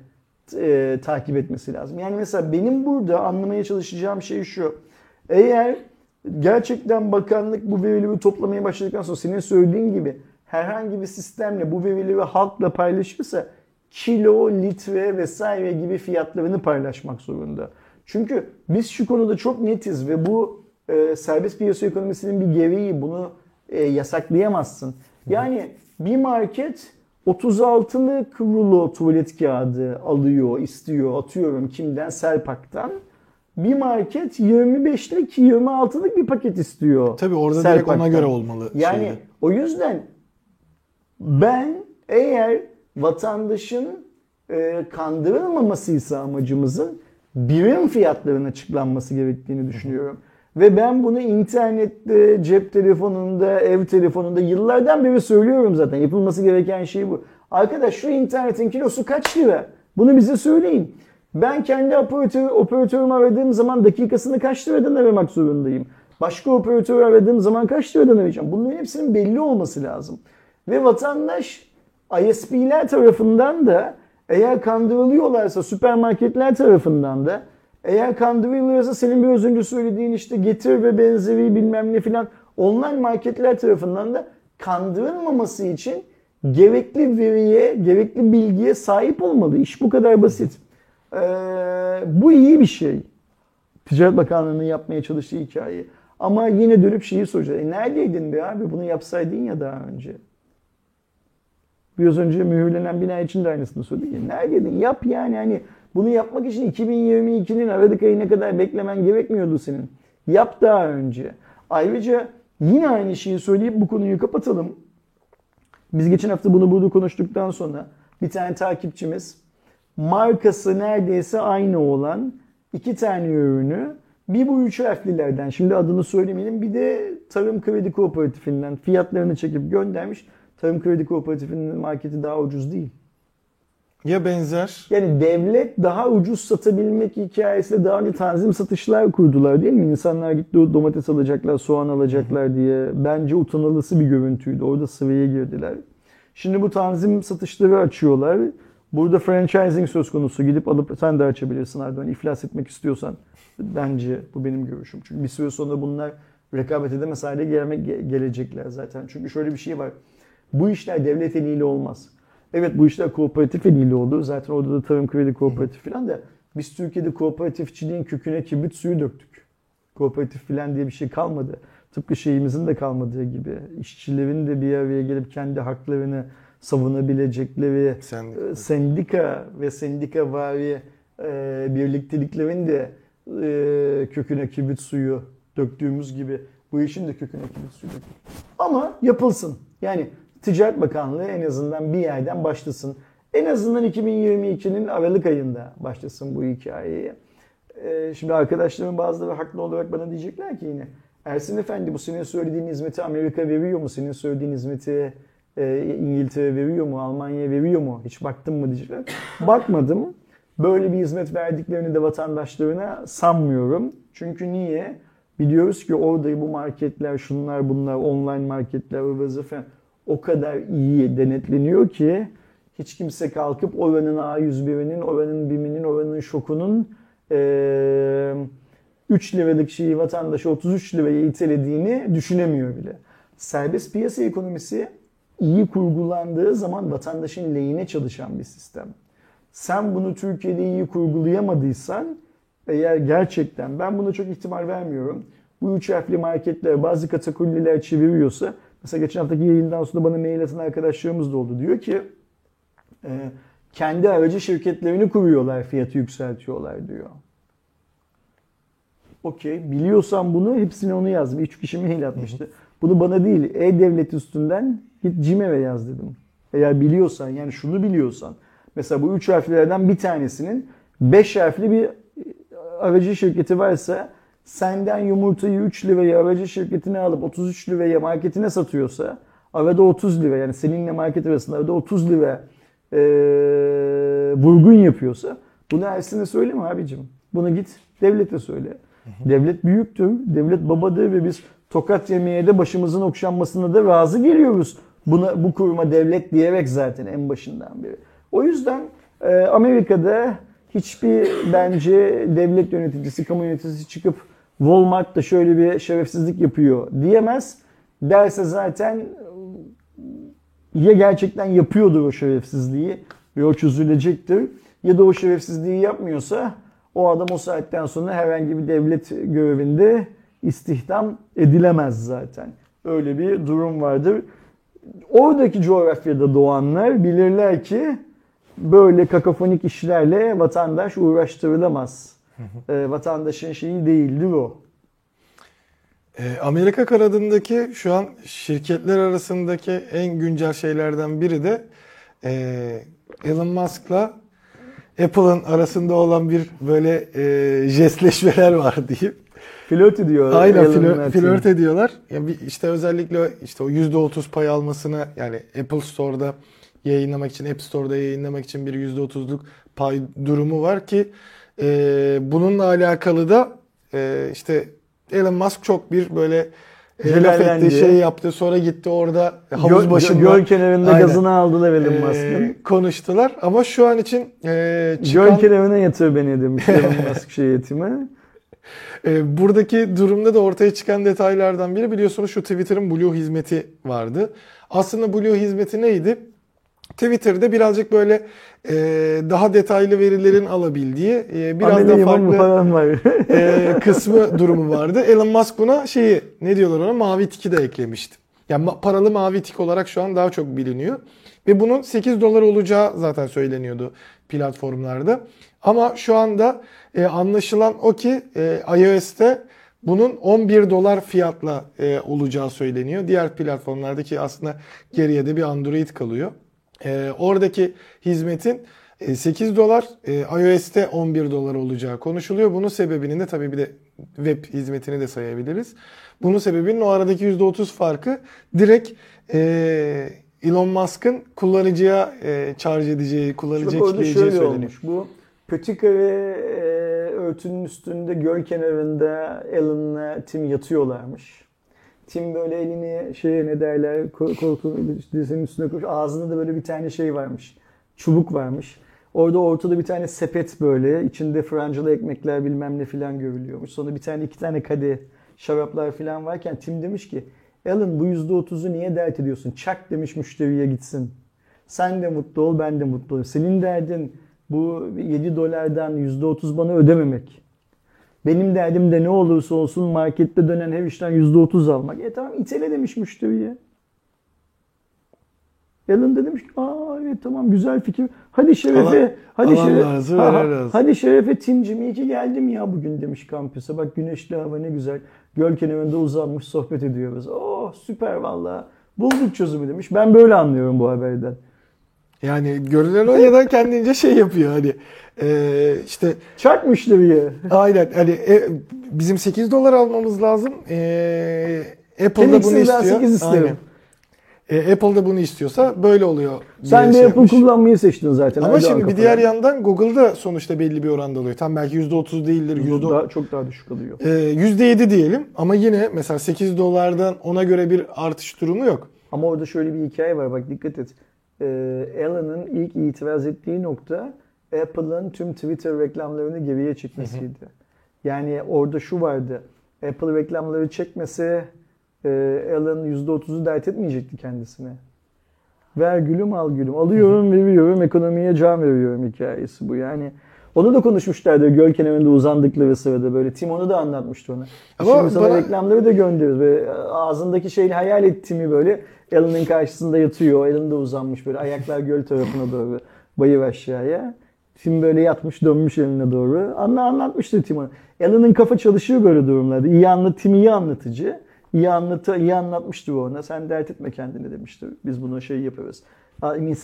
e, takip etmesi lazım. Yani mesela benim burada anlamaya çalışacağım şey şu. Eğer gerçekten bakanlık bu verileri toplamaya başladıktan sonra senin söylediğin gibi herhangi bir sistemle bu verileri halkla paylaşırsa kilo, litre vesaire gibi fiyatlarını paylaşmak zorunda. Çünkü biz şu konuda çok netiz ve bu e, serbest piyasa ekonomisinin bir gereği bunu e, yasaklayamazsın. Yani bir market 36'lı rulo tuvalet kağıdı alıyor, istiyor, atıyorum kimden? Selpak'tan. Bir market 25'lik, 26'lık bir paket istiyor. Tabii orada direkt ona göre olmalı. Yani şeyde. o yüzden ben eğer vatandaşın e, kandırılmamasıysa amacımızın birim fiyatların açıklanması gerektiğini düşünüyorum. Ve ben bunu internette, cep telefonunda, ev telefonunda yıllardan beri söylüyorum zaten. Yapılması gereken şey bu. Arkadaş şu internetin kilosu kaç lira? Bunu bize söyleyin. Ben kendi operatör, operatörümü aradığım zaman dakikasını kaç liradan aramak zorundayım? Başka operatörü aradığım zaman kaç liradan arayacağım? Bunların hepsinin belli olması lazım. Ve vatandaş ISP'ler tarafından da eğer kandırılıyorlarsa süpermarketler tarafından da eğer kandırılıyorsa senin biraz önce söylediğin işte getir ve benzeri bilmem ne filan online marketler tarafından da kandırılmaması için gerekli veriye, gerekli bilgiye sahip olmalı. İş bu kadar basit. Ee, bu iyi bir şey. Ticaret Bakanlığı'nın yapmaya çalıştığı hikaye. Ama yine dönüp şeyi soracağız. E neredeydin be abi? Bunu yapsaydın ya daha önce. Biraz önce mühürlenen bina için de aynısını söyledik. E neredeydin? Yap yani hani bunu yapmak için 2022'nin Aralık ayına kadar beklemen gerekmiyordu senin. Yap daha önce. Ayrıca Yine aynı şeyi söyleyip bu konuyu kapatalım. Biz geçen hafta bunu burada konuştuktan sonra bir tane takipçimiz markası neredeyse aynı olan iki tane ürünü bir bu üç harflilerden şimdi adını söylemeyelim bir de Tarım Kredi Kooperatifinden fiyatlarını çekip göndermiş. Tarım Kredi Kooperatifinin marketi daha ucuz değil. Ya benzer Yani devlet daha ucuz satabilmek hikayesiyle daha önce tanzim satışlar kurdular değil mi? İnsanlar gitti domates alacaklar, soğan alacaklar diye. Bence utanılısı bir görüntüydü. Orada sıraya girdiler. Şimdi bu tanzim satışları açıyorlar. Burada franchising söz konusu. Gidip alıp sen de açabilirsin Erdoğan. İflas etmek istiyorsan. Bence bu benim görüşüm. Çünkü bir süre sonra bunlar rekabet edemez hale gelmek gelecekler zaten. Çünkü şöyle bir şey var. Bu işler devlet eliyle olmaz. Evet bu işler kooperatif eliyle oldu. Zaten orada da tarım kredi kooperatif falan da biz Türkiye'de kooperatifçiliğin köküne kibrit suyu döktük. Kooperatif falan diye bir şey kalmadı. Tıpkı şeyimizin de kalmadığı gibi. işçilerin de bir araya gelip kendi haklarını savunabilecekleri Sendika. e, sendika ve sendika vari e, birlikteliklerin de e, köküne kibrit suyu döktüğümüz gibi bu işin de köküne kibrit suyu döktük. Ama yapılsın. Yani Ticaret Bakanlığı en azından bir yerden başlasın. En azından 2022'nin Aralık ayında başlasın bu hikayeyi. Ee, şimdi arkadaşlarımın bazıları haklı olarak bana diyecekler ki yine Ersin Efendi bu senin söylediğin hizmeti Amerika veriyor mu? Senin söylediğin hizmeti e, İngiltere veriyor mu? Almanya veriyor mu? Hiç baktın mı diyecekler. Bakmadım. Böyle bir hizmet verdiklerini de vatandaşlarına sanmıyorum. Çünkü niye? Biliyoruz ki orada bu marketler, şunlar bunlar, online marketler, falan o kadar iyi denetleniyor ki hiç kimse kalkıp oranın A101'inin, oranın BİM'inin, oranın şokunun e, 3 liralık şeyi vatandaşa 33 liraya itelediğini düşünemiyor bile. Serbest piyasa ekonomisi iyi kurgulandığı zaman vatandaşın lehine çalışan bir sistem. Sen bunu Türkiye'de iyi kurgulayamadıysan eğer gerçekten ben buna çok ihtimal vermiyorum. Bu üç harfli marketler bazı kategoriler çeviriyorsa Mesela geçen haftaki yayından sonra bana mail atan arkadaşlarımız da oldu. Diyor ki e, kendi aracı şirketlerini kuruyorlar, fiyatı yükseltiyorlar diyor. Okey. Biliyorsan bunu hepsini onu yazdım. Üç kişi mail atmıştı. Bunu bana değil, e-devlet üstünden git CİMER'e yaz dedim. Eğer biliyorsan, yani şunu biliyorsan. Mesela bu üç harflerden bir tanesinin beş harfli bir aracı şirketi varsa senden yumurtayı 3 liraya aracı şirketine alıp 33 liraya marketine satıyorsa arada 30 lira yani seninle market arasında arada 30 lira e, vurgun yapıyorsa bunu Ersin'e söyleme abicim. Bunu git devlete söyle. Devlet büyüktür, devlet babadır ve biz tokat yemeye de başımızın okşanmasına da razı geliyoruz. Buna, bu kuruma devlet diyerek zaten en başından beri. O yüzden e, Amerika'da hiçbir bence devlet yöneticisi, kamu yöneticisi çıkıp Walmart da şöyle bir şerefsizlik yapıyor diyemez. Derse zaten ya gerçekten yapıyordur o şerefsizliği ve o çözülecektir. Ya da o şerefsizliği yapmıyorsa o adam o saatten sonra herhangi bir devlet görevinde istihdam edilemez zaten. Öyle bir durum vardır. Oradaki coğrafyada doğanlar bilirler ki böyle kakafonik işlerle vatandaş uğraştırılamaz. E, vatandaşın şeyi değildir o. E, Amerika kanadındaki şu an şirketler arasındaki en güncel şeylerden biri de e, Elon Musk'la Apple'ın arasında olan bir böyle e, jestleşmeler var diyeyim. Flört ediyor. Aynen Elon flört, ediyorlar. Yani bir- işte özellikle işte o %30 pay almasına yani Apple Store'da yayınlamak için, App Store'da yayınlamak için bir %30'luk pay durumu var ki e, bununla alakalı da e, işte Elon Musk çok bir böyle e, laf etti, şey yaptı. Sonra gitti orada havuz Göl, başında göl kenarında Aynen. gazını aldılar Elon e, Musk'ın. konuştular. Ama şu an için e, Göl çıkan kenarına yatır beni demiş Elon Musk şey yetimi. E, buradaki durumda da ortaya çıkan detaylardan biri biliyorsunuz şu Twitter'ın Blue hizmeti vardı. Aslında Blue hizmeti neydi? Twitter'da birazcık böyle e, daha detaylı verilerin alabildiği e, biraz Ameliyim da farklı e, kısmı durumu vardı. Elon Musk buna şeyi ne diyorlar ona mavi tiki de eklemişti. Yani ma- paralı mavi tik olarak şu an daha çok biliniyor. Ve bunun 8 dolar olacağı zaten söyleniyordu platformlarda. Ama şu anda e, anlaşılan o ki e, iOS'te bunun 11 dolar fiyatla e, olacağı söyleniyor. Diğer platformlardaki aslında geriye de bir Android kalıyor. E, oradaki hizmetin e, 8 dolar, e, iOS'te 11 dolar olacağı konuşuluyor. Bunun sebebinin de tabii bir de web hizmetini de sayabiliriz. Bunun sebebinin o aradaki %30 farkı direkt e, Elon Musk'ın kullanıcıya e, charge edeceği, kullanıcıya kitleyeceği söyleniyor. olmuş. Bu Pötikare e, örtünün üstünde göl kenarında Alan'la Tim yatıyorlarmış. Tim böyle elini şeye ne derler ko- koltuğun dizinin üstüne koymuş. Ağzında da böyle bir tane şey varmış. Çubuk varmış. Orada ortada bir tane sepet böyle. içinde francalı ekmekler bilmem ne filan görülüyormuş. Sonra bir tane iki tane kadeh şaraplar filan varken Tim demiş ki Alan bu %30'u niye dert ediyorsun? Çak demiş müşteriye gitsin. Sen de mutlu ol, ben de mutlu olayım. Senin derdin bu 7 dolardan %30 bana ödememek. Benim derdim de ne olursa olsun markette dönen her işten %30 almak. E tamam itele demiş müşteriye. Alan da demiş ki aa evet tamam güzel fikir. Hadi Şerefe, Allah- hadi Allah Şerefe, razı, Ha, ha, veren razı. hadi Şerefe Timcim iyi ki geldim ya bugün demiş kampüse. Bak güneşli hava ne güzel. Göl kenarında uzanmış sohbet ediyoruz. Oh süper valla. Bulduk çözümü demiş. Ben böyle anlıyorum bu haberden. Yani görünen o ya da kendince şey yapıyor hani e, işte Çak müşteriye. aynen hani e, bizim 8 dolar almamız lazım. E, Apple da bunu istiyor. 8 isterim. Aynen. E, Apple da bunu istiyorsa böyle oluyor. Sen de şey Apple kullanmayı seçtin zaten. Ama Hadi şimdi bir diğer yandan Google'da sonuçta belli bir oranda oluyor. Tam belki %30 değildir. %10. daha, çok daha düşük alıyor. E, %7 diyelim ama yine mesela 8 dolardan ona göre bir artış durumu yok. Ama orada şöyle bir hikaye var bak dikkat et. Alan'ın ilk itiraz ettiği nokta Apple'ın tüm Twitter reklamlarını geriye çekmesiydi. Yani orada şu vardı. Apple reklamları çekmese e, Alan %30'u dert etmeyecekti kendisine. Ver gülüm al gülüm. Alıyorum veriyorum ekonomiye can veriyorum hikayesi bu. Yani onu da konuşmuşlardı göl kenarında uzandıkları sırada böyle. Tim onu da anlatmıştı ona. Ama Şimdi sana bana- reklamları da gönderiyoruz. Böyle ağzındaki şeyi hayal ettiğimi böyle Alan'ın karşısında yatıyor. Alan da uzanmış böyle ayaklar göl tarafına doğru bayır aşağıya. Tim böyle yatmış dönmüş eline doğru. Anla anlatmıştı Tim. Alan'ın kafa çalışıyor böyle durumlarda. İyi anlat, Tim iyi anlatıcı. İyi, anlatı, iyi anlatmıştı ona. Sen dert etme kendini demişti. Biz buna şey yaparız.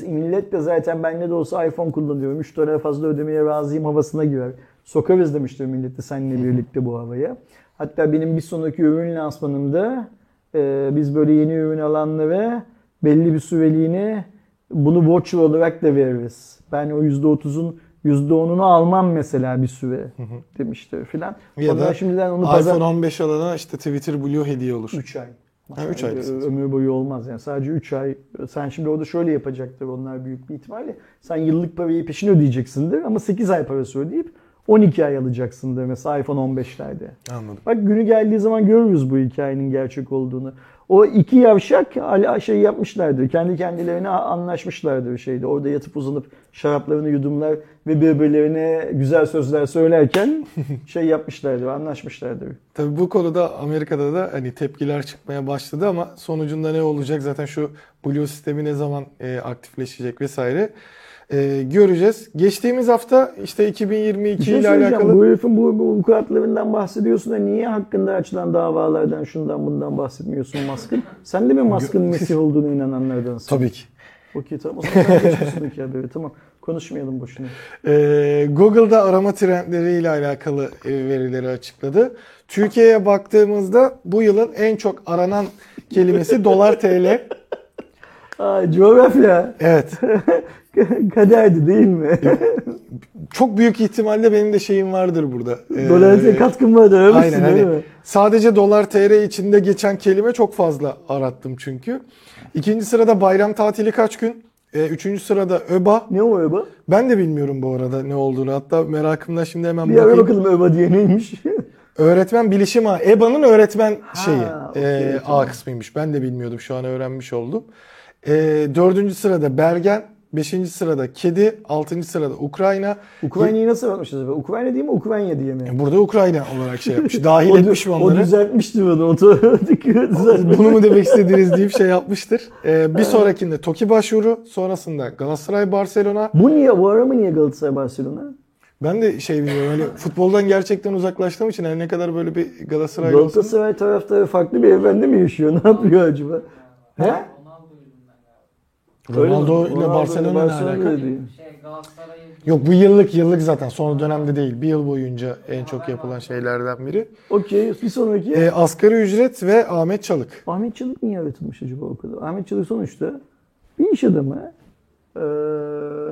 Millet de zaten ben ne de olsa iPhone kullanıyorum. 3 dolara fazla ödemeye razıyım havasına girer. Sokarız demişti millet de seninle birlikte bu havaya. Hatta benim bir sonraki ürün lansmanımda e, biz böyle yeni ürün alanlara belli bir süreliğine bunu voucher olarak da veririz. Ben o %30'un %10'unu almam mesela bir süre demişti filan. Ya Onlar da şimdiden onu pazar... iPhone 15 alana işte Twitter Blue hediye olur. 3 ay. Ha, üç ay Ö- diyorsunuz. Ömür boyu olmaz yani. Sadece 3 ay. Sen şimdi orada şöyle yapacaktır onlar büyük bir ihtimalle. Sen yıllık parayı peşin ödeyeceksindir ama 8 ay parası ödeyip 12 ay alacaksındır mesela iPhone 15'lerde. Anladım. Bak günü geldiği zaman görürüz bu hikayenin gerçek olduğunu. O iki yavşak şey yapmışlardı. Kendi kendilerine anlaşmışlardı şeyde. Orada yatıp uzanıp şaraplarını yudumlar ve birbirlerine güzel sözler söylerken şey yapmışlardı, anlaşmışlardı. Tabii bu konuda Amerika'da da hani tepkiler çıkmaya başladı ama sonucunda ne olacak zaten şu Blue sistemi ne zaman e, aktifleşecek vesaire e, göreceğiz. Geçtiğimiz hafta işte 2022 Bir şey ile alakalı Bu herifin bu, bu avukatlarından bahsediyorsun da niye hakkında açılan davalardan şundan bundan bahsetmiyorsun Musk'ın? Sen de mi Musk'ın Mesih olduğunu inananlardansın? tabii ki. Okey tamam. O zaman sen geçmişsin hikayeleri. Tamam. Konuşmayalım boşuna. E, Google'da arama trendleri ile alakalı e, verileri açıkladı. Türkiye'ye baktığımızda bu yılın en çok aranan kelimesi dolar TL. Ay coğrafya. Evet. Kaderdi değil mi? Çok büyük ihtimalle benim de şeyim vardır burada. E, Dolayısıyla katkın var da Aynen değil hani mi? sadece dolar TL içinde geçen kelime çok fazla arattım çünkü. İkinci sırada bayram tatili kaç gün? E, üçüncü sırada ÖBA. Ne o öba? Ben de bilmiyorum bu arada ne olduğunu. Hatta merakımda şimdi hemen Bir bakayım. bakalım öba diye neymiş? Öğretmen bilişim ağı. EBA'nın öğretmen şeyi. okey, e, tamam. A kısmıymış. Ben de bilmiyordum. Şu an öğrenmiş oldum. E, dördüncü sırada Bergen. Beşinci sırada Kedi. Altıncı sırada Ukrayna. Ukrayna'yı nasıl anlatmışız? acaba? Ukrayna değil mi? Ukrayna diye mi? E, Burada Ukrayna olarak şey yapmış. Dahil O, etmiş mi o onları? düzeltmişti bunu. Otomatik düzeltmiş. Bunu mu demek istediğiniz deyip şey yapmıştır. Ee, bir sonrakinde Toki başvuru, sonrasında Galatasaray Barcelona. Bu niye? Bu ara mı niye Galatasaray Barcelona? Ben de şey bilmiyorum hani futboldan gerçekten uzaklaştığım için her ne kadar böyle bir Galatasaraylı olsam Galatasaray taraftarı farklı bir evrende mi yaşıyor? Ne yapıyor acaba? He? Ronaldo ile Barcelona ne Barcelona alaka? değil. Şey Yok bu yıllık yıllık zaten son dönemde değil. Bir yıl boyunca en çok yapılan şeylerden biri. Okey. Bir sonraki. E, asgari ücret ve Ahmet Çalık. Ahmet Çalık niye yaratılmış acaba o kadar? Ahmet Çalık sonuçta bir iş adamı. Ee,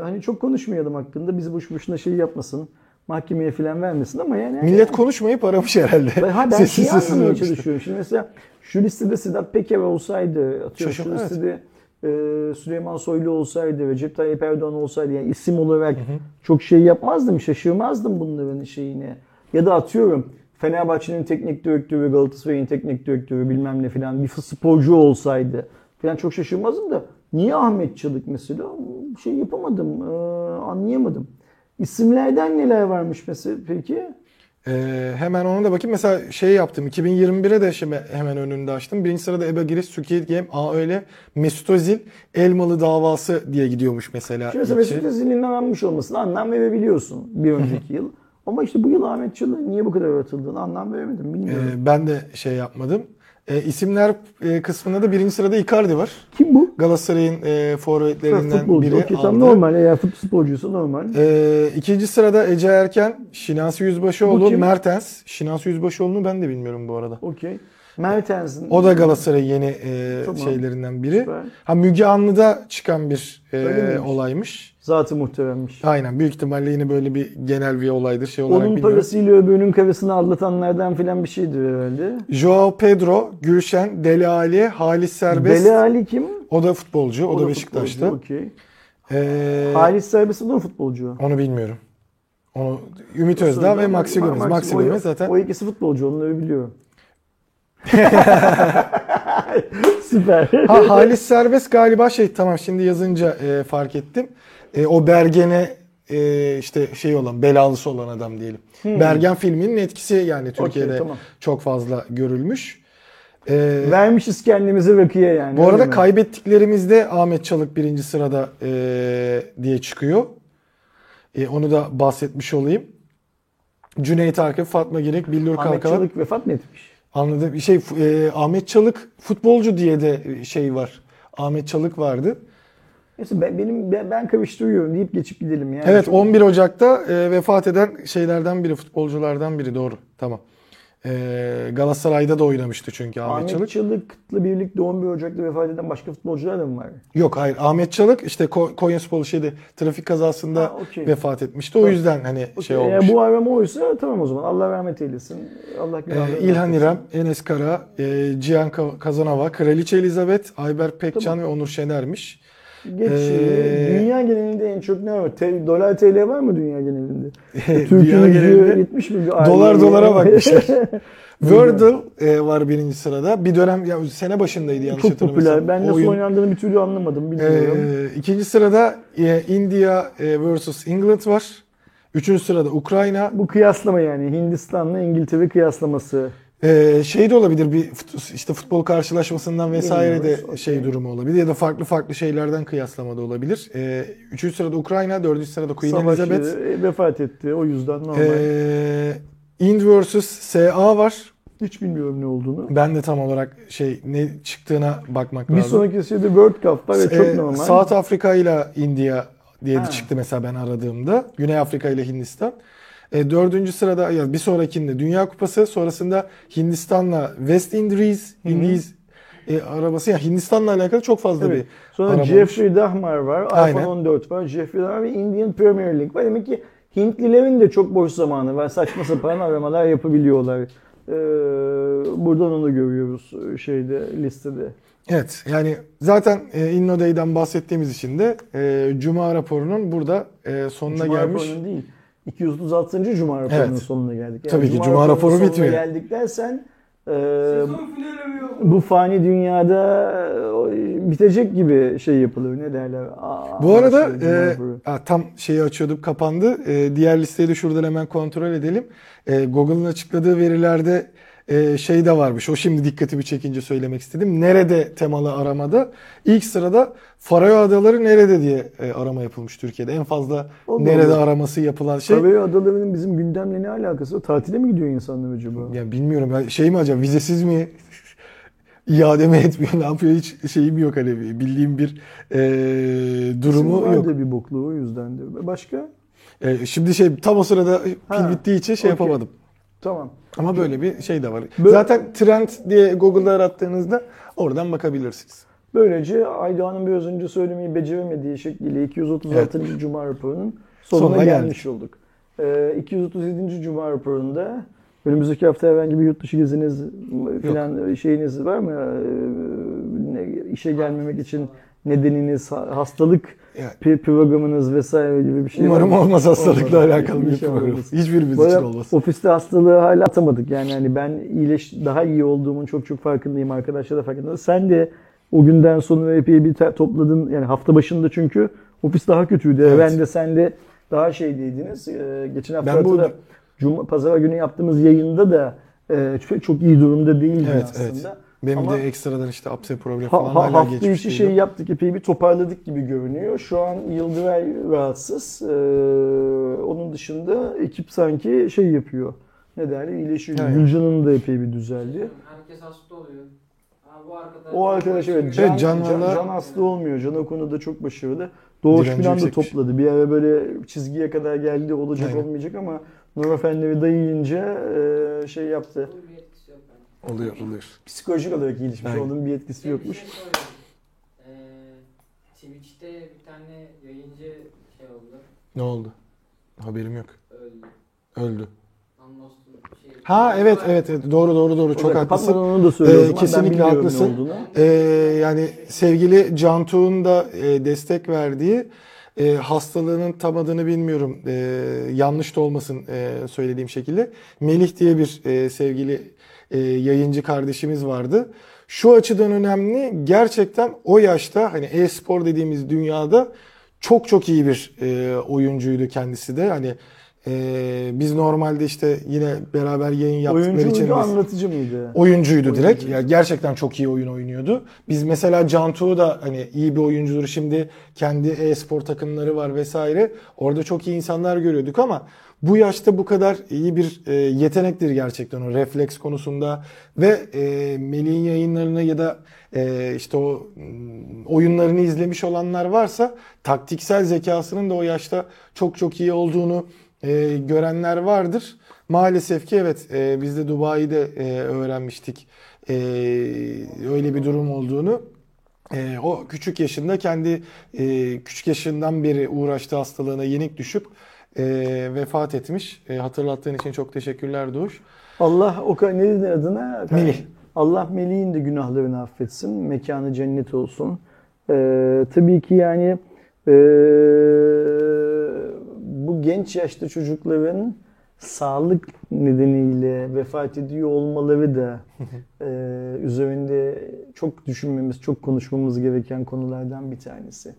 hani çok konuşmayalım hakkında. Bizi boş boşuna şey yapmasın. Mahkemeye falan vermesin ama yani. Millet konuşmayıp aramış herhalde. Ben, ha ben Sessiz şeyi sessiz çalışıyorum. Şimdi mesela şu listede Sedat Peker olsaydı, atıyorum şu Şaşırdım, evet. Listede e, Süleyman Soylu olsaydı, Recep Tayyip Erdoğan olsaydı yani isim olarak çok şey yapmazdım, şaşırmazdım bunların şeyine. Ya da atıyorum Fenerbahçe'nin teknik direktörü, Galatasaray'ın teknik direktörü bilmem ne filan bir sporcu olsaydı filan çok şaşırmazdım da niye Ahmet Çalık mesela şey yapamadım, e, anlayamadım. İsimlerden neler varmış mesela peki? Ee, hemen ona da bakayım. Mesela şey yaptım. 2021'e de şimdi hemen önünde açtım. Birinci sırada Eba Giriş, Squid Game, A öyle, Mesut Özil, Elmalı davası diye gidiyormuş mesela. Şimdi mesela. Mesut Özil'in aranmış olmasına anlam verebiliyorsun bir önceki yıl. Ama işte bu yıl Ahmet Çalık'ın niye bu kadar aratıldığını anlam veremedim bilmiyorum. Ee, ben de şey yapmadım. Ee, isimler e, kısmında da birinci sırada Icardi var. Kim bu? Galatasaray'ın e, forvetlerinden biri Okey, tam normal. Eğer futbol sporcuysa normal. Ee, ikinci sırada Ece Erken, Şinasi Yüzbaşıoğlu? Mertens. Şinasi Yüzbaşıoğlu'nu ben de bilmiyorum bu arada. Okey. Mertens'in. O da Galatasaray'ın yeni e, Tamam. şeylerinden biri. Süper. Ha Müge Anlı'da çıkan bir e, Öyle miymiş? olaymış. Zatı muhteremmiş. Aynen büyük ihtimalle yine böyle bir genel bir olaydır şey olarak Onun bilmiyorum. parasıyla öbürünün karısını aldatanlardan filan bir şeydir herhalde. Joao Pedro, Gülşen, Deli Ali, Halis Serbest. Deli Ali kim? O da futbolcu. O, da futbolcu, Beşiktaş'ta. Okey. Ee, Halis Serbest o da mı futbolcu? Onu bilmiyorum. Onu Ümit Özdağ ve Maxi Gomez. Maxi o- Gomez zaten. O ikisi futbolcu onları biliyorum. Süper. Ha Halis Serbest galiba şey tamam şimdi yazınca e, fark ettim. E, o Bergen'e e, işte şey olan belalısı olan adam diyelim. Bergen filminin etkisi yani Türkiye'de tamam. çok fazla görülmüş. E, Vermişiz kendimizi rakıya yani. bu arada mi? kaybettiklerimizde Ahmet Çalık birinci sırada e, diye çıkıyor. E, onu da bahsetmiş olayım. Cüneyt Arkın, Fatma Gerek, Billur Ahmet Kalkavan. Çalık vefat mı etmiş? Anladım. Şey e, Ahmet Çalık futbolcu diye de şey var. Ahmet Çalık vardı. Neyse ben, benim ben, ben karıştırıyorum deyip geçip gidelim yani. Evet Çok- 11 Ocak'ta e, vefat eden şeylerden biri, futbolculardan biri doğru. Tamam. E, Galatasaray'da da oynamıştı çünkü Ahmet, Ahmet Çalık. Çalık'la birlikte 11 Ocak'ta vefat eden başka futbolcular da mı var? Yok hayır Ahmet Çalık işte Ko- Konyaspor şeyde trafik kazasında Ha, okey. vefat etmişti. O yüzden hani şey Okey, olmuş. Eğer bu arama oysa tamam o zaman. Allah rahmet eylesin. Allah E, günahlarını İlhan affetsin. İrem, Enes Kara, e, Cihan Ka- Kazanova, Kraliçe Elizabeth, Ayber Pekcan Tamam. ve Onur Şener'miş. Geç. Ee, dünya genelinde en çok ne var? Te- dolar TL var mı dünya genelinde? Türkiye'nin genelinde 70 milyon. dolar dolara bakmışlar. Wordle e, var birinci sırada. Bir dönem ya sene başındaydı yanlış çok hatırlamıyorsam. popüler. Ben nasıl Oyun. oynandığını bir türlü anlamadım. Bilmiyorum. Ee, ikinci sırada e, India e, vs England var. Üçüncü sırada Ukrayna. Bu kıyaslama yani Hindistan'la İngiltere kıyaslaması. Ee, şey de olabilir bir fut- işte futbol karşılaşmasından vesaire de Bilmiyoruz, okey. şey durumu olabilir ya da farklı farklı şeylerden kıyaslama da olabilir. Ee, üçüncü sırada Ukrayna, dördüncü sırada Queen Savaşçı Elizabeth. e, vefat etti. O yüzden normal. Ee, Ind vs SA var. Hiç bilmiyorum ne olduğunu. Ben de tam olarak şey ne çıktığına bakmak Bir lazım. sonraki şeyde World Cup var ve çok Ee, normal. South Afrika ile India diye de Ha. çıktı mesela ben aradığımda. Güney Afrika ile Hindistan. E, dördüncü sırada ya bir sonrakinde Dünya Kupası sonrasında Hindistan'la West Indies, Indies e, arabası ya Hindistan'la alakalı çok fazla Evet. bir Sonra araba Jeffrey Dahmer var, Aynen. iPhone 14 var, Jeffrey Dahmer ve Indian Premier League var. Demek ki Hintlilerin de çok boş zamanı var. Saçma sapan aramalar yapabiliyorlar. Ee, buradan onu görüyoruz şeyde listede. Evet yani zaten e, InnoDay'den bahsettiğimiz için de e, Cuma raporunun burada e, sonuna Cuma gelmiş. raporunun değil. 236. Cuma raporunun Evet. sonuna geldik. Tabii ki, Cuma raporunun raporu sonuna bitmiyor. geldik dersen e, bu fani dünyada e, bitecek gibi şey yapılır. Ne derler? Aa, Bu arada şey, Cuma e, tam şeyi açıyorduk kapandı. E, diğer listeyi de şuradan hemen kontrol edelim. E, Google'ın açıkladığı verilerde e, şey de varmış. O şimdi dikkatimi çekince söylemek istedim. Nerede temalı aramada ilk sırada Faroe Adaları nerede diye e, arama yapılmış Türkiye'de. En fazla Allah nerede Allah. araması yapılan şey. Faroe Adaları'nın bizim gündemle ne alakası var? Tatile mi gidiyor insanlar acaba? Yani bilmiyorum ya şey mi acaba vizesiz mi iade mi etmiyor ne yapıyor hiç şeyim yok hani bildiğim bir e, durumu Vardı yok. bir bokluğu o yüzdendir. Başka? E, şimdi şey tam o sırada pil Ha, bittiği için şey okey. yapamadım. Tamam. Ama böyle bir şey de var. Böyle- Zaten trend diye Google'da arattığınızda oradan bakabilirsiniz. Böylece Aydoğan'ın biraz önce söylemeyi beceremediği şekliyle 236. Cuma raporunun sonuna, Sonuna gelmiş olduk. Ee, 237. Cuma raporunda önümüzdeki hafta herhangi bir yurt dışı geziniz falan şeyiniz var mı? Ee, işe gelmemek için nedeniniz, ha- hastalık Yani programınız vesaire gibi bir şey umarım var olmaz hastalıkla Olmaz. alakalı bir İnşallah program. Hiçbirimiz Bu için olmaz. Ofiste hastalığı hala atamadık. Yani hani ben iyileş daha iyi olduğumun çok çok farkındayım. Arkadaşlar da farkında. Sen de o günden sonra epey bir topladın. Yani hafta başında çünkü ofis daha kötüydü. Evet. Ben de sen de daha şeydeydiniz. Ee, geçen hafta Ben bu- hatırla, Cuma, Pazar günü yaptığımız yayında da e, çok, iyi durumda değildin Evet, aslında. evet. Benim Ama- de ekstradan işte apse problemi Ha, falan ha- hala hafta içi şey yaptık epey bir toparladık gibi görünüyor. Şu an Yıldıray rahatsız. Ee, onun dışında ekip sanki şey yapıyor. Ne derler iyileşiyor. Evet. Gülcan'ın da epey bir düzeldi. Herkes hasta oluyor. Ha, bu arkadaş, O arkadaş evet Can, Evet, Can Can, Can hasta olmuyor. Can o konuda çok başarılı. Doğuş falan da yüksekmiş. topladı. Bir ara böyle çizgiye kadar geldi olacak Aynen. olmayacak ama Nurefendi'yi dayayınca e, şey yaptı. Bunun bir etkisi yok bence. Oluyor oluyor. Psikolojik olarak iyileşmiş. Aynen. Onun bir etkisi Bir yokmuş. şey sorayım. Ee, Twitch'te bir tane yayıncı şey oldu. Ne oldu? Haberim yok. Öldü. Öldü. Şey. Ha evet evet, evet. doğru doğru doğru çok haklısın. onu da söylüyorum. Ee, ama ben kesinlikle haklısın. olduğunu. Ee, yani sevgili Cantuğ'un da e, destek verdiği e, hastalığının tam adını bilmiyorum e, yanlış da olmasın e, söylediğim şekilde Melih diye bir e, sevgili e, yayıncı kardeşimiz vardı. Şu açıdan önemli gerçekten o yaşta hani e-spor dediğimiz dünyada çok çok iyi bir e, oyuncuydu kendisi de hani e, biz normalde işte yine beraber yayın yaptıkları Oyuncu için anlatıcı mıydı? oyuncuydu direkt. Oyuncuydu. Yani gerçekten çok iyi oyun oynuyordu. Biz mesela Cantu'u da hani iyi bir oyuncudur. Şimdi kendi e-spor takımları var vesaire. Orada çok iyi insanlar görüyorduk ama bu yaşta bu kadar iyi bir e, yetenektir gerçekten o refleks konusunda ve e, Melih'in yayınlarını ya da e, işte o mm, oyunlarını izlemiş olanlar varsa taktiksel zekasının da o yaşta çok çok iyi olduğunu e, görenler vardır. Maalesef ki evet e, biz de Dubai'de e, öğrenmiştik e, öyle bir durum olduğunu. E, o küçük yaşında kendi e, küçük yaşından beri uğraştığı hastalığına yenik düşüp e, vefat etmiş. E, hatırlattığın için çok teşekkürler Doğuş. Allah o ne dedin adına? Melih. Allah Melih'in de günahlarını affetsin. Mekanı cennet olsun. Ee, tabii ki yani ee, bu genç yaşta çocukların sağlık nedeniyle vefat ediyor olmaları da ee, üzerinde çok düşünmemiz, çok konuşmamız gereken konulardan bir tanesi.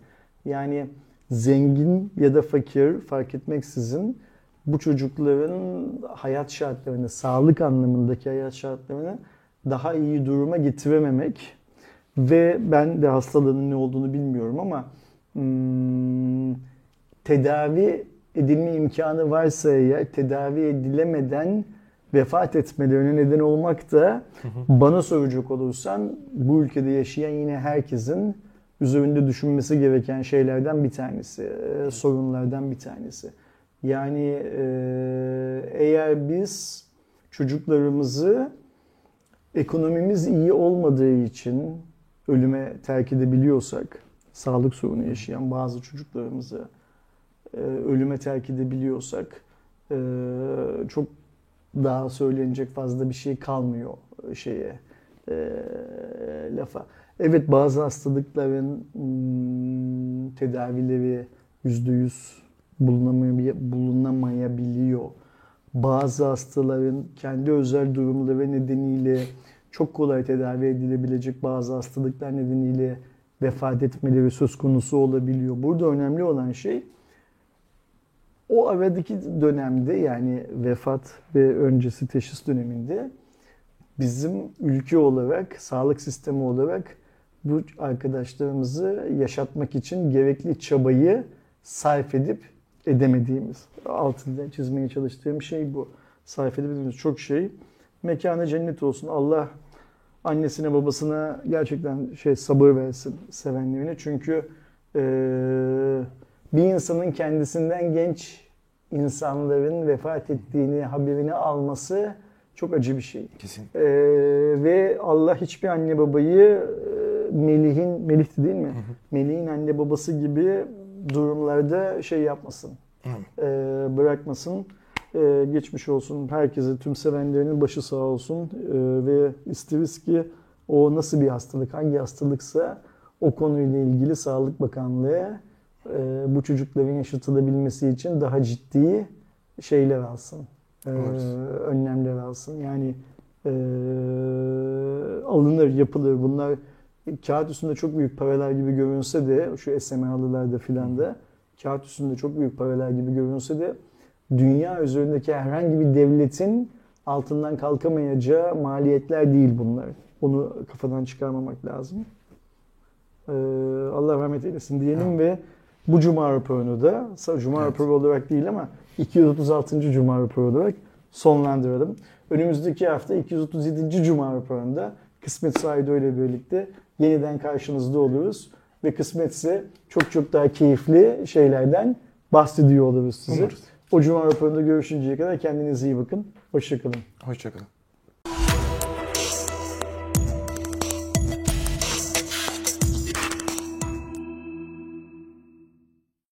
Yani zengin ya da fakir fark etmeksizin bu çocukların hayat şartlarını, sağlık anlamındaki hayat şartlarını daha iyi duruma getirememek ve ben de hastalığının ne olduğunu bilmiyorum ama hmm, tedavi edilme imkanı varsa eğer tedavi edilemeden vefat etmelerine neden olmak da bana soracak olursan bu ülkede yaşayan yine herkesin üzerinde düşünmesi gereken şeylerden bir tanesi, e, sorunlardan bir tanesi. Yani e, eğer biz çocuklarımızı ekonomimiz iyi olmadığı için ölüme terk edebiliyorsak, sağlık sorunu yaşayan bazı çocuklarımızı e, ölüme terk edebiliyorsak e, çok daha söylenecek fazla bir şey kalmıyor şeye e, lafa. Evet bazı hastalıkların hmm, tedavileri yüzde yüz bulunamay- bulunamayabiliyor. Bazı hastaların kendi özel durumları nedeniyle çok kolay tedavi edilebilecek bazı hastalıklar nedeniyle vefat etmeleri söz konusu olabiliyor. Burada önemli olan şey o aradaki dönemde yani vefat ve öncesi teşhis döneminde bizim ülke olarak, sağlık sistemi olarak bu arkadaşlarımızı yaşatmak için gerekli çabayı sarf edip edemediğimiz. Altında çizmeye çalıştığım şey bu. Sarf edemediğimiz çok şey. Mekanı cennet olsun. Allah annesine babasına gerçekten şey sabır versin sevenlerine. Çünkü eee, bir insanın kendisinden genç insanların vefat ettiğini haberini alması çok acı bir şey. Kesin. Ee, ve Allah hiçbir anne babayı e, Melih'in, Melih'ti değil mi? Melih'in anne babası gibi durumlarda şey yapmasın. Ee, bırakmasın. Ee, geçmiş olsun herkese, tüm sevenlerinin başı sağ olsun. Ee, ve isteriz ki o nasıl bir hastalık, hangi hastalıksa o konuyla ilgili Sağlık Bakanlığı e, bu çocukların yaşatılabilmesi için daha ciddi şeyler alsın. Evet. önlemler alsın. Yani e, alınır, yapılır. Bunlar kağıt üstünde çok büyük paralar gibi görünse de şu SMA'lılarda filan da kağıt üstünde çok büyük paralar gibi görünse de dünya üzerindeki herhangi bir devletin altından kalkamayacağı maliyetler değil bunlar. Onu kafadan çıkarmamak lazım. Ee, Allah rahmet eylesin diyelim ve bu Cuma raporunu da Cuma Evet. raporu olarak değil ama 236. Cuma raporu olarak sonlandıralım. Önümüzdeki hafta 237. Cuma raporunda Kısmet Saido ile birlikte yeniden karşınızda oluruz. Ve kısmetse çok çok daha keyifli şeylerden bahsediyor oluruz size. Umarız. O Cuma raporunda görüşünceye kadar kendinize iyi bakın. Hoşçakalın. Hoşçakalın.